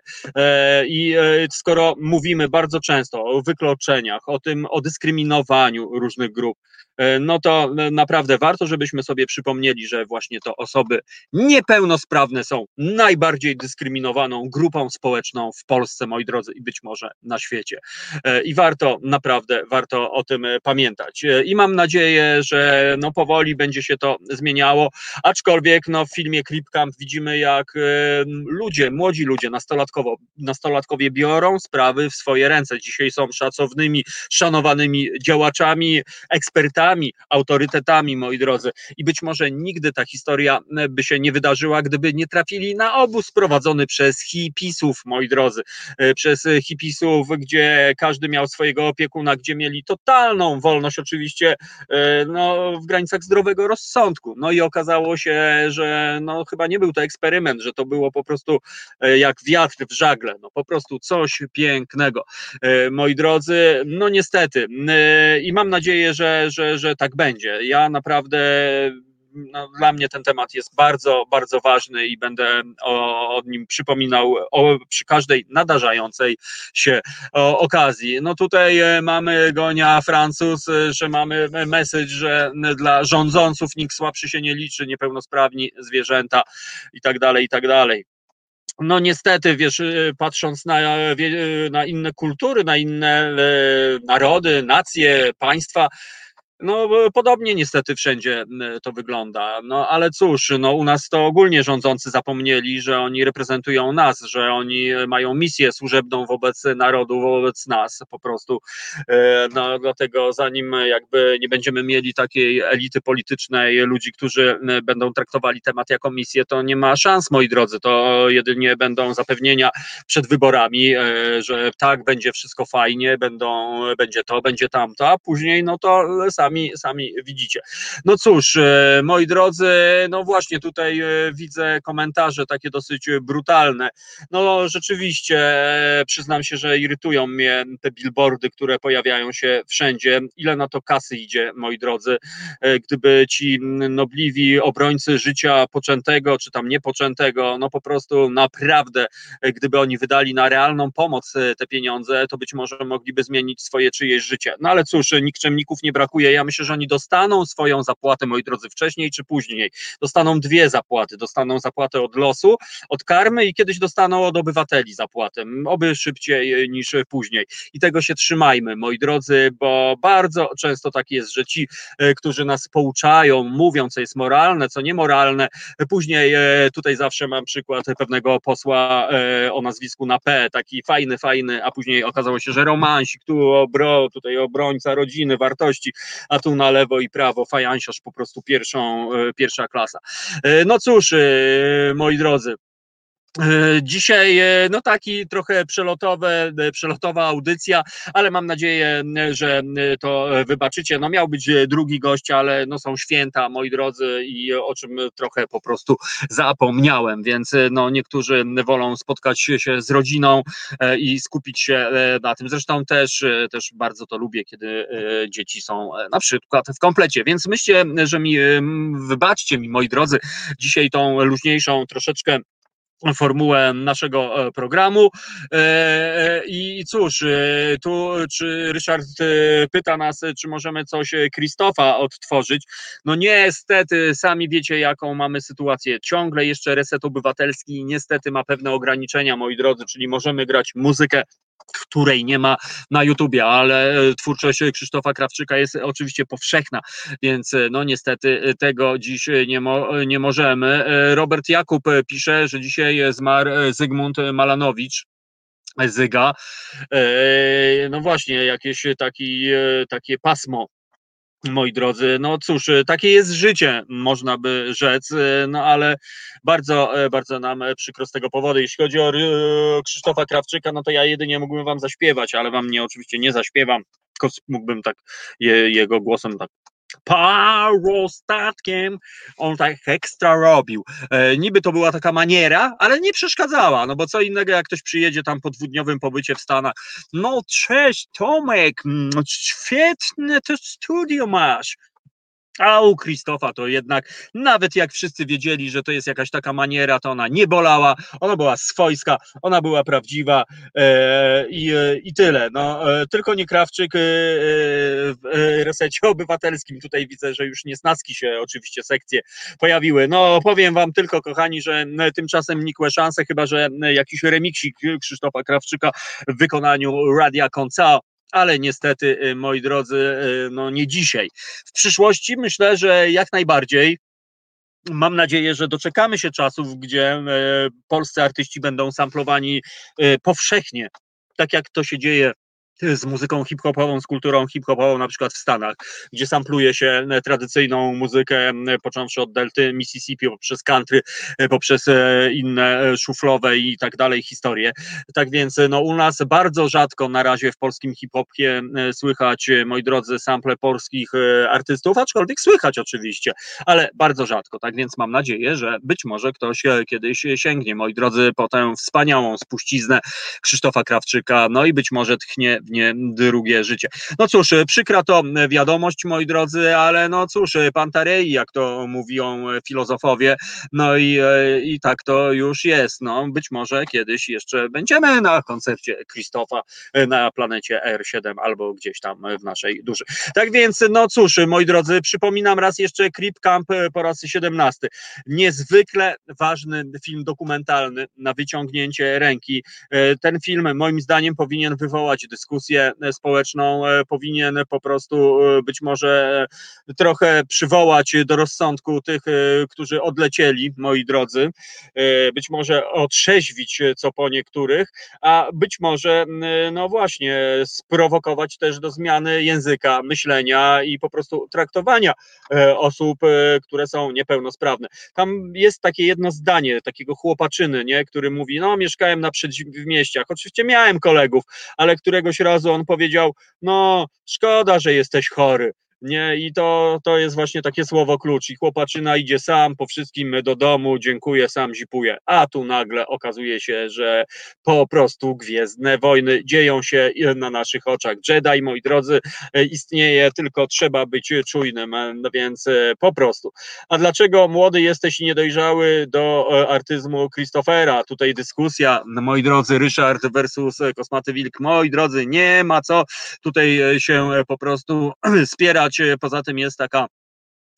I skoro mówimy bardzo często o wykluczeniach, o tym, o dyskryminowaniu różnych grup, E, no to e, naprawdę warto, żebyśmy sobie przypomnieli, że właśnie to osoby niepełnosprawne są najbardziej dyskryminowaną grupą społeczną w Polsce, moi drodzy, i być może na świecie. E, I warto, naprawdę warto o tym pamiętać. I mam nadzieję, że no powoli będzie się to zmieniało, aczkolwiek no w filmie Clip Camp widzimy, jak ludzie, młodzi ludzie, nastolatkowo, nastolatkowie biorą sprawy w swoje ręce. Dzisiaj są szacownymi, szanowanymi działaczami, ekspertami, autorytetami, moi drodzy. I być może nigdy ta historia e, by się nie wydarzyła, gdyby nie trafili na obóz prowadzony przez hipisów, moi drodzy. E, przez hipisów, gdzie każdy miał swojego opiekuna, gdzie mieli totalną wolność, oczywiście e, no, w granicach zdrowego rozsądku. No i okazało się, że no, chyba nie był to eksperyment, że to było po prostu jak wiatr w żagle. No, po prostu coś pięknego. Moi drodzy, no niestety. I mam nadzieję, że, że, że tak będzie. Ja naprawdę no, dla mnie ten temat jest bardzo, bardzo ważny i będę o, o nim przypominał o, przy każdej nadarzającej się o, okazji. No tutaj e, mamy gonia Francuz, e, że mamy message, że dla rządząców nikt słabszy się nie liczy, niepełnosprawni zwierzęta i tak dalej, i tak dalej no niestety, wiesz, y, patrząc na, y, na inne kultury, na inne y, narody, nacje, państwa, no, podobnie niestety wszędzie to wygląda. No, ale cóż, no, u nas to ogólnie rządzący zapomnieli, że oni reprezentują nas, że oni mają misję służebną wobec narodu, wobec nas po prostu. E, no, dlatego zanim jakby nie będziemy mieli takiej elity politycznej, ludzi, którzy będą traktowali temat jako misję, to nie ma szans, moi drodzy. To jedynie będą zapewnienia przed wyborami, e, że tak, będzie wszystko fajnie, będą, będzie to, będzie tamto, a później no to sami sami, sami widzicie. No cóż, e, moi drodzy, no właśnie tutaj e, widzę komentarze takie dosyć brutalne. No rzeczywiście, e, przyznam się, że irytują mnie te billboardy, które pojawiają się wszędzie. Ile na to kasy idzie, moi drodzy? Gdyby ci nobliwi obrońcy życia poczętego, czy tam niepoczętego, no po prostu naprawdę, gdyby oni wydali na realną pomoc te pieniądze, to być może mogliby zmienić swoje czyjeś życie. No ale cóż, nikczemników nie brakuje ja myślę, że oni dostaną swoją zapłatę, moi drodzy, wcześniej czy później. Dostaną dwie zapłaty. Dostaną zapłatę od losu, od karmy i kiedyś dostaną od obywateli zapłatę. Oby szybciej niż później. I tego się trzymajmy, moi drodzy, bo bardzo często tak jest, że ci, e, którzy nas pouczają, mówią, co jest moralne, co niemoralne, później e, tutaj zawsze mam przykład pewnego posła e, o nazwisku na P, taki fajny, fajny, a później okazało się, że romansik, tu obro, tutaj obrońca rodziny, wartości, a tu na lewo i prawo fajansiarz po prostu pierwszą, e, pierwsza klasa. E, no cóż, e, moi drodzy, Dzisiaj no taki trochę przelotowe, przelotowa audycja, ale mam nadzieję, że to wybaczycie. No miał być drugi gość, ale no są święta, moi drodzy, i o czym trochę po prostu zapomniałem, więc no niektórzy wolą spotkać się z rodziną i skupić się na tym. Zresztą też, też bardzo to lubię, kiedy dzieci są na przykład w komplecie, więc myślę, że mi wybaczcie mi, moi drodzy, dzisiaj tą luźniejszą troszeczkę formułę naszego e, programu. E, e, I cóż, tu czy Ryszard pyta nas, czy możemy coś Krzysztofa odtworzyć. No niestety, sami wiecie, jaką mamy sytuację. Ciągle jeszcze reset obywatelski niestety ma pewne ograniczenia, moi drodzy, czyli możemy grać muzykę której nie ma na YouTubie, ale e, twórczość Krzysztofa Krawczyka jest oczywiście powszechna, więc e, no niestety e, tego dziś nie, mo, nie możemy. Robert Jakub pisze, że dzisiaj zmarł Zygmunt Malanowicz, Zyga. No właśnie, jakieś taki, takie pasmo Moi drodzy, no cóż, e, takie jest życie, można by rzec, e, no ale bardzo, e, bardzo nam przykro z tego powodu. Jeśli chodzi o Krzysztofa Krawczyka, no to ja jedynie mógłbym wam zaśpiewać, ale wam nie oczywiście nie zaśpiewam, tylko mógłbym tak je, jego głosem tak parostatkiem. On tak ekstra robił. E, niby to była taka maniera, ale nie przeszkadzała, no bo co innego jak ktoś przyjedzie tam po dwudniowym pobycie w Stanach. No cześć Tomek, mm, świetne to studio masz. A u Krzysztofa to jednak, nawet jak wszyscy wiedzieli, że to jest jakaś taka maniera, to ona nie bolała, ona była swojska, ona była prawdziwa e, i, e, i tyle. No, e, tylko nie Krawczyk w resecie obywatelskim. Tutaj widzę, że już niesnaski się oczywiście sekcje pojawiły. No, powiem wam tylko, kochani, że tymczasem nikłe szanse, chyba że jakiś remiksik Krzysztofa Krawczyka w wykonaniu Radia Koncao ale niestety, y, moi drodzy, y, no nie dzisiaj. W przyszłości myślę, że jak najbardziej. Mam nadzieję, że doczekamy się czasów, gdzie e, polscy artyści będą samplowani e, powszechnie, tak jak to się dzieje z muzyką hip-hopową, z kulturą hip-hopową na przykład w Stanach, gdzie sampluje się e, tradycyjną muzykę, e, począwszy od delty Mississippi, poprzez country, e, poprzez inne szuflowe i tak dalej historie. Tak więc no, u nas bardzo rzadko na razie w polskim hip-hopie słychać, moi drodzy, sample polskich artystów, aczkolwiek słychać oczywiście, ale bardzo rzadko. Tak więc mam nadzieję, że być może ktoś kiedyś sięgnie, moi drodzy, po tę wspaniałą spuściznę Krzysztofa Krawczyka, no i być może tchnie pewnie drugie życie. No cóż, przykra to wiadomość, moi drodzy, ale no cóż, Pantarei, jak to mówią filozofowie, no i, i tak to już jest. No, być może kiedyś jeszcze będziemy na koncercie Krzysztofa na planecie R7 albo gdzieś tam w naszej duszy. Tak więc, no cóż, moi drodzy, przypominam raz jeszcze Creep Camp po raz 17. Niezwykle ważny film dokumentalny na wyciągnięcie ręki. Ten film moim zdaniem powinien wywołać dyskusję społeczną, powinien po prostu być może trochę przywołać do rozsądku tych, którzy odlecieli, moi drodzy, być może otrzeźwić co po niektórych, a być może, no właśnie, sprowokować też do zmiany języka, myślenia i po prostu traktowania osób, które są niepełnosprawne. Tam jest takie jedno zdanie, takiego chłopaczyny, nie, który mówi, no mieszkałem na przedmieściach, oczywiście miałem kolegów, ale któregoś razu on powiedział, no szkoda, że jesteś chory, nie, i to, to jest właśnie takie słowo klucz. I chłopaczyna idzie sam po wszystkim do domu, dziękuję, sam zipuje. A tu nagle okazuje się, że po prostu gwiezdne wojny dzieją się na naszych oczach. Jedi, moi drodzy, istnieje, tylko trzeba być czujnym, no więc e, po prostu. A dlaczego młody jesteś i niedojrzały do e, artyzmu Christophera? Tutaj dyskusja, moi drodzy, Ryszard versus Kosmaty Wilk. Moi drodzy, nie ma co tutaj e, się po prostu spierać Poza tym jest taka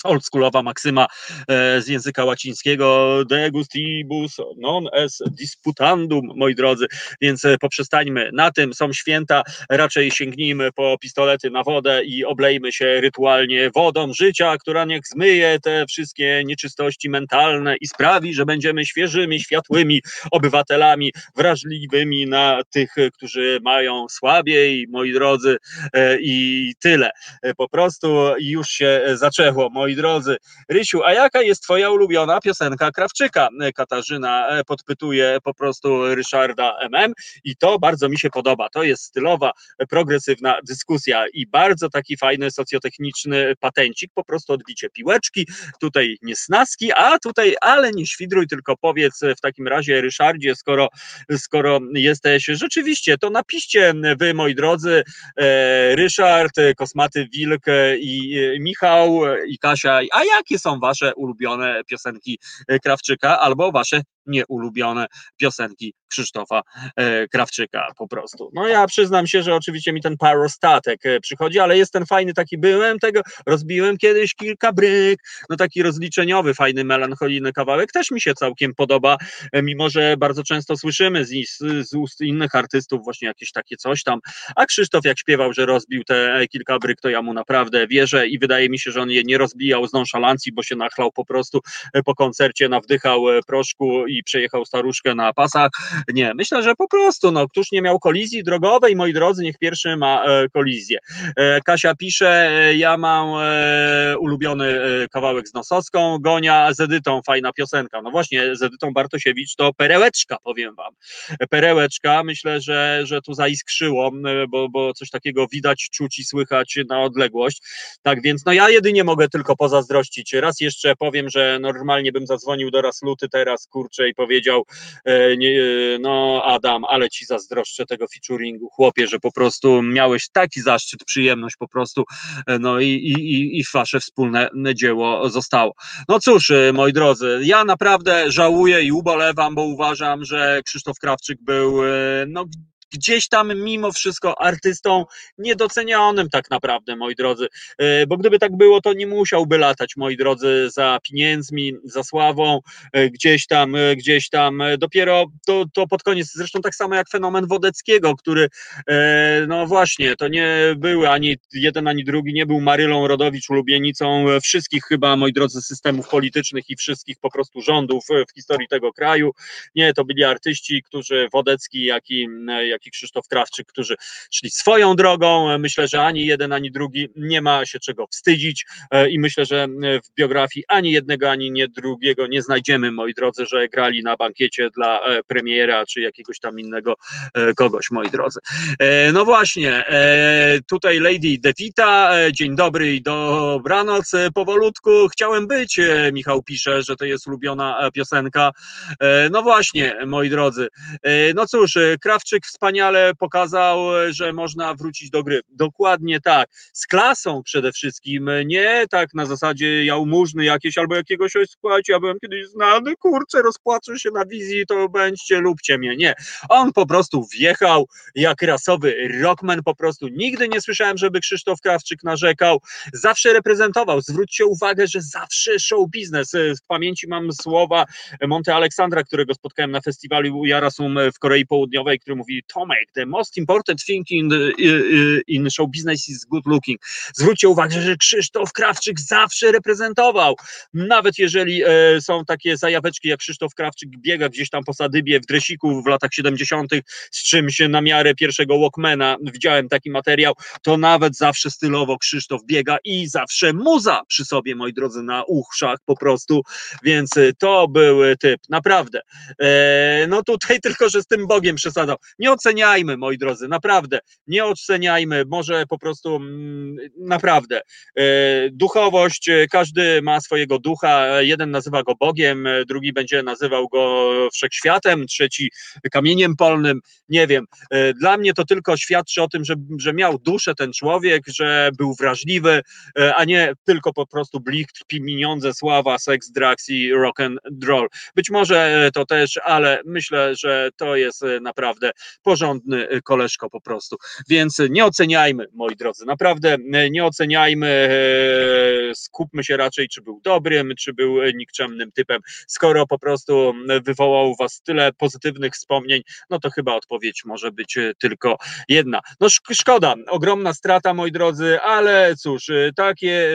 oldschoolowa maksyma e, z języka łacińskiego de gustibus non es disputandum, moi drodzy, więc e, poprzestańmy na tym, są święta, raczej sięgnijmy po pistolety na wodę i oblejmy się rytualnie wodą życia, która niech zmyje te wszystkie nieczystości mentalne i sprawi, że będziemy świeżymi, światłymi obywatelami, wrażliwymi na tych, którzy mają słabiej, moi drodzy, e, i tyle. Po prostu już się zaczęło, moi moi drodzy. Rysiu, a jaka jest twoja ulubiona piosenka Krawczyka? Katarzyna e, podpytuje po prostu Ryszarda MM i to bardzo mi się podoba. To jest stylowa, progresywna dyskusja i bardzo taki fajny socjotechniczny patencik, po prostu odbicie piłeczki, tutaj nie snaski, a tutaj, ale nie świdruj, tylko powiedz w takim razie Ryszardzie, skoro, skoro jesteś rzeczywiście, to napiszcie wy, moi drodzy, e, Ryszard, Kosmaty Wilk i Michał i Kasia a jakie są wasze ulubione piosenki e, Krawczyka albo wasze nieulubione piosenki Krzysztofa e, Krawczyka po prostu. No ja przyznam się, że oczywiście mi ten parostatek e, przychodzi, ale jest ten fajny taki, byłem tego, rozbiłem kiedyś kilka bryk, no taki rozliczeniowy, fajny, melancholijny kawałek, też mi się całkiem podoba, mimo że bardzo często słyszymy z, z ust innych artystów właśnie jakieś takie coś tam, a Krzysztof jak śpiewał, że rozbił te kilka bryk, to ja mu naprawdę wierzę i wydaje mi się, że on je nie rozbijał z nonszalancji, bo się nachlał po prostu po koncercie, nawdychał proszku i przejechał staruszkę na pasach. Nie, myślę, że po prostu, no, któż nie miał kolizji drogowej, moi drodzy, niech pierwszy ma e, kolizję. E, Kasia pisze, e, ja mam ulubiony kawałek z Nosowską, Gonia z Edytą, fajna piosenka. No właśnie, z Edytą Bartosiewicz to perełeczka, powiem wam. Perełeczka, myślę, że, że tu zaiskrzyło, bo, bo coś takiego widać, czuć i słychać na odległość. Tak więc, no ja jedynie mogę tylko pozazdrościć. Raz jeszcze powiem, że normalnie bym zadzwonił do Rasluty teraz, kurczę, i powiedział, e, nie, e, no Adam, ale ci zazdroszczę tego featuringu, chłopie, że po prostu miałeś taki zaszczyt, przyjemność po prostu, e, no i, i, i wasze wspólne dzieło zostało. No cóż, moi drodzy, ja naprawdę żałuję i ubolewam, bo uważam, że Krzysztof Krawczyk był no, gdzieś tam mimo wszystko artystą niedocenionym tak naprawdę, moi drodzy, e, bo gdyby tak było, to nie musiałby latać, moi drodzy, za pieniędzmi, za sławą, e, gdzieś tam, e, gdzieś tam, dopiero to, to pod koniec, zresztą tak samo jak fenomen Wodeckiego, który, no właśnie, to nie były ani jeden, ani drugi, nie był Marylą Rodowicz ulubienicą wszystkich chyba, moi drodzy, systemów politycznych i wszystkich po prostu rządów w historii tego kraju, nie, to byli artyści, którzy Wodecki, jak i, jak i Krzysztof Krawczyk, którzy szli swoją drogą. Myślę, że ani jeden, ani drugi nie ma się czego wstydzić e, i myślę, że w biografii ani jednego, ani nie drugiego nie znajdziemy, moi drodzy, że grali na bankiecie dla e, premiera czy jakiegoś tam innego e, kogoś, moi drodzy. No właśnie, tutaj Lady Devita, dzień dobry i dobranoc, powolutku chciałem być, Michał pisze, że to jest ulubiona piosenka. No właśnie, moi drodzy, no cóż, Krawczyk wspaniały wspaniale pokazał, że można wrócić do gry. Dokładnie tak. Z klasą przede wszystkim, nie tak na zasadzie jałmużny jakieś albo jakiegoś, słuchajcie, ja byłem kiedyś znany, kurczę, rozpłaczę się na wizji, to bądźcie, lubcie mnie. Nie. On po prostu wjechał jak rasowy rockman, po prostu nigdy nie słyszałem, żeby Krzysztof Krawczyk narzekał. Zawsze reprezentował. Zwróćcie uwagę, że zawsze show biznes. W pamięci mam słowa Monte Aleksandra, którego spotkałem na festiwalu Jarasum w Korei Południowej, który mówi Tomek, the most important thing in, in show business is good looking. Zwróćcie uwagę, że Krzysztof Krawczyk zawsze reprezentował. Nawet jeżeli e, są takie zajaweczki, jak Krzysztof Krawczyk biega gdzieś tam po Sadybie w dresiku w latach 70. z czymś na miarę pierwszego Walkmana, widziałem taki materiał, to nawet zawsze stylowo Krzysztof biega i zawsze muza przy sobie, moi drodzy, na uszach po prostu, więc to był typ, naprawdę. E, no tutaj tylko, że z tym Bogiem przesadzał. Nie oceniajmy, moi drodzy, naprawdę, nie oceniajmy, może po prostu mm, naprawdę. E, duchowość, każdy ma swojego ducha, jeden nazywa go Bogiem, drugi będzie nazywał go wszechświatem, trzeci kamieniem polnym, nie wiem. E, dla mnie to tylko świadczy o tym, że, że miał duszę ten człowiek, że był wrażliwy, a nie tylko po prostu blicht, pieniądze, sława, seks, drugs i rock and roll. Być może to też, ale myślę, że to jest naprawdę porządny koleżko po prostu. Więc nie oceniajmy, moi drodzy, naprawdę nie oceniajmy, skupmy się raczej, czy był dobrym, czy był nikczemnym typem. Skoro po prostu wywołał was tyle pozytywnych wspomnień, no to chyba odpowiedź może być tylko jedna. No szkoda, ogromna strata, moi drodzy, ale cóż, takie,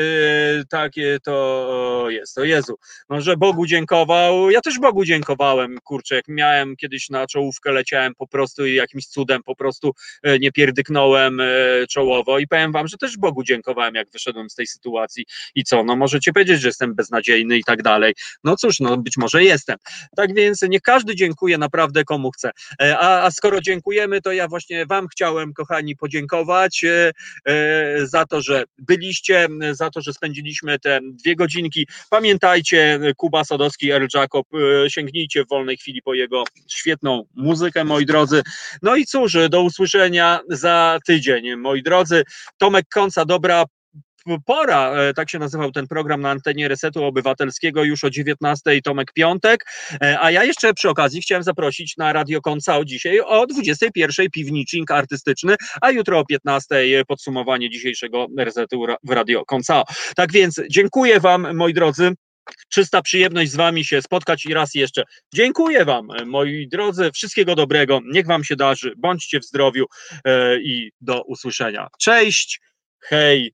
takie to jest. O Jezu, może Bogu dziękował. Ja też Bogu dziękowałem, kurczę, jak miałem kiedyś na czołówkę, leciałem po prostu i jakimś cudem po prostu nie pierdyknąłem czołowo i powiem wam, że też Bogu dziękowałem, jak wyszedłem z tej sytuacji i co, no możecie powiedzieć, że jestem beznadziejny i tak dalej. No cóż, no być może jestem. Tak więc nie każdy dziękuję naprawdę komu chce. A, a skoro dziękujemy, to ja właśnie wam chciałem, kochani, podziękować e, e, za to, że byliście, za to, że spędziliśmy te dwie godzinki. Pamiętajcie, Kuba Sadowski, Earl Jacob, e, sięgnijcie w wolnej chwili po jego świetną muzykę, moi drodzy. No i cóż, do usłyszenia za tydzień, moi drodzy. Tomek Końca, dobra pora, tak się nazywał ten program na antenie Resetu Obywatelskiego już o 19 Tomek Piątek, a ja jeszcze przy okazji chciałem zaprosić na Radio Koncao dzisiaj o 21 piwnicznik artystyczny, a jutro o 15 podsumowanie dzisiejszego Resetu w Radio Koncao. Tak więc dziękuję Wam, moi drodzy. Czysta przyjemność z Wami się spotkać i raz jeszcze dziękuję Wam, moi drodzy, wszystkiego dobrego, niech Wam się darzy, bądźcie w zdrowiu i do usłyszenia. Cześć, hej,